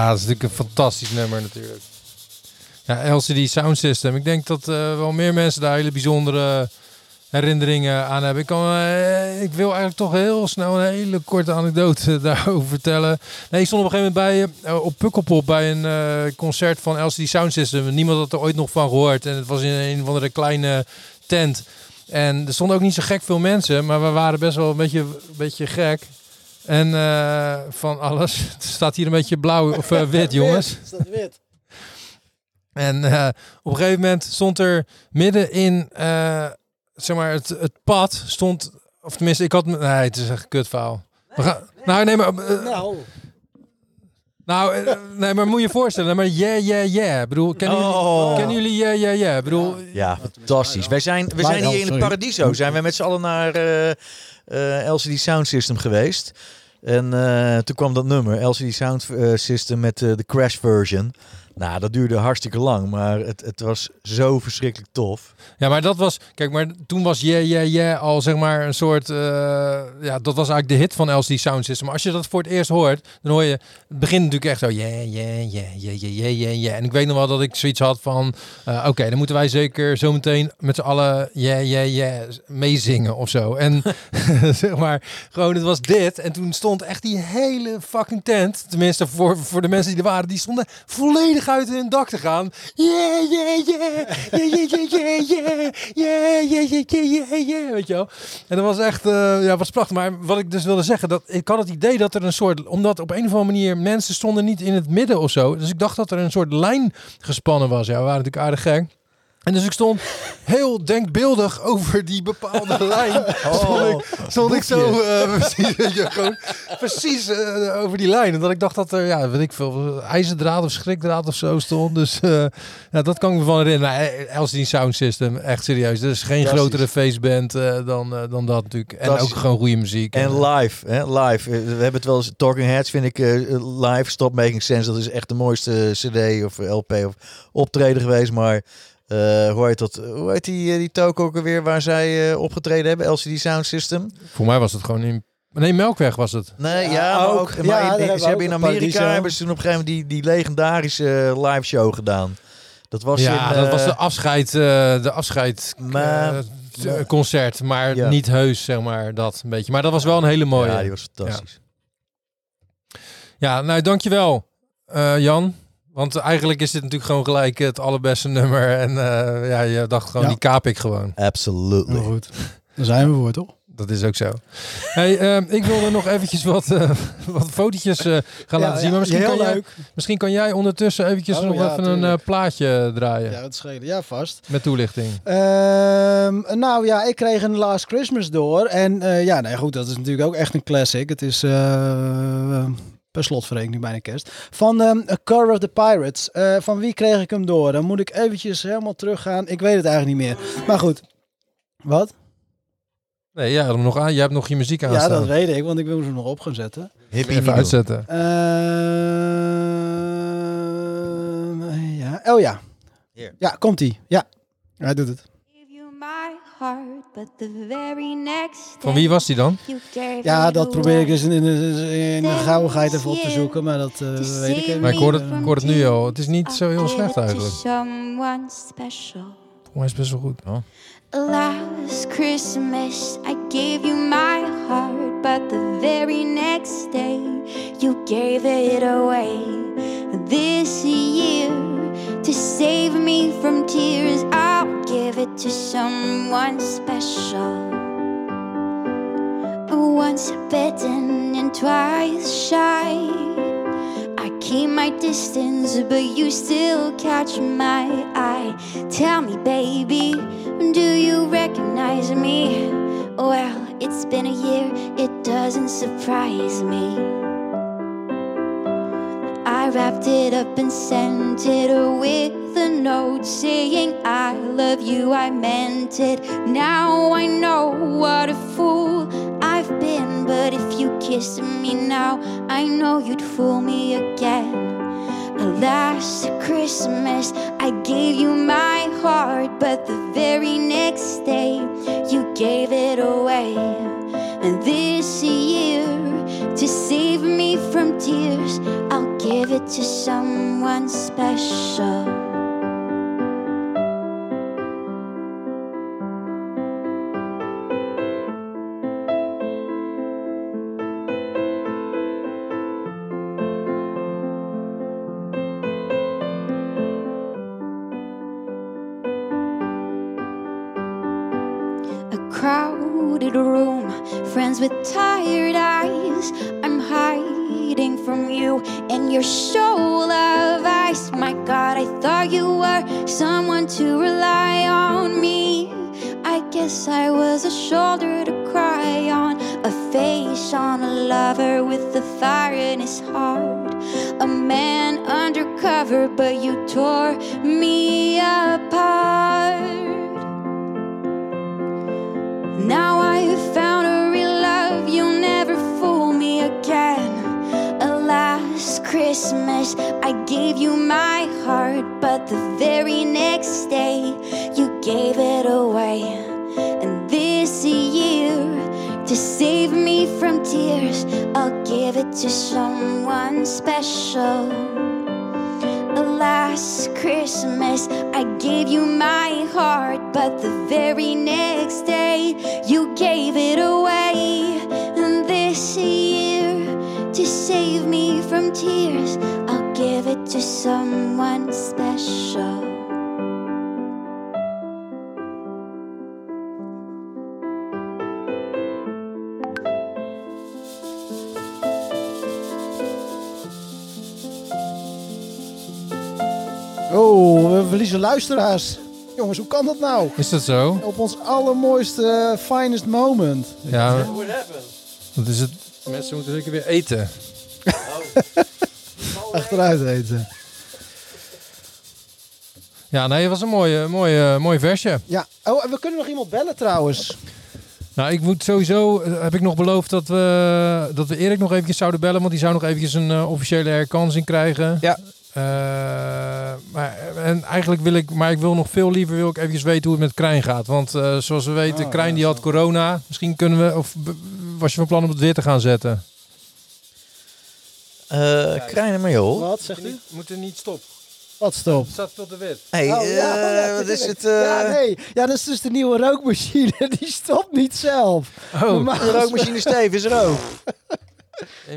Ja, dat is natuurlijk een fantastisch nummer natuurlijk. Ja, LCD Sound System. Ik denk dat eh, wel meer mensen daar hele bijzondere herinneringen aan hebben. Ik, eh, ik wil eigenlijk toch heel snel een hele korte anekdote daarover vertellen. Nee, ik stond op een gegeven moment bij, eh, op Pukkelpop bij een concert van LCD Sound System. Niemand had er ooit nog van gehoord. En het was in een of andere kleine tent. En er stonden ook niet zo gek veel mensen, maar we waren best wel een beetje, een beetje gek. En eh, van alles. Het staat hier een beetje blauw of eh, wit, jongens. Is dat wit? En eh, op een gegeven moment stond er midden in, eh, zeg maar, het, het pad stond, of tenminste, ik had, nee, het is echt een kut verhaal. We gaan, nou, nee, maar, Nou, nou, nee, maar moet je je voorstellen, maar yeah, yeah, yeah. Ik bedoel, kennen jullie, Oh. kennen jullie yeah, yeah, yeah? Ik bedoel, Ja, fantastisch. Wij zijn, we Wij zijn hier in het. Paradiso. Zijn wij met z'n allen naar eh, eh, LCD Sound System geweest. En eh, toen kwam dat nummer, LCD Sound eh, System met de Crash version. Nou, dat duurde hartstikke lang, maar het, het was zo verschrikkelijk tof. Ja, maar dat was, kijk, maar toen was je je je al zeg maar een soort, eh, ja, dat was eigenlijk de hit van LCD Sound System. Maar als je dat voor het eerst hoort, dan hoor je, het begint natuurlijk echt zo, je, je, je, je, je, je, je. En ik weet nog wel dat ik zoiets had van, eh, oké, dan moeten wij zeker zometeen met z'n allen, je, je, je meezingen of zo. En zeg maar, gewoon, het was dit. En toen stond echt die hele fucking tent, tenminste voor, voor de mensen die er waren, die stonden volledig uit hun dak te gaan. Weet je wel? En dat was echt, eh, ja, was prachtig. Maar wat ik dus wilde zeggen, dat ik had het idee dat er een soort, omdat op een of andere manier mensen stonden niet in het midden of zo. Dus ik dacht dat er een soort lijn gespannen was. Ja, we waren natuurlijk aardig gek. En dus ik stond heel denkbeeldig over die bepaalde lijn. stond ik, stond ik zo eh, precies, weet je, gewoon, precies eh, over die lijn. En dat ik dacht dat er, ja, weet ik veel, ijzerdraad of schrikdraad of zo stond. Dus eh, ja, dat kan ik me van herinneren. Maar eh, LCD Sound System, echt serieus. Er is geen grotere feestband dan, dan dat natuurlijk. En ook gewoon goede muziek. En live, hè, live. We hebben het wel eens, Talking Heads vind ik live, Stop Making Sense, dat is echt de mooiste cd of LP of optreden geweest. Maar eh, hoe heet dat? Hoe heet die, eh, die took ook alweer waar zij eh, opgetreden hebben? LCD Sound System? Voor mij was het gewoon in... Nee, Melkweg was het. Nee, ja, maar ook. ook. Ja, maar daar in- ze hebben in Amerika hebben ze toen op een gegeven moment die, die legendarische live show gedaan. Dat was ja, in, dat was de afscheid, eh, de afscheid Maar- eh, concert, maar Ja. niet heus, zeg maar, dat een beetje. Maar dat was wel een hele mooie. Ja, die was fantastisch. Ja, nou, dankjewel, eh Jan. Want eigenlijk is dit natuurlijk gewoon gelijk het allerbeste nummer. En eh, ja, je dacht gewoon, Ja. die kaap ik gewoon. Absolutely. heel goed. Daar zijn we voor, toch? Dat is ook zo. Hey, ehm, ik wilde nog eventjes wat, eh, wat fotootjes eh, gaan Ja, laten zien. Maar misschien, heel kan jij, leuk. misschien kan jij ondertussen eventjes Oh, nog ja, even een tuurlijk. plaatje draaien. Ja, dat schelen. Ja, vast. Met toelichting. Ehm, nou ja, ik kreeg een Last Christmas door. En eh, ja, nee, goed, dat is natuurlijk ook echt een classic. Het is eh, per slotverrekening bijna kerst. Van ehm A Car of the Pirates. Eh, van wie kreeg ik hem door? Dan moet ik eventjes helemaal teruggaan. Ik weet het eigenlijk niet meer. Maar goed. Wat? Nee, jij, had hem nog aan, jij hebt nog je muziek aan Ja, dat weet ik, want ik wil ze nog op gaan zetten. Hippie Even uitzetten. Ehm, ja. Oh ja. Ja, komt-ie. Ja, hij doet het. Van wie was die dan? Ja, dat probeer ik eens in, in, in de gauwigheid even op te zoeken, maar dat eh, weet ik even Maar ik hoor het, niet. ik hoor het nu al. Het is niet zo heel slecht eigenlijk. someone special. Volgens mij is best wel goed. Last Christmas, I gave you my heart, but the very next day, you gave it away. This year, to save me from tears, I'll give it to someone special. Once bitten and twice shy. I keep my distance, but you still catch my eye. Tell me, baby, do you recognize me? Well, it's been a year, it doesn't surprise me. I wrapped it up and sent it with a note saying, I love you, I meant it. Now I know what a fool I've been, but if you kissed me now, I know you'd fool me again. Last Christmas, I gave you my heart, but the very next day, you gave it away. And this year, to save me from tears, I'll give it to someone special. Crowded room, friends with tired eyes. I'm hiding from you and your soul of ice. My God, I thought you were someone to rely on me. I guess I was a shoulder to cry on, a face on a lover with the fire in his heart. A man undercover, but you tore me apart. Now Christmas, I gave you my heart, but the very next day, you gave it away. And this year, to save me from tears, I'll give it to someone special. Last Christmas, I gave you my heart, but the very next day, you gave it away. To save me from tears, I'll give it to someone special. Oh, we verliezen luisteraars. Jongens, hoe kan dat nou? Is dat zo? Op ons allermooiste, eh, finest moment. Ja, dat is het. Mensen moeten zeker weer eten. Achteruit eten. Ja, nee, het was een mooie, mooie, mooi versje. Ja. Oh, en we kunnen nog iemand bellen trouwens. Nou, ik moet sowieso, eh, heb ik nog beloofd dat we, dat we Erik nog eventjes zouden bellen, want die zou nog eventjes een eh, officiële herkansing krijgen. Ja. maar, en eigenlijk wil ik, maar ik wil nog veel liever wil ik eventjes weten hoe het met Krijn gaat. Want eh, zoals we weten, Oh, Krijn ja, die had corona. Misschien kunnen we, of was je van plan om het weer te gaan zetten? Eh Krijn en Marjool. Wat zegt u? Moet er niet stop. Wat stop? Het staat veel te wit. Hey, Oh, ja, eh, ja, wat is het? eh, Ja, nee. Ja, dat is dus de nieuwe rookmachine. Die stopt niet zelf. Oh, de rookmachine Steve is er ook.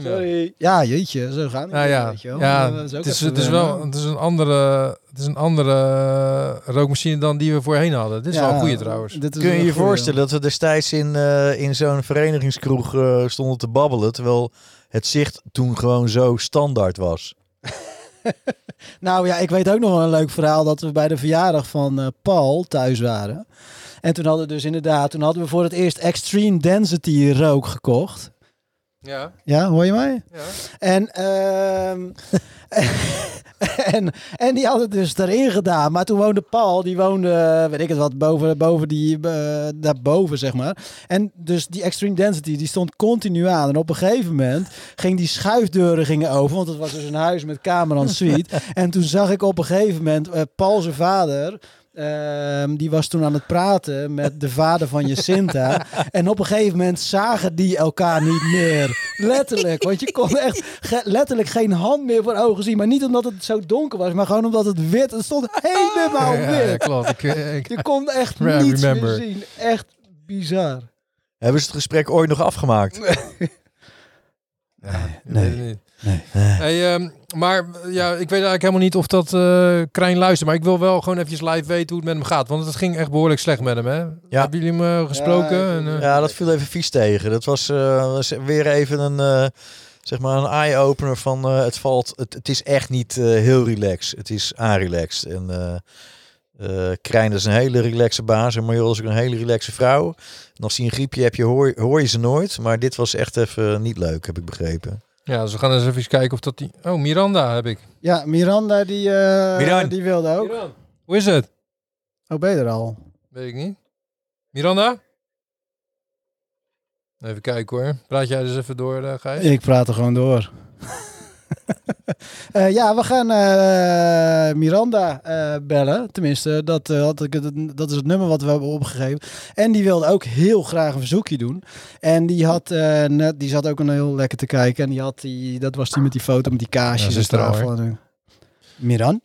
Sorry. Ja, jeetje, zo gaan we. Nou ja, weet je wel. ja Dat is ook het, is, het, wel, het is een andere, het is een andere eh, rookmachine dan die we voorheen hadden. Dit is wel een goede trouwens. Dit is Kun je je goeie, voorstellen dat we destijds in, eh, in zo'n verenigingskroeg eh, stonden te babbelen, terwijl het zicht toen gewoon zo standaard was? Nou ja, ik weet ook nog wel een leuk verhaal dat we bij de verjaardag van eh, Paul thuis waren. En toen hadden we dus inderdaad, toen hadden we voor het eerst Extreme Density rook gekocht. Ja. Ja, hoor je mij? Ja. En, ehm, en, en die hadden het dus erin gedaan. Maar toen woonde Paul, die woonde, weet ik het wat, boven, boven die, eh, daarboven zeg maar. En dus die extreme density, die stond continu aan. En op een gegeven moment ging die schuifdeuren gingen open. Want het was dus een huis met kamer en suite. en toen zag ik op een gegeven moment eh, Paul zijn vader... Ehm, die was toen aan het praten met de vader van Jacinta. en op een gegeven moment zagen die elkaar niet meer. Letterlijk. Want je kon echt ge- letterlijk geen hand meer voor ogen zien. Maar niet omdat het zo donker was, maar gewoon omdat het wit. Het stond helemaal Ja, wit. ja, klopt. Ik, ik, Je kon echt niets remember. meer zien. Echt bizar. Hebben ze het gesprek ooit nog afgemaakt? nee. Weet het niet. Hey, ehm, maar ja, ik weet eigenlijk helemaal niet of dat eh Krijn luistert. Maar ik wil wel gewoon eventjes live weten hoe het met hem gaat. Want het ging echt behoorlijk slecht met hem, hè? Hebben jullie hem eh, gesproken? Ja, en, eh, ja, dat viel even vies tegen. Dat was, eh, weer even een, eh, zeg maar een eye-opener van eh, het valt. Het, het is echt niet eh, heel relaxed. Het is aanrelaxed. En eh eh Krijn is een hele relaxe baas. En Marjool is ook een hele relaxe vrouw. En als hij een griepje hebt, je hoor, hoor je ze nooit. Maar dit was echt even niet leuk, heb ik begrepen. Ja, dus we gaan eens even kijken of dat die... Oh, Miranda heb ik. Ja, Miranda die, eh, Miran. die wilde ook. Hoe is het? Oh, ben je er al? Weet ik niet. Miranda? Even kijken hoor. Praat jij dus even door, Gijs? Ik praat er gewoon door. Eh, ja, we gaan eh, Miranda eh, bellen. Tenminste, dat, eh, had ik, dat is het nummer wat we hebben opgegeven. En die wilde ook heel graag een verzoekje doen. En die, had, eh, net, die zat ook een heel lekker te kijken. En die had die, dat was die met die foto met die kaasjes. Ja, is er al, Miran?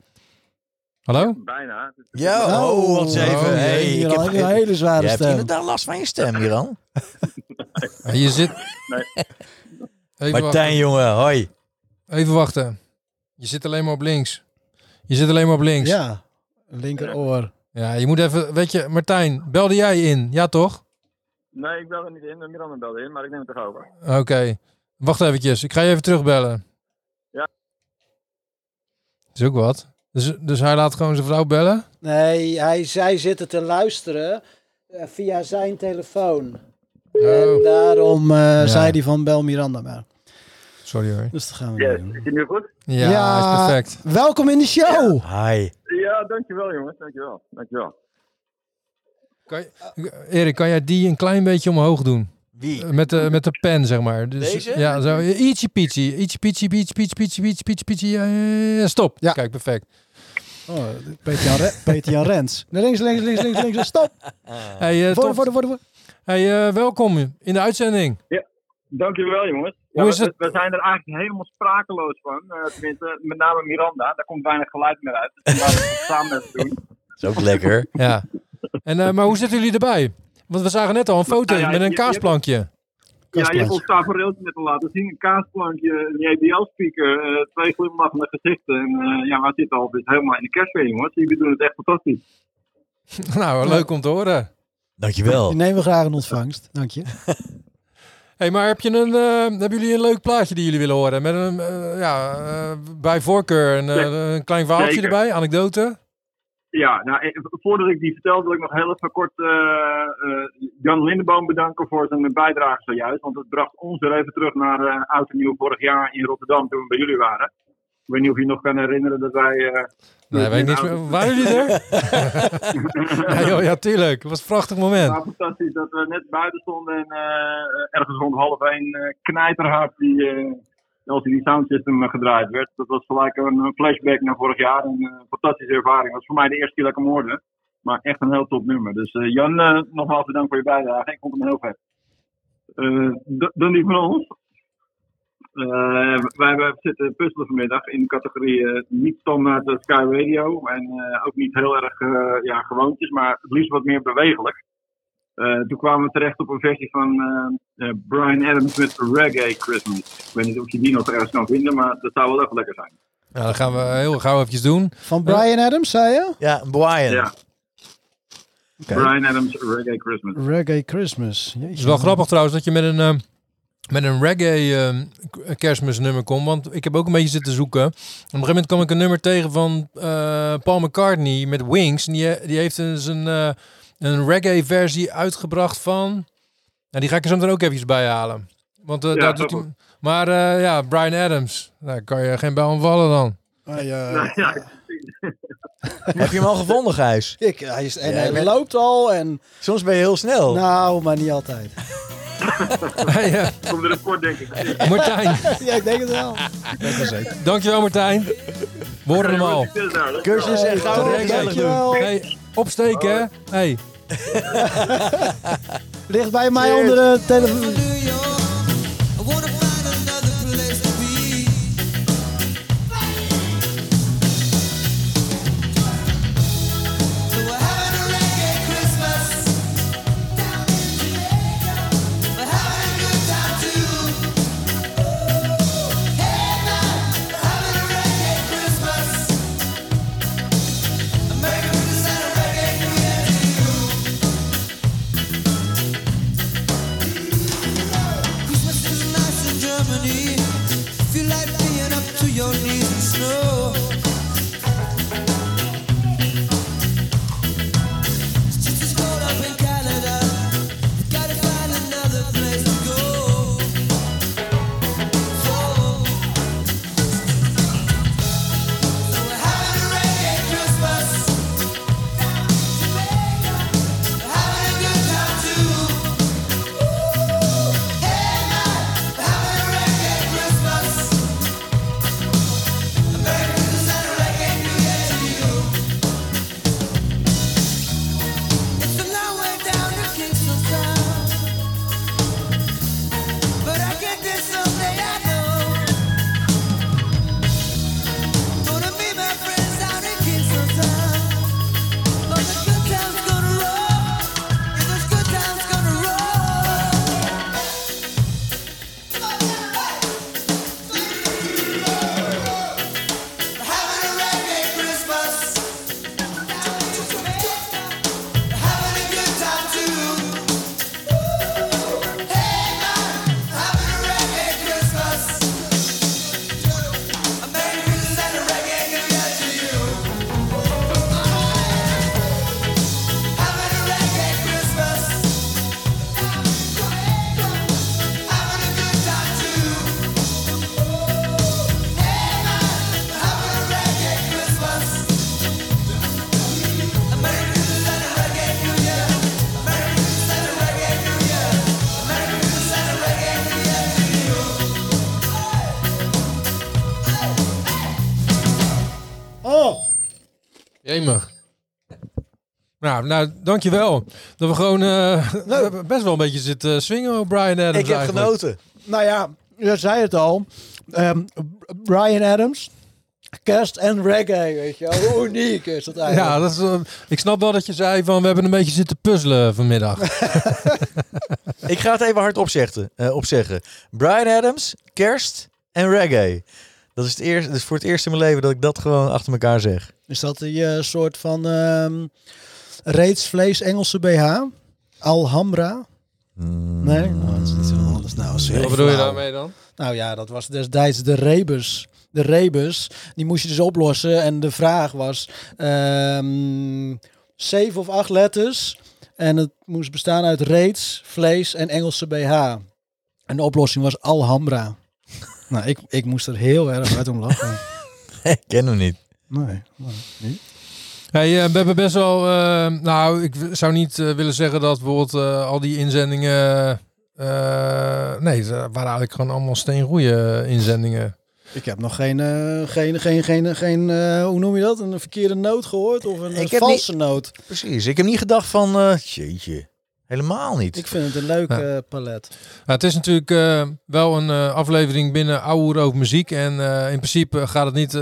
Hallo? Bijna. Ja, oh, wacht eens even. Oh, hey, ik heb een hele zware je hebt stem. inderdaad last van je stem, Miran. Je zit... Nee. Martijn, jongen, hoi. Even wachten. Je zit alleen maar op links. Je zit alleen maar op links. Ja, linkeroor. Ja, je moet even... Weet je, Martijn, belde jij in? Ja, toch? Nee, ik belde niet in. Miranda belde in, maar ik neem het toch over. Oké. Wacht eventjes. Ik ga je even terugbellen. Ja. Oh. is ook wat. Dus, dus hij laat gewoon zijn vrouw bellen? Nee, hij, zij zitten te luisteren eh, via zijn telefoon. Oh. En daarom eh, Ja. zei hij van bel Miranda maar. Sorry hoor. Dus dat gaan we Yes, doen. is het nu goed? Ja, is perfect. Welkom in de show. Hi. Ja, dankjewel jongens. Dankjewel. Dankjewel. Kan je, Erik, kan jij die een klein beetje omhoog doen? Wie? Met de, met de pen, zeg maar. Dus, Deze? Ja, zo. Ietsje pietje. Ietsje pietje, pietje, pietje, pietje, pietje, pietje, pietje. Ja, ja, ja, stop. Ja. Kijk, perfect. Oh, Peter Jan, Rens. Naar links, links, links, links, links. Stop. Hey, eh, Voor, voor, voor, voor. Hey, eh, welkom in de uitzending. Dankjewel jongens. Hoe Ja, is we, het? we zijn er eigenlijk helemaal sprakeloos van. Eh, tenminste, met name Miranda. Daar komt weinig geluid meer uit. Dus we het samen even doen. Dat is ook lekker. Ja. En, eh, maar hoe zitten jullie erbij? Want we zagen net al een foto Nou ja, met een je- je- kaasplankje. Ja, je hebt ons tafereeltje net al laten zien. Een kaasplankje, een JBL-speaker, eh, twee glimlachende gezichten. En eh, ja, we zitten al dus helemaal in de kerstfeer, jongens. Jullie doen het echt fantastisch. nou, leuk om te horen. Dankjewel. Die nemen we graag in ontvangst. Dank je. Hey, maar heb je een, eh, hebben jullie een leuk plaatje die jullie willen horen? Met een, eh, ja, eh, bij voorkeur een, een klein verhaaltje Zeker. erbij, anekdote? Ja, nou, voordat ik die vertel, wil ik nog heel even kort Jan Lindeboom bedanken voor zijn bijdrage zojuist. Want het bracht ons weer even terug naar oud en nieuw vorig jaar in Rotterdam toen we bij jullie waren. Ik weet niet of je nog kan herinneren dat wij... eh, Nee, weet niet. meer. Waren jullie er? ja, joh, ja, tuurlijk. Het was een prachtig moment. Fantastisch dat we net buiten stonden en eh, ergens rond half één eh knijterhard die eh LCD Soundsystem eh, gedraaid werd. Dat was gelijk een, flashback naar vorig jaar. Een fantastische ervaring. Dat was voor mij de eerste keer dat ik hem hoorde. Maar echt een heel top nummer. Dus Jan, nogmaals bedankt voor je bijdrage. Ik vond hem heel vet. Dan die van ons. Eh, wij hebben zitten puzzelen vanmiddag in de categorie eh, niet standaard eh, Sky Radio. En eh, ook niet heel erg eh, ja, gewoontjes, maar het liefst wat meer bewegelijk. Eh, toen kwamen we terecht op een versie van eh, eh, Brian Adams met Reggae Christmas. Ik weet niet of je die nog ergens kan vinden, maar dat zou wel even lekker zijn. Nou, dat gaan we heel gauw eventjes doen. Van Brian Adams, zei je? Ja, Brian. Ja. Brian Adams Reggae Christmas. Reggae Christmas. Het is wel grappig trouwens dat je met een, eh, met een reggae eh, k- kerstmisnummer komt. Want ik heb ook een beetje zitten zoeken. Op een gegeven moment kwam ik een nummer tegen van eh, Paul McCartney met Wings. En die, die heeft dus een, eh, een reggae versie uitgebracht van... Nou, die ga ik er zo meteen ook eventjes bij halen. Want, eh, Ja, daar doet hij- maar eh, ja, Brian Adams. Daar kan je geen bel aan vallen dan. Ah, ja. Nou, ja, Heb je hem al gevonden, Gijs? Ik, hij, is, en Ja, hij loopt al en... Soms ben je heel snel. Nou, maar niet altijd. Hey, eh, Komt er een kort, denk ik. Martijn, ja, ik denk het wel. Dat is zeker. dankjewel Martijn. We horen hem al. Cursus en doen. dankjewel. Hey, opsteken hè? Hey. Ligt bij mij onder de telefoon. Jemig. Nou, nou, dankjewel. Dat we gewoon eh, we hebben best wel een beetje zitten swingen Brian Adams Ik heb eigenlijk. genoten. Nou ja, je zei het al. Ehm, Brian Adams, kerst en reggae, weet je wel. Hoe uniek is dat eigenlijk? Ja, dat is, eh, ik snap wel dat je zei van we hebben een beetje zitten puzzelen vanmiddag. Ik ga het even hard opzeggen. eh, opzeggen. Brian Adams, kerst en reggae. Dat is, het eerst, dat is voor het eerst in mijn leven dat ik dat gewoon achter elkaar zeg. Is dat die eh, soort van ehm reetsvlees Engelse BH? Alhambra? Nee? Oh, dat is niet zo anders. Nou, Wat bedoel je daarmee dan? Nou ja, dat was destijds de rebus. De rebus, die moest je dus oplossen. En de vraag was ehm, zeven of acht letters. En het moest bestaan uit reets, vlees en Engelse BH. En de oplossing was Alhambra. nou, ik, ik moest er heel erg uit om lachen. ik ken hem niet. Nee, nee. Hey, eh, we hebben best wel. eh, nou, ik zou niet eh, willen zeggen dat bijvoorbeeld eh, al die inzendingen. eh, nee, ze waren eigenlijk gewoon allemaal steengoeie inzendingen. Ik heb nog geen, eh, geen, geen, geen, geen eh, hoe noem je dat? Een verkeerde noot gehoord of een, Ik een heb valse noot. Precies. Ik heb niet gedacht van, eh jeetje, helemaal niet. Ik vind het een leuk Ja. eh, palet. Nou, het is natuurlijk eh, wel een eh, aflevering binnen Ouwe over muziek. En eh, in principe gaat het niet, eh,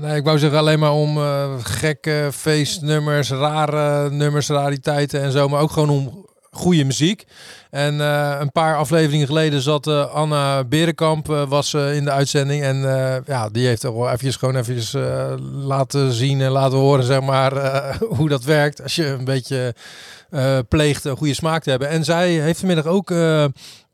nee, ik wou zeggen alleen maar om eh, gekke feestnummers, rare nummers, rariteiten en zo. Maar ook gewoon om goede muziek. En eh, een paar afleveringen geleden zat Anna Berenkamp eh, was, eh, in de uitzending. En eh, ja, die heeft ook wel eventjes gewoon eventjes laten zien en laten horen, zeg maar, eh, hoe dat werkt. Als je een beetje pleegt een goede smaak te hebben. En zij heeft vanmiddag ook eh, eh,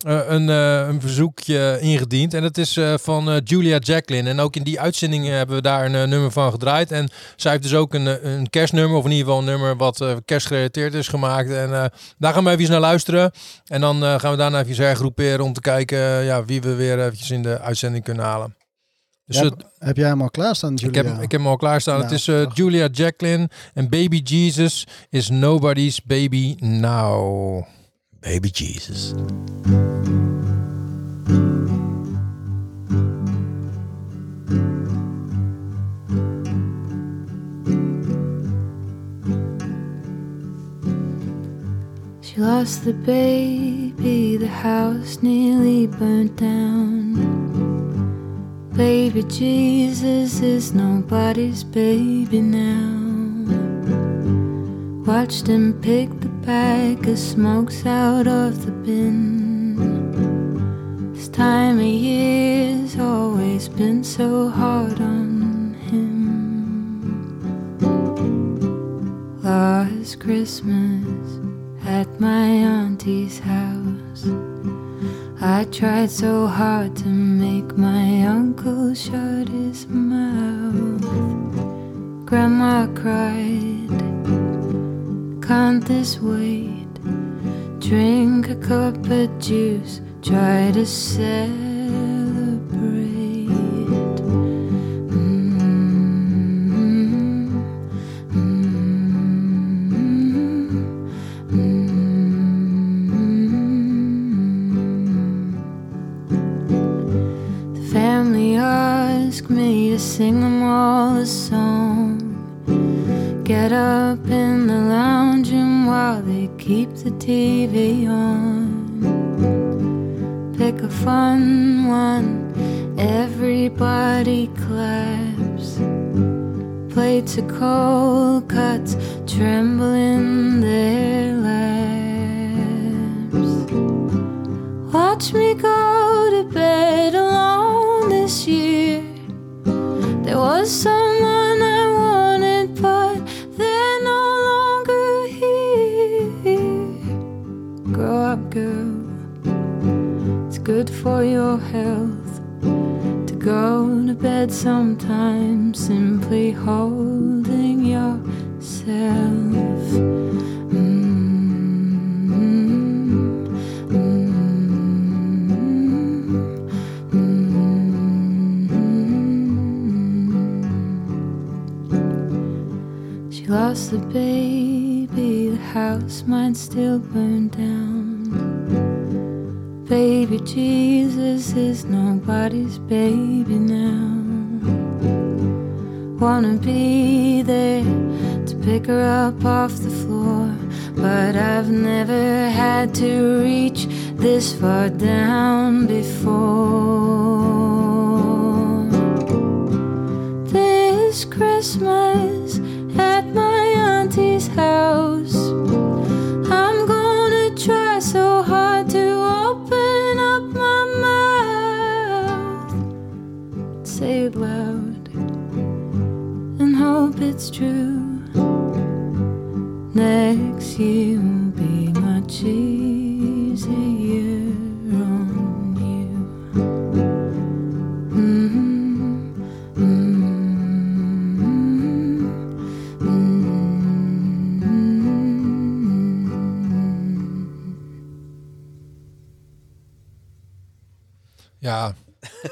een, eh, een verzoekje ingediend. En dat is eh, van eh, Julia Jacqueline. En ook in die uitzending hebben we daar een eh, nummer van gedraaid. En zij heeft dus ook een, eh, een kerstnummer, of in ieder geval een nummer wat eh, kerstgerelateerd is gemaakt. En eh, daar gaan we even naar luisteren. En dan eh, gaan we daarna even hergroeperen om te kijken eh, ja, wie we weer eventjes in de uitzending kunnen halen. Dus Ja, het- heb jij hem al klaarstaan, ik heb, ik heb hem al klaarstaan. Nou, het is eh, Julia Jacqueline en Baby Jesus is nobody's baby now. Baby Jesus. She lost the baby, the house nearly burnt down. Baby Jesus is nobody's baby now. Watched him pick the bag of smokes out of the bin. This time of year's always been so hard on him. Last Christmas at my auntie's house. I tried so hard to make my uncle shut his mouth. Grandma cried, Can't this wait? Drink a cup of juice, try to celebrate.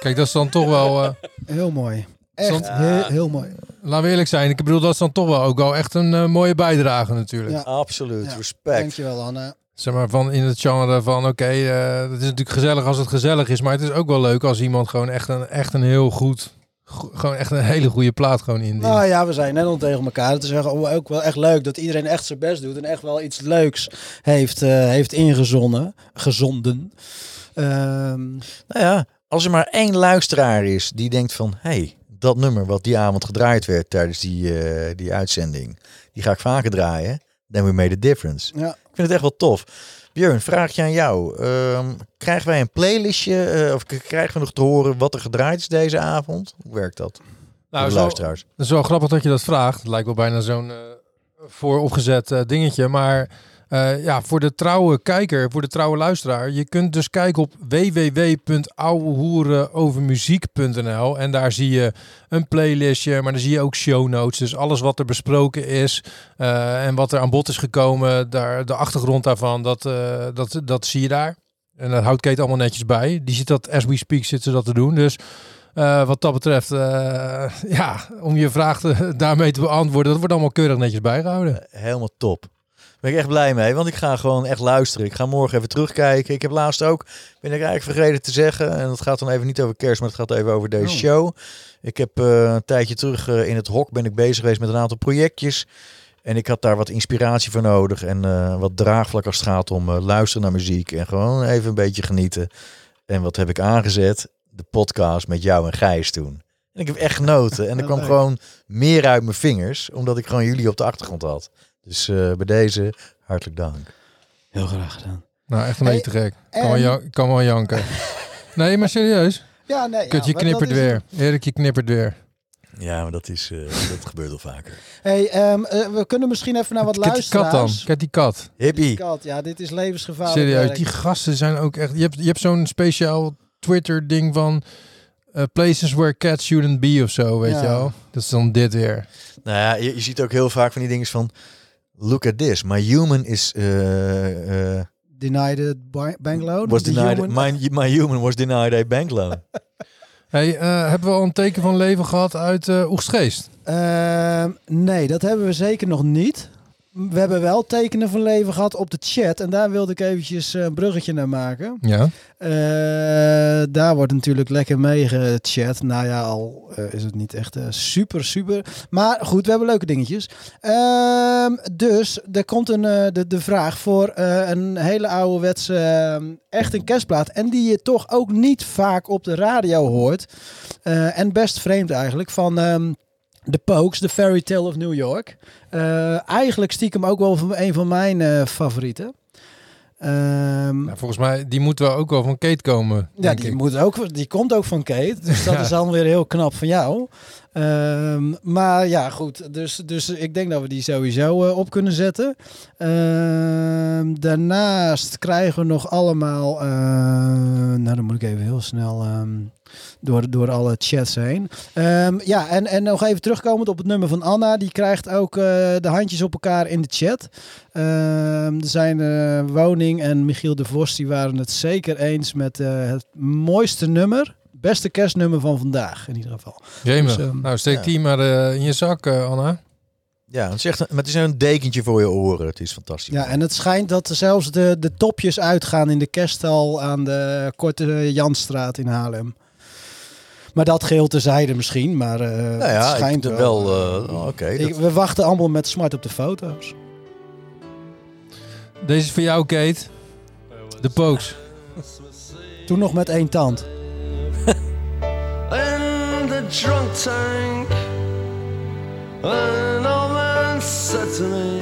Kijk, dat is dan toch wel... eh, Heel mooi. Echt heel, heel mooi. Laten we eerlijk zijn. Ik bedoel, dat is dan toch wel ook wel echt een eh, mooie bijdrage natuurlijk. Ja. Absoluut, Ja. respect. Dankjewel, Anna. Zeg maar van in het genre van oké, eh, het is natuurlijk gezellig als het gezellig is, maar het is ook wel leuk als iemand gewoon echt een, echt een heel goed, go- gewoon echt een hele goede plaat gewoon in. Nou ja, we zijn net al tegen elkaar. Is wel- ook wel echt leuk dat iedereen echt zijn best doet en echt wel iets leuks heeft, eh, heeft ingezonden. Gezonden. Ehm, Nou ja, als er maar één luisteraar is die denkt van... hey, dat nummer wat die avond gedraaid werd tijdens die, eh, die uitzending... die ga ik vaker draaien. Then we made a difference. Ja. Ik vind het echt wel tof. Björn, vraagje aan jou. Ehm, krijgen wij een playlistje eh, of krijgen we nog te horen wat er gedraaid is deze avond? Hoe werkt dat? Nou, zo- luisteraars. Het is wel grappig dat je dat vraagt. Het lijkt wel bijna zo'n eh, vooropgezet dingetje. Maar eh, ja, voor de trouwe kijker, voor de trouwe luisteraar. Je kunt dus kijken op www.ouwehoerenovermuziek.nl En daar zie je een playlistje, maar dan zie je ook show notes. Dus alles wat er besproken is eh, en wat er aan bod is gekomen. Daar, de achtergrond daarvan, dat, eh, dat, dat zie je daar. En dat houdt Kate allemaal netjes bij. Die zit dat, as we speak, zit ze dat te doen. Dus wat dat betreft, ja, om je vraag daarmee te beantwoorden, dat wordt allemaal keurig netjes bijgehouden. Helemaal top. Ben ik echt blij mee, want ik ga gewoon echt luisteren. Ik ga morgen even terugkijken. Ik heb laatst ook, ben ik eigenlijk vergeten te zeggen, en dat gaat dan even niet over kerst, maar het gaat even over deze Oh. show. Ik heb eh, een tijdje terug eh, in het hok ben ik bezig geweest met een aantal projectjes. En ik had daar wat inspiratie voor nodig en eh, wat draagvlak als het gaat om luisteren naar muziek en gewoon even een beetje genieten. En wat heb ik aangezet? De podcast met jou en Gijs toen. En ik heb echt genoten. En er kwam gewoon meer uit mijn vingers, omdat ik gewoon jullie op de achtergrond had. Dus eh, bij deze hartelijk dank. Heel graag gedaan. Nou, echt een Hey, beetje te gek. Kan, en- wel, kan wel janken. nee, maar serieus. Ja, nee. Kut, ja, je knippert dat is weer. Erik, je knippert weer. Ja, maar dat, is, eh, dat gebeurt al vaker. Hey, ehm, eh, we kunnen misschien even naar wat Kijk die kat dan. luisteraars. Kijk die kat. Hippie. Kat, ja, dit is levensgevaarlijk. Serieus, werk. die gasten zijn ook echt... Je hebt, je hebt zo'n speciaal Twitter-ding van... eh, places where cats shouldn't be of zo, weet Ja. je wel. Dat is dan dit weer. Nou ja, je, je ziet ook heel vaak van die dingen van... Look at this, my human is... eh, eh, Denied a ba- bank loan? was denied, human- my, my human was denied a bank loan. Hey, eh, hebben we al een teken van leven gehad uit eh Oegstgeest? Ehm, nee, dat hebben we zeker nog niet. We hebben wel tekenen van leven gehad op de chat. En daar wilde ik eventjes eh, een bruggetje naar maken. Ja. Eh, daar wordt natuurlijk lekker mee gechat. Nou ja, al eh, is het niet echt super, super. Maar goed, we hebben leuke dingetjes. Ehm, dus er komt een, de, de vraag voor een hele ouderwetse, ehm, echt een kerstplaat. En die je toch ook niet vaak op de radio hoort. En best vreemd eigenlijk. Van ehm The Pokes, The Fairy Tale of New York. Eh, eigenlijk stiekem ook wel van een van mijn eh, favorieten. Ehm, Nou, volgens mij, die moeten wel ook wel van Kate komen. ja, die, ik. moet ook, die komt ook van Kate. Dus dat Ja. is dan weer heel knap van jou. Ehm, maar ja, goed. Dus, dus ik denk dat we die sowieso eh, op kunnen zetten. Ehm, daarnaast krijgen we nog allemaal... nou, dan moet ik even heel snel door, door alle chats heen. Ehm, ja, en, en nog even terugkomend op het nummer van Anna. Die krijgt ook eh, de handjes op elkaar in de chat. Ehm, er zijn eh, Woning en Michiel de Vos, die waren het zeker eens met eh, het mooiste nummer. Beste kerstnummer van vandaag, in ieder geval. Jemig. Dus, ehm, nou, steek ja. die maar eh, in je zak, eh, Anna. Ja, het is, echt een, maar het is een dekentje voor je oren. Het is fantastisch. Ja, en het schijnt dat er zelfs de, de topjes uitgaan in de kerststal aan de Korte Janstraat in Haarlem. Maar dat geheel terzijde misschien, maar eh Nou het ja, schijnt ik, wel. wel. eh, Oké. Ik- dat- we wachten allemaal met smart op de foto's. Deze is voor jou, Kate. De Pokes. Toen nog met één tand. in the drunk tank. An old man said to me,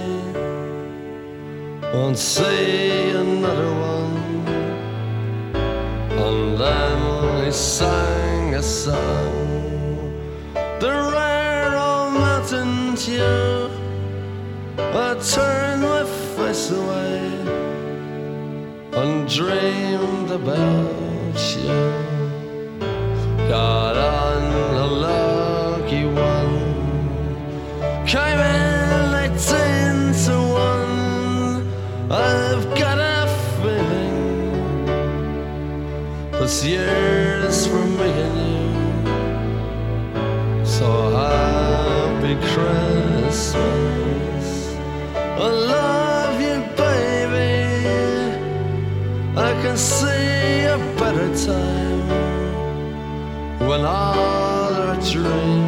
Won't say another one. And then he sang a song, the rare old mountain dew. I turned my face away and dreamed about you. Got on a lucky one. Came in eighteen to one. I've got a feeling this year's So happy Christmas. I love you, baby. I can see a better time when all our dreams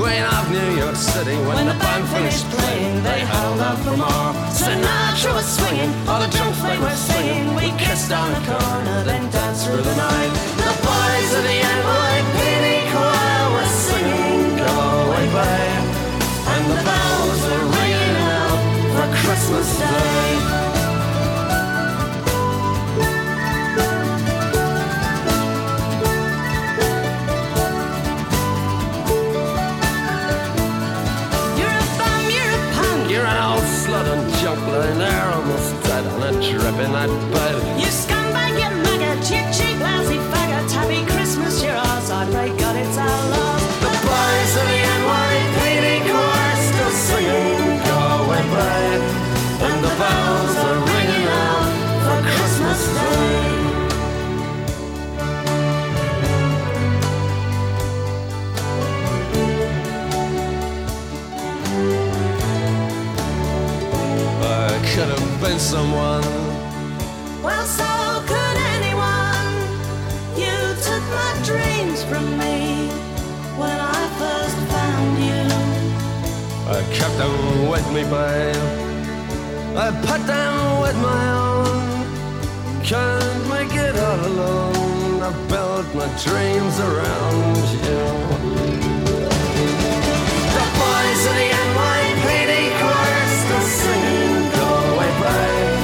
queen of New York City when, When the band finished playing. They held out for more. Sinatra was swinging, all the drunks they were singing. We kissed on the corner, then danced through the night. The boys of the NYPD that bed. You scumbag, you maggot, you cheap, lousy faggot. Happy Christmas, you're. I pray God it's our love. The boys of the NYPD choir still singing, Go away, babe. And the bells are ringing out for Christmas Day. Could have been someone. Them with me, babe. I put them with my own. Can't make it all alone. I built my dreams around you. The boys of the NYPD choir still singing, Go away, babe.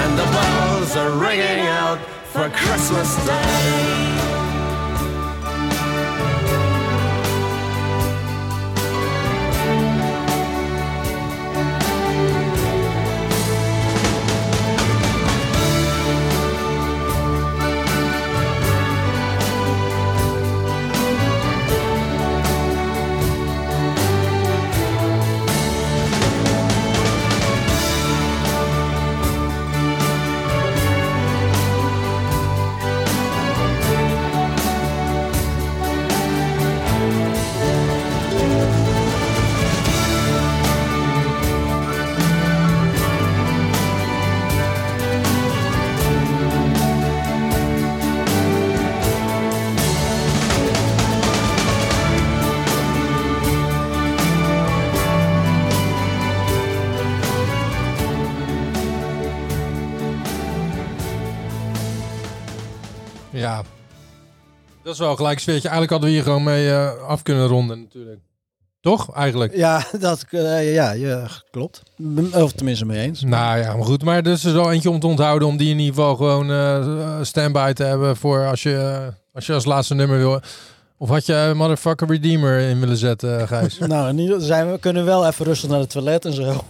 And the bells are ringing out for Christmas Day. Ja. Dat is wel gelijk een sfeertje. Eigenlijk hadden we hier gewoon mee eh, af kunnen ronden natuurlijk. Toch, eigenlijk? Ja, dat eh, ja, ja, klopt. Of tenminste mee eens. Nou ja, maar goed. Maar er is er wel eentje om te onthouden. Om die in ieder geval gewoon eh stand-by te hebben. Voor als je, als je als laatste nummer wil. Of had je eh, Motherfucker Redeemer in willen zetten, eh, Gijs? Nou, ieder- zijn we kunnen wel even rustig naar het toilet en zo.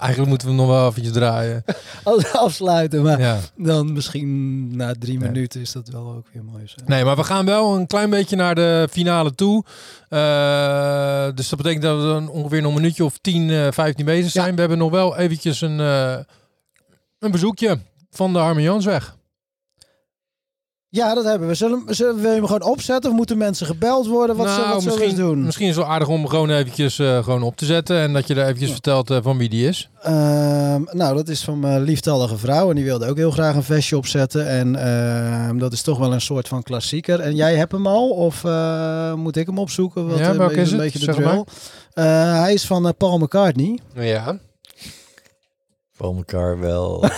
Eigenlijk moeten we hem nog wel eventjes draaien. Als afsluiten, maar Ja. dan misschien na drie minuten is dat wel ook weer mooi. Zo. Nee, maar we gaan wel een klein beetje naar de finale toe. Eh, dus dat betekent dat we dan ongeveer nog een minuutje of 10, eh 15 bezig zijn. We hebben nog wel eventjes een, een bezoekje van de Arme Jansweg. Ja, dat hebben we. Zullen, zullen wil je hem gewoon opzetten of moeten mensen gebeld worden? Wat, zullen, wat zullen we Nou, misschien, doen? misschien is het wel aardig om hem gewoon eventjes eh, gewoon op te zetten. En dat je er eventjes vertelt eh, van wie die is. Ehm, nou, dat is van mijn lieftallige vrouw. En die wilde ook heel graag een vestje opzetten. En ehm, dat is toch wel een soort van klassieker. En jij hebt hem al? Of eh, moet ik hem opzoeken? Wat, Ja, welke een is het? beetje de Zeg drill. Eh, hij is van Paul McCartney. Ja. Voor elkaar wel.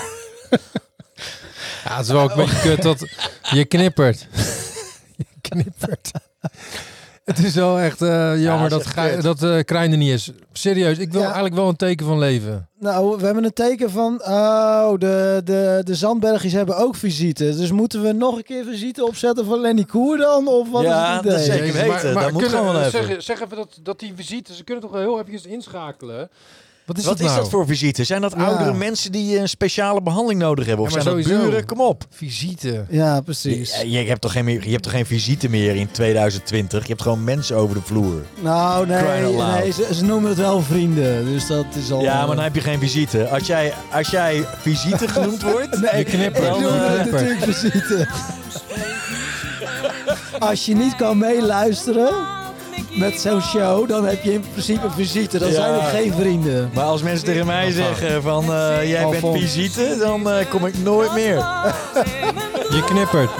Ja, het is wel ook een beetje kut dat je knippert. je knippert. Het is wel echt eh, jammer dat, kut. dat eh Krijn er niet is. Serieus, ik wil Ja. eigenlijk wel een teken van leven. Nou, we hebben een teken van... Oh, de, de, de Zandbergjes hebben ook visite. Dus moeten we nog een keer visite opzetten voor Lenny Koer dan? Of wat Ja, is het idee? dat zeker weten. dat moet kunnen- gewoon even. Zeg, zeg even dat, dat die visite, ze kunnen toch wel heel even inschakelen. Wat is Wat dat is nou? dat voor visite? Zijn dat Ja. oudere mensen die een speciale behandeling nodig hebben? Of Ja, zijn dat buren? Kom op. Visite. Ja, precies. Je, je, hebt toch geen je hebt toch geen visite meer in 2020? Je hebt gewoon mensen over de vloer. Nou, nee, nee ze, ze noemen het wel vrienden. Dus dat is al... Ja, maar dan heb je geen visite. Als jij, als jij visite genoemd wordt, Nee, je knippert. Ik noem het natuurlijk visite. Als je niet kan meeluisteren met zo'n show, dan heb je in principe visite. Dan Ja. zijn het geen vrienden. Maar als mensen tegen mij zeggen van eh, jij bent visite, dan eh, kom ik nooit meer. Je knippert.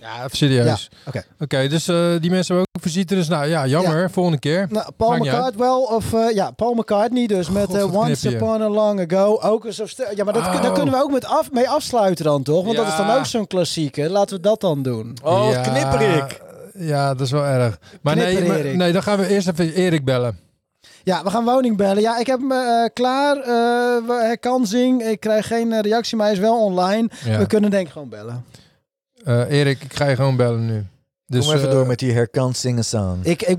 Ja, even serieus. Ja, Oké, dus eh, die mensen hebben ook visite. Dus nou ja, jammer. Volgende keer. Nou, Paul. McCartney wel, of eh, ja, Paul McCartney dus met God, eh, Once. Upon a Long Ago. Ook een zo st- Ja, maar dat, Oh. daar kunnen we ook met af, mee afsluiten dan toch? Want dat is dan ook zo'n klassieker. Laten we dat dan doen. Oh, Ja, knipperik. Ja, dat is wel erg. Maar nee, maar- nee, dan gaan we eerst even Erik bellen. Ja, we gaan woning bellen. Ja, ik heb hem eh, klaar. Eh, kan zingen. Ik krijg geen reactie, maar hij is wel online. Ja. We kunnen denk ik gewoon bellen. Erik, ik ga je gewoon bellen nu. Dus, Kom even door met die herkansingen staan. Ik, ik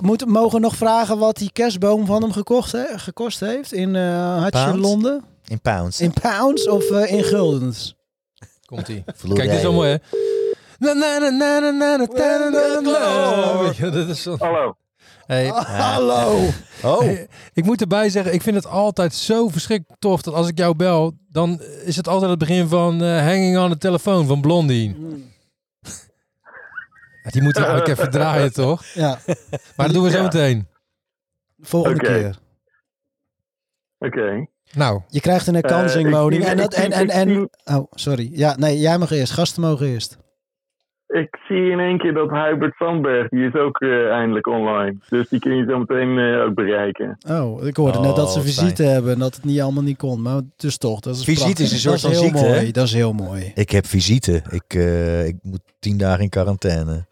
moet, mogen nog vragen wat die kerstboom van hem gekost heeft in uh, Londen? In pounds. In pounds of in guldens? Komt ie. Kijk, dit is mooi, hè. Hallo. Hey. Hallo. Oh. Hey, ik moet erbij zeggen, ik vind het altijd zo verschrikkelijk tof dat als ik jou bel, dan is het altijd het begin van eh, Hanging on the Telephone van Blondie. Ja, die moeten we eigenlijk even draaien, toch? Ja, Maar dat doen we zo Ja. meteen. volgende keer. Oké. Nou, Je krijgt een Eh, herkansingwoning. ik zie- en, dat, en, en, en, oh, sorry. Ja, nee, jij mag eerst. Gasten mogen eerst. Ik zie in één keer dat Hubert Sandberg, die is ook eh, eindelijk online. Dus die kun je zo meteen eh, ook bereiken. Oh, ik hoorde net dat ze Oh, visite hebben en dat het niet allemaal niet kon. Maar dus toch, dat is Visite prachtig. is een soort van heel ziekte, mooi. hè? Dat is heel mooi. Ik heb visite. Ik, eh, ik moet tien dagen in quarantaine.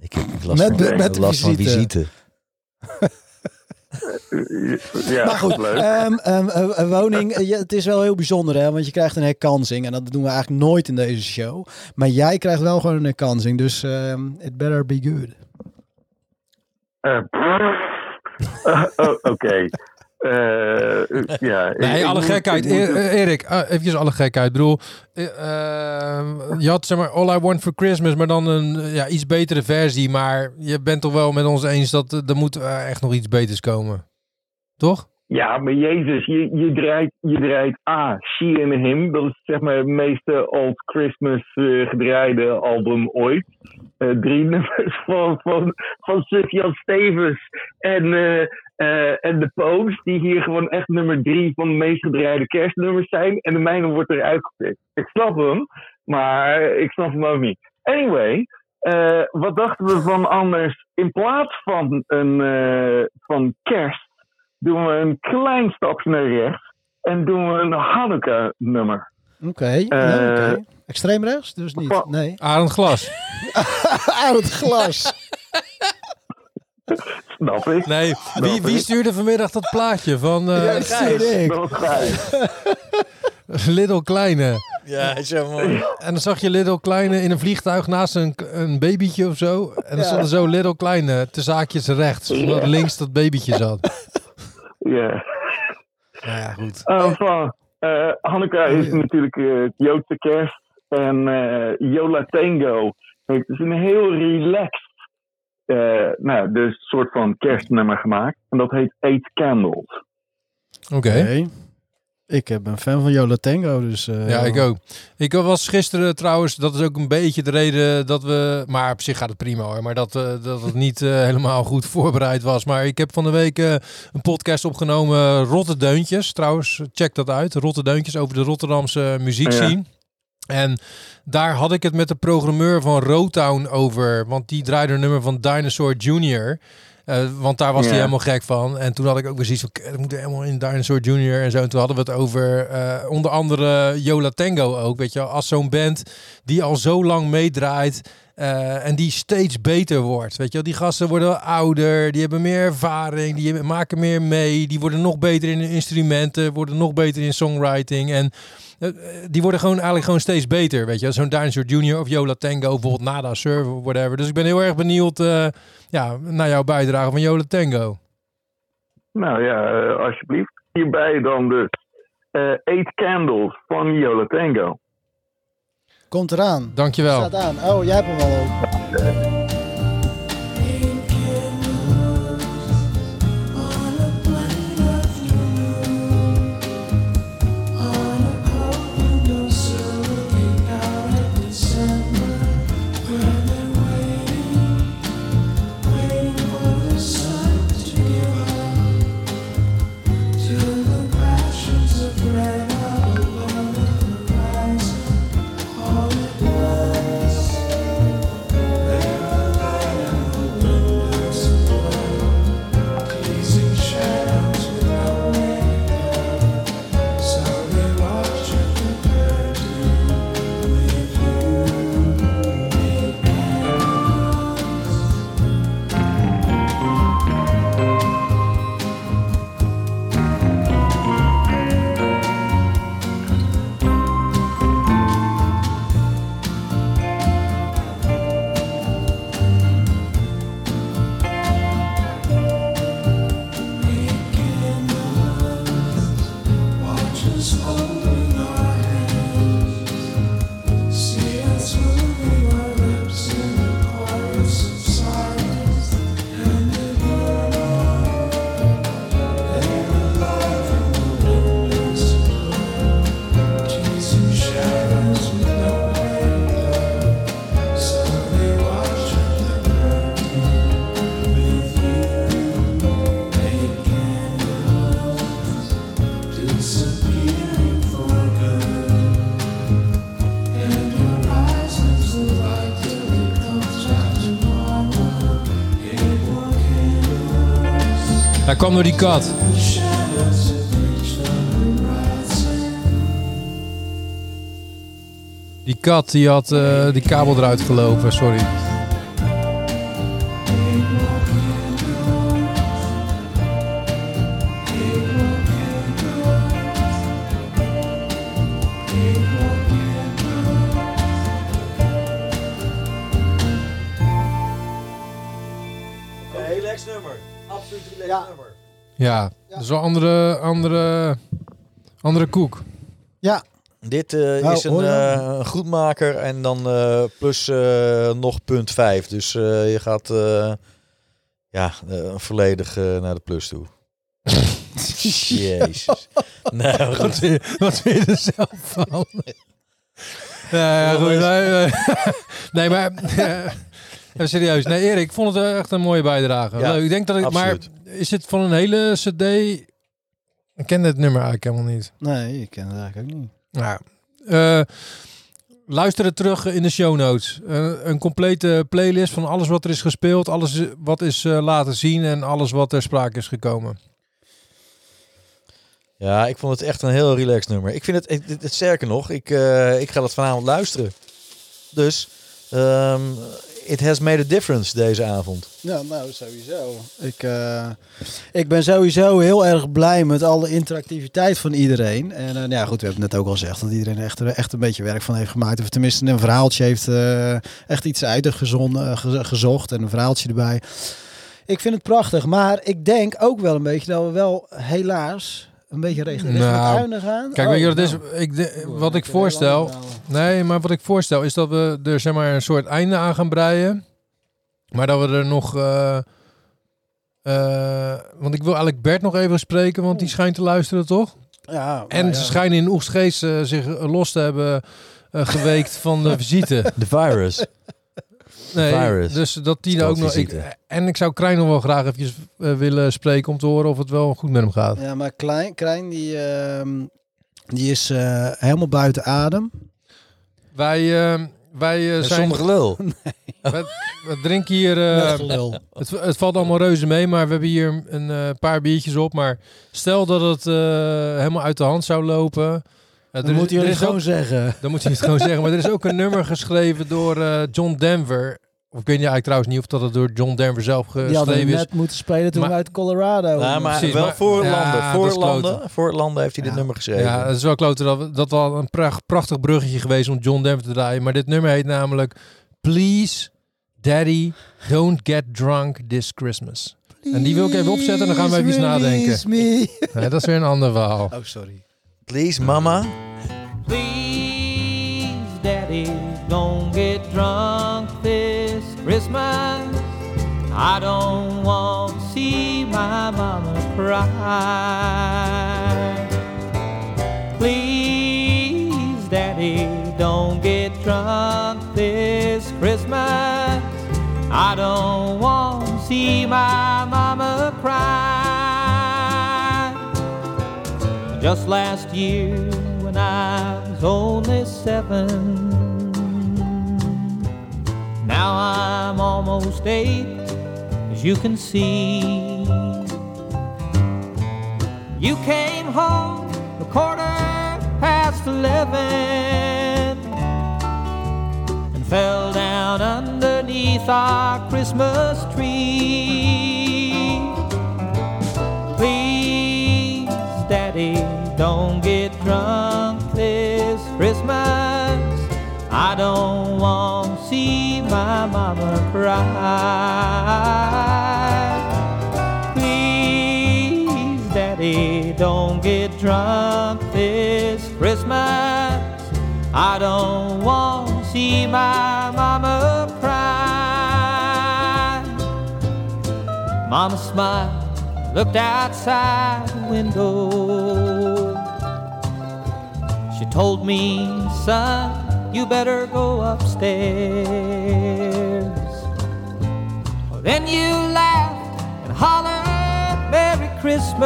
Ik heb last Met van, met van visite. Ja, maar goed, leuk. ehm, ehm, eh, een woning, eh, het is wel heel bijzonder, hè? Want je krijgt een herkansing. En dat doen we eigenlijk nooit in deze show. Maar jij krijgt wel gewoon een herkansing. Dus ehm, it better be good. Eh, eh, oh, Eh, ja, nee, alle gekheid. ik moet- E- eh, Erik, eh, eventjes alle gekheid. Ik bedoel, eh, eh, je had zeg maar All I Want For Christmas, maar dan een eh, ja, iets betere versie. Maar je bent toch wel met ons eens dat eh, er moet eh, echt nog iets beters komen. Toch? Ja, maar Jezus, je, je, draait, je draait A, She and Him. Dat is zeg maar het meeste Old Christmas eh, gedraaide album ooit. Eh, drie nummers van, van, van Sufjan Stevens en, eh, en de Poos. Die hier gewoon echt nummer drie van de meest gedraaide kerstnummers zijn. En de mijne wordt eruit gepikt. Ik snap hem, maar ik snap hem ook niet. Anyway, wat dachten we van anders? In plaats van, een, van kerst doen we een klein stapje naar rechts en doen we een Hanukkah-nummer. Oké, Eh, oké. Extreem rechts? Dus niet. Nee. Arend Glas. Aan het glas. Snap ik. Nee, wie, wie stuurde vanmiddag dat plaatje van eh Ja, was Gijs. Little Kleine? Ja, zo mooi. En dan zag je Little Kleine in een vliegtuig naast een, een babytje of zo. En dan Ja. stond er zo Little Kleine te zaakjes rechts. Zodat links dat babytje zat. Ja. Nou ja, goed. Enfin, eh Hanukkah is natuurlijk eh, het Joodse kerst. En eh Yola Tango heeft dus een heel relaxed, eh nou, dus soort van kerstnummer gemaakt. En dat heet Eight Candles. Oké. Ik heb een fan van Yola Tango, dus... eh, Ja, ik ook. Ik was gisteren trouwens, dat is ook een beetje de reden dat we, maar op zich gaat het prima hoor, maar dat, eh, dat het niet eh, helemaal goed voorbereid was. Maar ik heb van de week een podcast opgenomen, Rotterdeuntjes. Trouwens, check dat uit. Rotterdeuntjes over de Rotterdamse muziekscene. En daar had ik het met de programmeur van Rotown over, want die draaide een nummer van Dinosaur Jr., eh, want daar was hij helemaal gek van. En toen had ik ook zoiets van, "Kut, we moeten helemaal in Dinosaur Jr. en zo. En toen hadden we het over eh, onder andere Yola Tango ook. Weet je als zo'n band die al zo lang meedraait eh, en die steeds beter wordt. Weet je wel, die gasten worden ouder, die hebben meer ervaring, die maken meer mee. Die worden nog beter in hun instrumenten, worden nog beter in songwriting. En eh, die worden gewoon eigenlijk gewoon steeds beter. Weet je, zo'n Dinosaur Jr. of Yola Tango, bijvoorbeeld Nada Server, whatever. Dus ik ben heel erg benieuwd eh, ja, naar jouw bijdrage van Yola Tango. Nou ja, alsjeblieft. Hierbij dan dus eh Eight Candles van Yola Tango. Komt eraan. Dankjewel. Staat aan. Oh, jij hebt hem al open. Hij kwam door die kat. Die kat die had eh, die kabel eruit gelopen, sorry. Nummer. Ja, dat is wel andere, andere, andere koek. Ja. Dit eh, Nou, is een, je eh, goedmaker en dan eh, plus eh, nog punt 5. Dus eh, je gaat eh, ja, eh, volledig eh, naar de plus toe. Jezus. Nou, Wat goed. vind je- wat vind je er zelf van? Ja, ja, goed. Nee, nee. nee, maar serieus. Nee, Erik, ik vond het echt een mooie bijdrage. Ja, Leuk. Ik denk dat ik, absoluut. maar is het van een hele CD? Ik ken het nummer eigenlijk helemaal niet. Nee, ik ken het eigenlijk ook niet. Ja. Eh, luister het terug in de show notes. Eh, een complete playlist van alles wat er is gespeeld, alles wat is eh, laten zien en alles wat ter sprake is gekomen. Ja, ik vond het echt een heel relaxed nummer. Ik vind het, het, het sterker nog, ik, eh, ik ga dat vanavond luisteren. Dus ehm, it has made a difference deze avond. Ja, nou, sowieso. Ik, eh, ik ben sowieso heel erg blij met alle interactiviteit van iedereen. En eh, ja, goed, we hebben het net ook al gezegd dat iedereen er echt, echt een beetje werk van heeft gemaakt. Of tenminste een verhaaltje heeft eh, echt iets ge- gezocht en een verhaaltje erbij. Ik vind het prachtig, maar ik denk ook wel een beetje dat we wel helaas een beetje het einde gaan. Kijk, Oh, weet je wat het is? nou. Ik de- wat ik voorstel. Nee, maar wat ik voorstel is dat we er zeg maar een soort einde aan gaan breien. Maar dat we er nog. eh, eh, want ik wil eigenlijk Bert nog even spreken, want die schijnt te luisteren, toch? Ja, En nou ze schijnen in Oegstgeest eh, zich los te hebben eh, geweekt van de visite. De virus. Nee, virus. dus dat die ook nog. Ik, en ik zou Krijn nog wel graag eventjes eh, willen spreken om te horen of het wel goed met hem gaat. Ja, maar Klein, Krijn die, ehm, die is eh, helemaal buiten adem. Wij, eh, wij eh, zijn... zonder gelul. We, we drinken hier... eh, Met gelul. het, het valt allemaal reuze mee, maar we hebben hier een eh, paar biertjes op. Maar stel dat het eh, helemaal uit de hand zou lopen... eh, Dan is- moet is gewoon ook- zeggen. Dan moet hij het gewoon zeggen. Maar er is ook een nummer geschreven door eh, John Denver. Of ik weet eigenlijk trouwens niet of dat het door John Denver zelf Die hadden geschreven is. net moeten spelen toen Maar- uit Colorado. Ja, maar Precies, wel maar- voor Ja, landen. dat Voor landen, voor landen heeft hij dit nummer geschreven. Ja, het is wel kloten. Dat, dat was een pracht- prachtig bruggetje geweest om John Denver te draaien. Maar dit nummer heet namelijk Please Daddy Don't Get Drunk This Christmas. en die wil ik even opzetten en dan gaan we even nadenken. Release me. Nee, dat is weer een ander verhaal. Oh, sorry. Please, mama. Please, Daddy, don't get drunk this Christmas. I don't want to see my mama cry. Please, Daddy, don't get drunk this Christmas. I don't want to see my mama cry. Just last year, when I was only seven, now I'm almost eight, as you can see. You came home a quarter past eleven and fell down underneath our Christmas tree. Don't get drunk this Christmas. I don't want to see my mama cry. Please, Daddy, don't get drunk this Christmas. I don't want to see my mama cry. Mama smiled, looked outside the window. She told me, son, you better go upstairs. Then you laughed and hollered, Merry Christmas.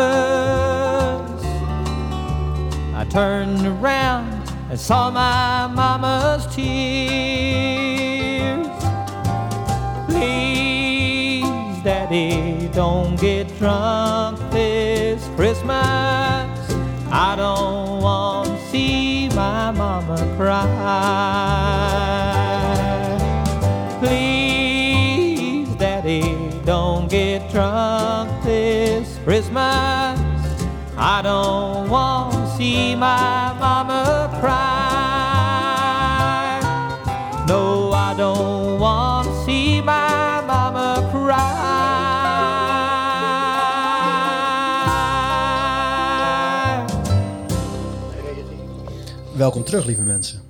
I turned around and saw my mama's tears. Please, Daddy, don't get drunk this Christmas. I don't want to see my mama cry. Please, Daddy, don't get drunk this Christmas. I don't want to see my mama cry. No, I don't want to see my mama cry. Welkom terug, lieve mensen.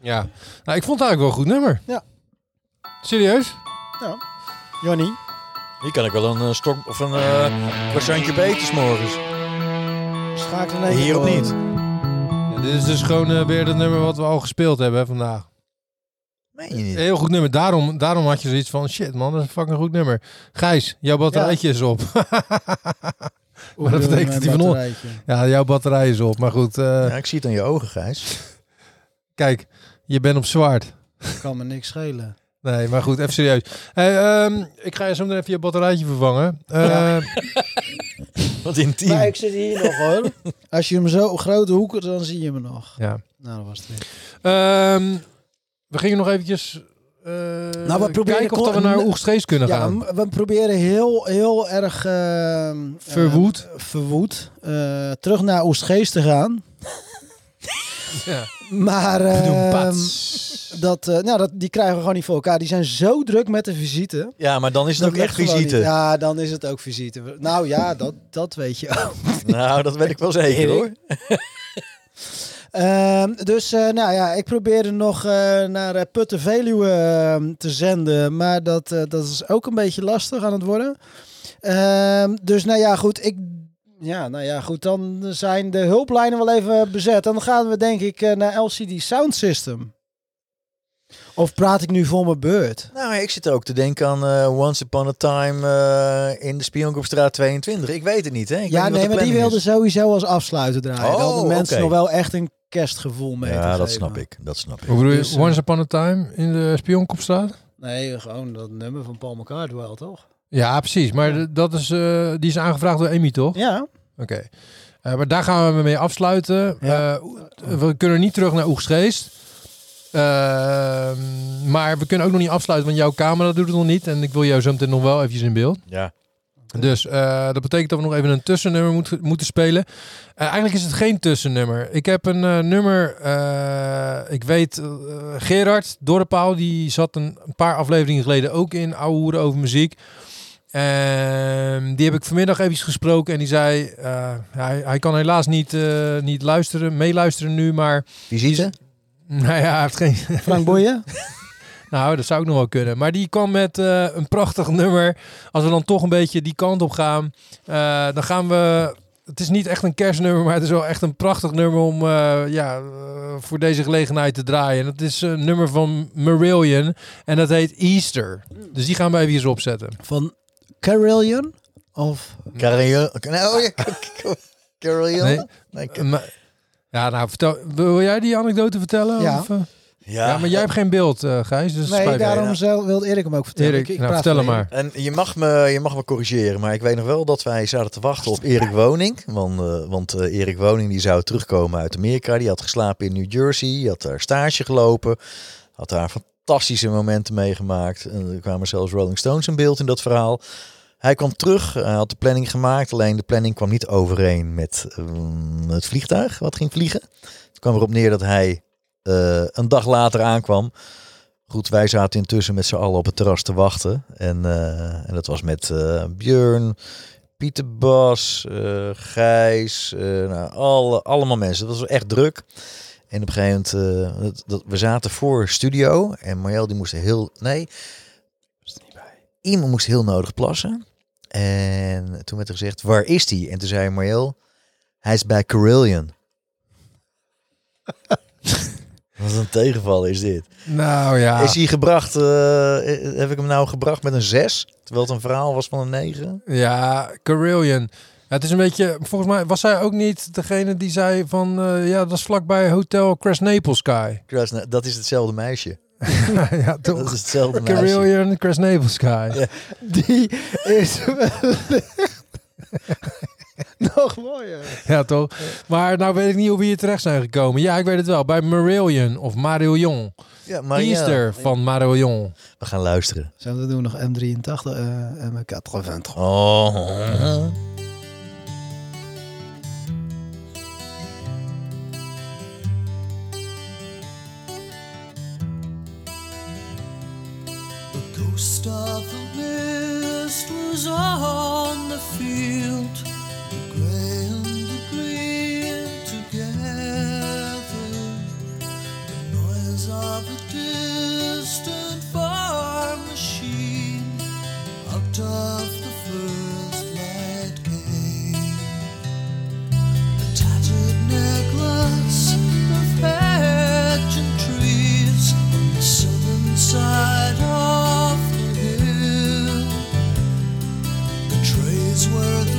Ja, nou, ik vond het eigenlijk wel een goed nummer. Ja. Serieus? Ja. Johnny? Hier kan ik wel een eh, stok of een eh croissantje eten 's morgens. Schakel in één Hier ook door. niet. Ja, dit is dus gewoon eh, weer het nummer wat we al gespeeld hebben hè, vandaag. Meen je niet? Heel goed nummer. Daarom, daarom had je zoiets van, shit man, dat is een fucking goed nummer. Gijs, jouw batterijtje is op. maar dat betekent die van ons. Ja, jouw batterij is op. Maar goed. eh, Ja, ik zie het aan je ogen, Gijs. Kijk, je bent op zwart. Kan me niks schelen. Nee, maar goed, even serieus. Hey, ehm, ik ga je zo meteen even je batterijtje vervangen. Eh, Wat intiem. Maar ik zit hier nog hoor. Als je hem zo op grote hoeken, dan zie je me nog. Ja. Nou, dat was het weer. Ehm, we gingen nog eventjes Nou, we proberen kijken of dat we naar Oegstgeest kunnen ja, gaan. we proberen heel, heel erg... ehm, Verwoed. eh, verwoed. eh, terug naar Oostgeest te gaan. Ja. Maar ehm, dat, eh, nou, dat, die krijgen we gewoon niet voor elkaar. Die zijn zo druk met de visite. Ja, maar dan is het ook echt visite. niet. Ja, dan is het ook visite. Nou ja, dat, dat weet je ook. Nou, dat weet ik wel zeker hoor. Ehm, dus eh, nou ja, ik probeerde nog eh, naar eh, Putten Veluwe ehm, te zenden, maar dat, dat is ook een beetje lastig aan het worden. Ehm, dus nou ja, goed, ik, ja, nou ja, goed, dan zijn de hulplijnen wel even bezet. Dan gaan we denk ik naar LCD Sound System. Of praat ik nu voor mijn beurt? Nou, ik zit ook te denken aan eh, Once Upon a Time eh, in de Spiongroepstraat 22. Ik weet het niet, hè? Ik weet ja, nee, maar die wilde is. sowieso als afsluiter draaien. Oh, dan de mensen nog wel echt een kerstgevoel mee te Ja, dat geven. snap ik. Dat snap ik. Hoe bedoel je, Dus, eh, Once Upon a Time in de Spionkopstraat? Nee, gewoon dat nummer van Paul McCartney wel, toch? Ja, precies. Maar dat is, eh, die is aangevraagd door Amy, toch? Ja. Oké. Eh, maar daar gaan we mee afsluiten. Ja. Eh, we kunnen niet terug naar Oegstgeest. Ehm, maar we kunnen ook nog niet afsluiten, want jouw camera doet het nog niet. En ik wil jou zo meteen nog wel eventjes in beeld. Ja. Dus eh, dat betekent dat we nog even een tussennummer moet, moeten spelen. Eh, eigenlijk is het geen tussennummer. Ik heb een eh, nummer, ik weet, Gerard Dorrepaal, die zat een, een paar afleveringen geleden ook in Oude Hoeren over muziek. Ehm, die heb ik vanmiddag even gesproken en die zei, hij, hij kan helaas niet, niet luisteren, meeluisteren nu, maar... Visite? Nou ja, hij heeft geen... Frank Boeien? Nou, dat zou ook nog wel kunnen. Maar die kwam met eh, een prachtig nummer. Als we dan toch een beetje die kant op gaan, eh, dan gaan we. Het is niet echt een kerstnummer, maar het is wel echt een prachtig nummer om eh, ja, voor deze gelegenheid te draaien. En dat is een nummer van Marillion en dat heet Easter. Dus die gaan we even hier opzetten. Van Carillion? Of... Carillion? Nou, ja, Carillion? Nee. Ja, nou, vertel, wil jij die anekdote vertellen? Ja. Of, eh? Ja. ja, maar jij hebt geen beeld, eh Gijs. Dus Nee, daarom zelf wilde Erik hem ook vertellen. Erik, Ik- ik nou, praat vertel hem maar. En je mag, me, je mag me corrigeren, maar ik weet nog wel dat wij zaten te wachten op Erik Woning. Want, eh, want eh, Erik Woning die zou terugkomen uit Amerika. Die had geslapen in New Jersey, die had daar stage gelopen. Had daar fantastische momenten meegemaakt. En er kwamen zelfs Rolling Stones in beeld in dat verhaal. Hij kwam terug, had de planning gemaakt. Alleen de planning kwam niet overeen met ehm, het vliegtuig wat ging vliegen. Het kwam erop neer dat hij eh, een dag later aankwam. Goed, wij zaten intussen met z'n allen op het terras te wachten. En, eh, en dat was met eh Björn, Pieter Bas, Gijs, nou, alle, allemaal mensen. Dat was echt druk. En op een gegeven moment, dat, dat, we zaten voor studio. En Marjel die moest heel, nee, iemand moest heel nodig plassen. En toen werd er gezegd, waar is die? En toen zei Marjel, hij is bij Carillion. Wat een tegenval is dit. Nou ja. Is hij gebracht, eh, heb ik hem nou gebracht met een 6? Terwijl het een verhaal was van een 9? Ja, Carillion. Ja, het is een beetje, volgens mij was zij ook niet degene die zei van, eh, ja, dat was vlakbij Hotel Crest Naples Sky. Dat is hetzelfde meisje. ja, toch? Dat is hetzelfde. Carillion, Crest Naples Sky. Die is nog mooier. Ja, toch? Maar nou weet ik niet hoe we hier terecht zijn gekomen. Ja, ik weet het wel. Bij Marillion of Marillion. Ja, maar ja. Easter van Marillion. We gaan luisteren. Zo, dan doen we nog M83 eh en M83. Oh. Of the mist was on the field, the grey and the green together. The noise of a distant farm machine, out of the first light came. A tattered necklace of hedge and trees on the southern side of the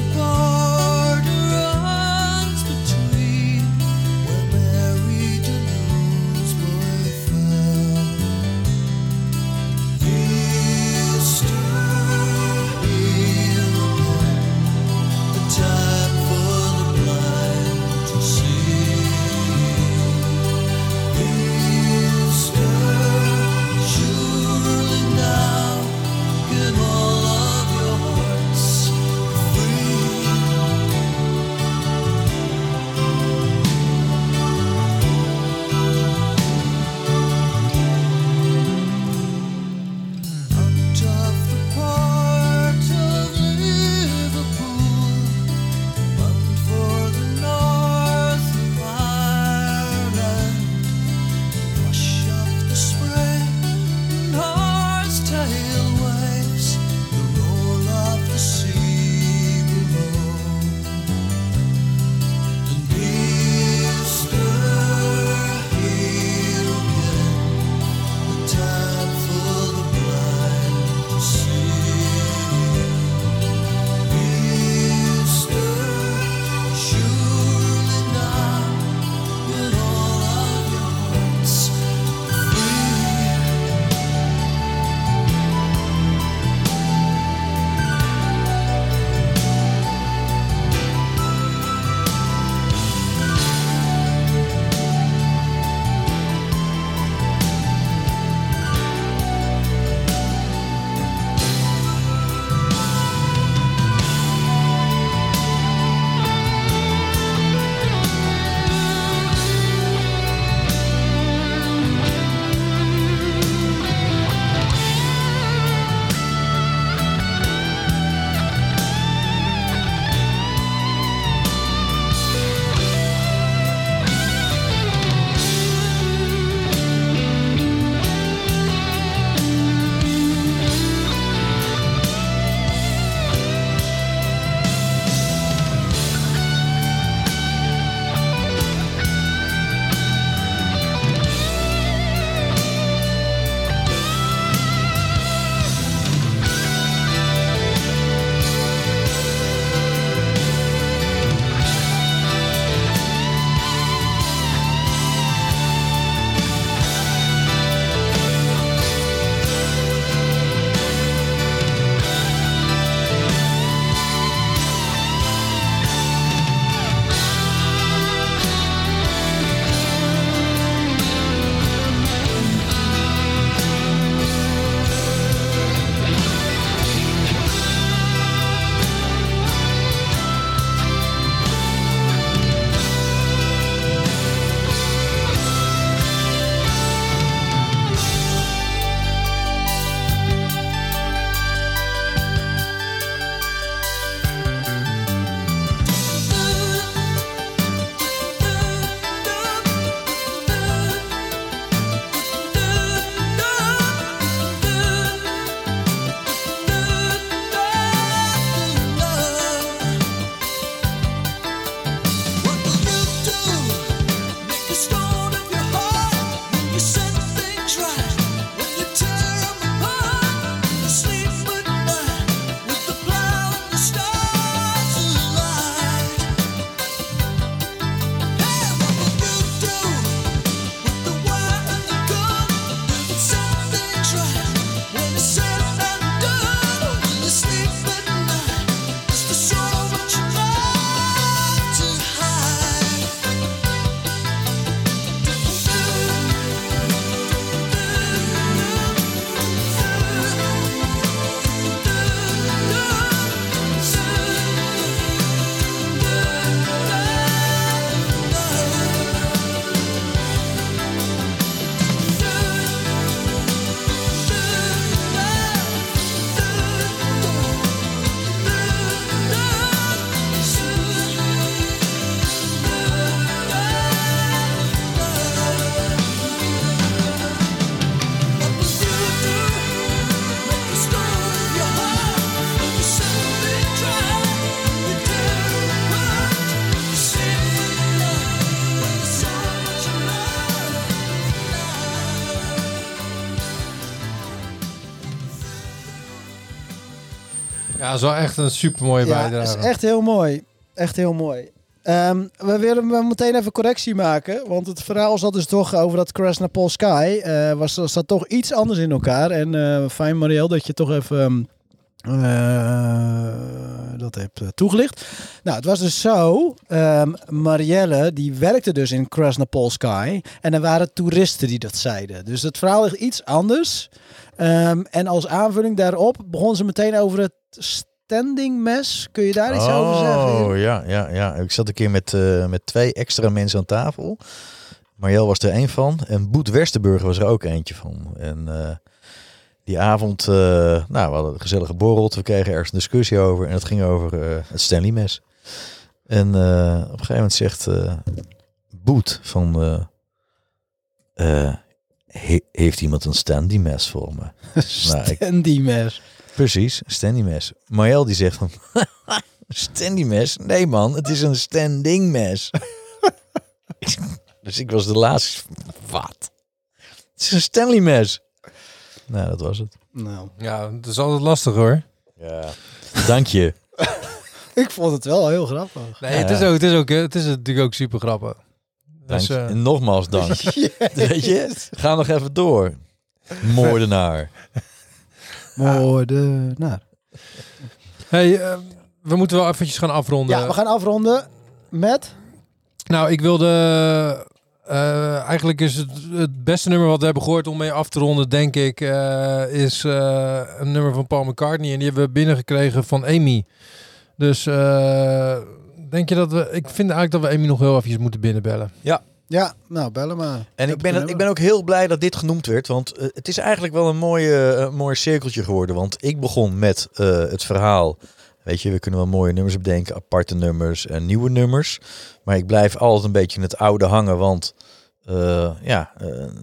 is wel echt een super mooie Ja, bijdrage. is echt heel mooi. Echt heel mooi. Ehm, we willen meteen even correctie maken. Want het verhaal zat dus toch over dat Krasnapol Sky. eh was, zat toch iets anders in elkaar. En eh, fijn Marielle dat je toch even eh, dat hebt toegelicht. Nou, het was dus zo. ehm, Marielle die werkte dus in Krasnapol Sky. En er waren toeristen die dat zeiden. Dus het verhaal ligt iets anders. Ehm, en als aanvulling daarop begon ze meteen over het standing mes. Kun je daar iets over zeggen? Oh ja, ja, ja. Ik zat een keer met, eh, met twee extra mensen aan tafel. Marjel was er één van. En Boet Westerburg was er ook eentje van. En eh, die avond, eh, nou, we hadden een gezellige borrel. We kregen ergens een discussie over. En het ging over het Stanley mes. En op een gegeven moment zegt Boet van... he- heeft iemand een Stanley mes voor me? Nou, ik- Standy mes. Precies, een standing mes. Marjel die zegt van, standing mes? Nee man, het is een standing mes. dus ik was de laatste. Wat? Het is een Stanley mes. Nou, dat was het. Nou. Ja, het is altijd lastig hoor. Ja. Dank je. Ik vond het wel heel grappig. Nee, het, is ook, het, is ook, het is natuurlijk ook super grappig. Dank Dus, je. eh, En nogmaals dank. Yes. Weet je, ga nog even door. Moordenaar. Moordenaar. Hey, eh, we moeten wel eventjes gaan afronden. Ja, we gaan afronden met... Nou, ik wilde... eh, eigenlijk is het, het beste nummer wat we hebben gehoord om mee af te ronden, denk ik, eh, is eh, een nummer van Paul McCartney. En die hebben we binnengekregen van Amy. Dus eh, denk je dat we... Ik vind eigenlijk dat we Amy nog heel even moeten binnenbellen. Ja. Ja, nou, bellen maar. En ik ben, ik ben ook heel blij dat dit genoemd werd. Want eh, het is eigenlijk wel een mooie, eh, mooi cirkeltje geworden. Want ik begon met eh, het verhaal. Weet je, we kunnen wel mooie nummers bedenken. Aparte nummers en nieuwe nummers. Maar ik blijf altijd een beetje in het oude hangen. Want ja,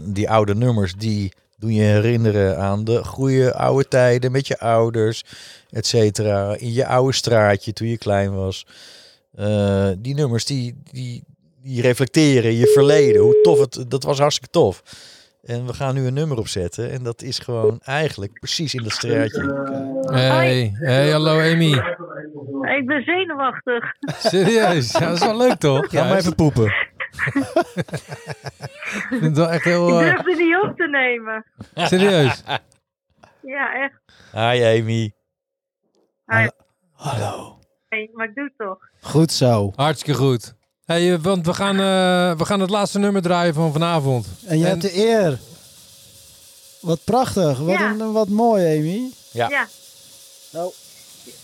die oude nummers die doen je herinneren aan de goede oude tijden. Met je ouders, et cetera. In je oude straatje toen je klein was. Die nummers die, die, die reflecteren je verleden. Hoe tof het, dat was hartstikke tof. En we gaan nu een nummer opzetten. En dat is gewoon eigenlijk precies in dat straatje. Hey, hey, hallo Amy. Ik ben zenuwachtig. Serieus? Ja, dat is wel leuk toch? Ga maar even poepen. Ik vind het wel echt heel... Ik eh, durf het niet op te nemen. Serieus? Ja, echt. Hi Amy. Hi. Hallo. Hey, maar ik doe het toch. Goed zo. Hartstikke goed. Hey, eh, want we gaan, eh, we gaan het laatste nummer draaien van vanavond. En je hebt de eer. Wat prachtig. Wat, Ja. een, wat mooi, Amy. Ja. Ja. Nou.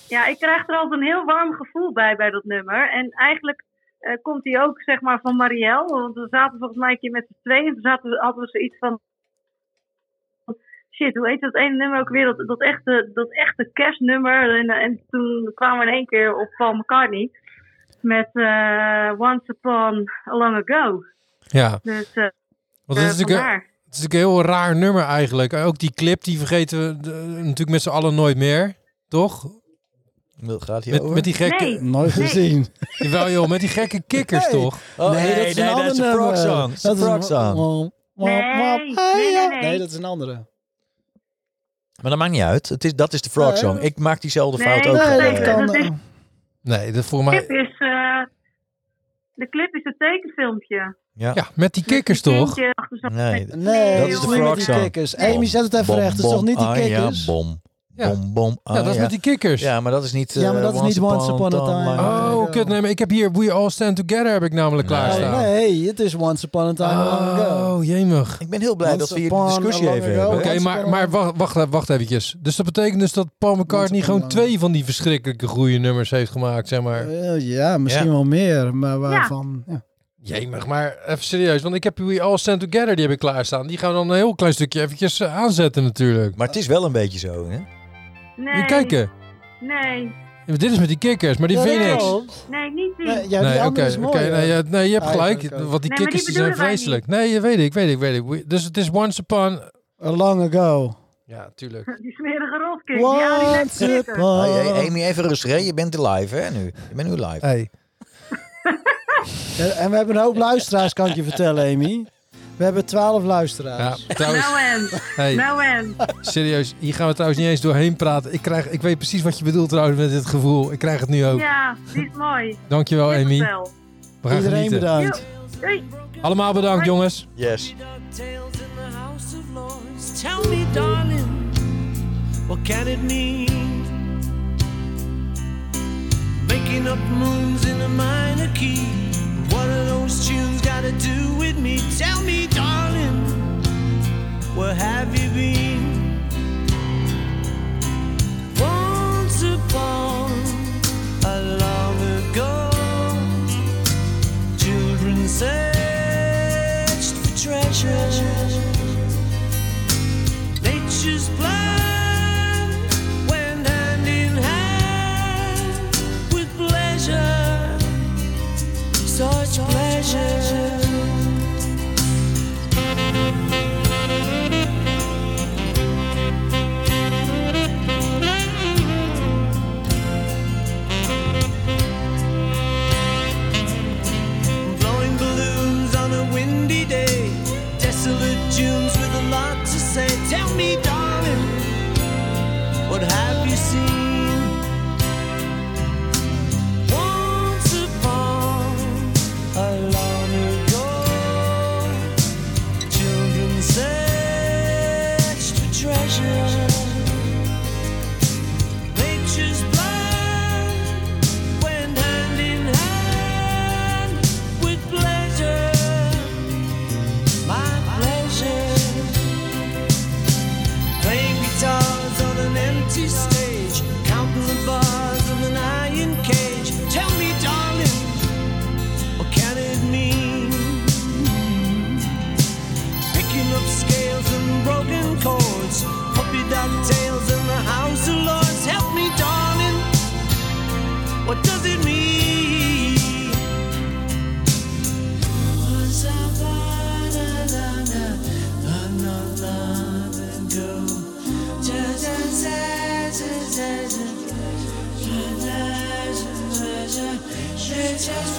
Ja, ik krijg er altijd een heel warm gevoel bij, bij dat nummer. En eigenlijk eh, komt die ook, zeg maar, van Marielle. Want we zaten volgens mij een keer met z'n tweeën. En toen zaten we, hadden we zoiets van... Shit, hoe heet dat ene nummer ook weer? Dat, dat, echte, dat echte kerstnummer. En, en toen kwamen we in één keer op Paul McCartney. Met eh, Once Upon a Long Ago. Ja. Dus eh Want eh, het, is natuurlijk, vandaar. het is natuurlijk een heel raar nummer eigenlijk. Ook die clip, die vergeten we eh, natuurlijk met z'n allen nooit meer. Toch? Gaat Met, met die gekke... Nee, Nooit gezien. Jawel joh, met die gekke kikkers Nee. toch? Oh, nee, een dat is een frog song. Dat is een frog song. Nee, dat is een andere. Maar dat maakt niet uit. Het is, dat is de frog song. Ik maak diezelfde Nee, fout ook. nee, eh, dat kan- dat is- Nee, dat voor mij... is, eh, de clip is een tekenfilmpje. Ja. Ja, met die kikkers toch? Nee, Nee, dat is de frog die song. kikkers. Amy, zet het even recht. Het is toch niet die ah, ja, kikkers? bom. Ja. Bom, bom. Ja, dat is ah, met die kikkers. Ja, maar dat is niet... Ja, maar eh, dat is niet Once Upon a Time. Oh, kut. Nee, maar ik heb hier We All Stand Together heb ik namelijk klaarstaan. Oh, nee, het is Once Upon a Time. Oh, jemig. Ik ben heel blij Once dat we hier a discussie even hebben. Oké, maar, maar wacht, wacht, wacht eventjes. Dus dat betekent dus dat Paul McCartney gewoon twee van die verschrikkelijke goede nummers heeft gemaakt, zeg maar. Eh, ja, misschien Ja. wel meer, maar waarvan... Ja. Jemig, maar even serieus, want ik heb We All Stand Together, die heb ik klaarstaan. Die gaan we dan een heel klein stukje eventjes eh, aanzetten natuurlijk. Maar het is wel een beetje zo, hè? Nee. Kijken. Nee. Ja, dit is met die kikkers, maar die Ja, ook. Nee, niet die. Nee, ja, die nee, is mooi. nee, ja, nee, je hebt gelijk, Eigenlijk ook. want die Nee, kikkers die die zijn wij vreselijk. Nee, je weet ik, weet ik, weet ik. We- Dus het is Once Upon... A long ago. Ja, tuurlijk. Die smerige rotkik. Die oude net Once kikker. upon... Hey, hey, Amy, even rustig, hè? Je bent live, hè? Nu. Je bent nu live. Hey. En- En we hebben een hoop luisteraars, kan ik je vertellen, Amy. We hebben twaalf luisteraars. Ja, trouwens, Nou en. Hey. Nou en. serieus, hier gaan we trouwens niet eens doorheen praten. Ik, krijg, ik weet precies wat je bedoelt trouwens met dit gevoel. Ik krijg het nu ook. Ja, die is mooi. Dankjewel, Dit Amy. wel. We gaan Iedereen genieten. bedankt. Doei. Allemaal bedankt, jongens. Yes. Tell me, darling, what can it mean? Making up moons in a minor key. What are those tunes got to do with me? Tell me, darling, where have you been? Once upon a long ago, children searched puppy dog tails in the house of lords. Help me, darling, what does it mean? Was I born not long ago? Just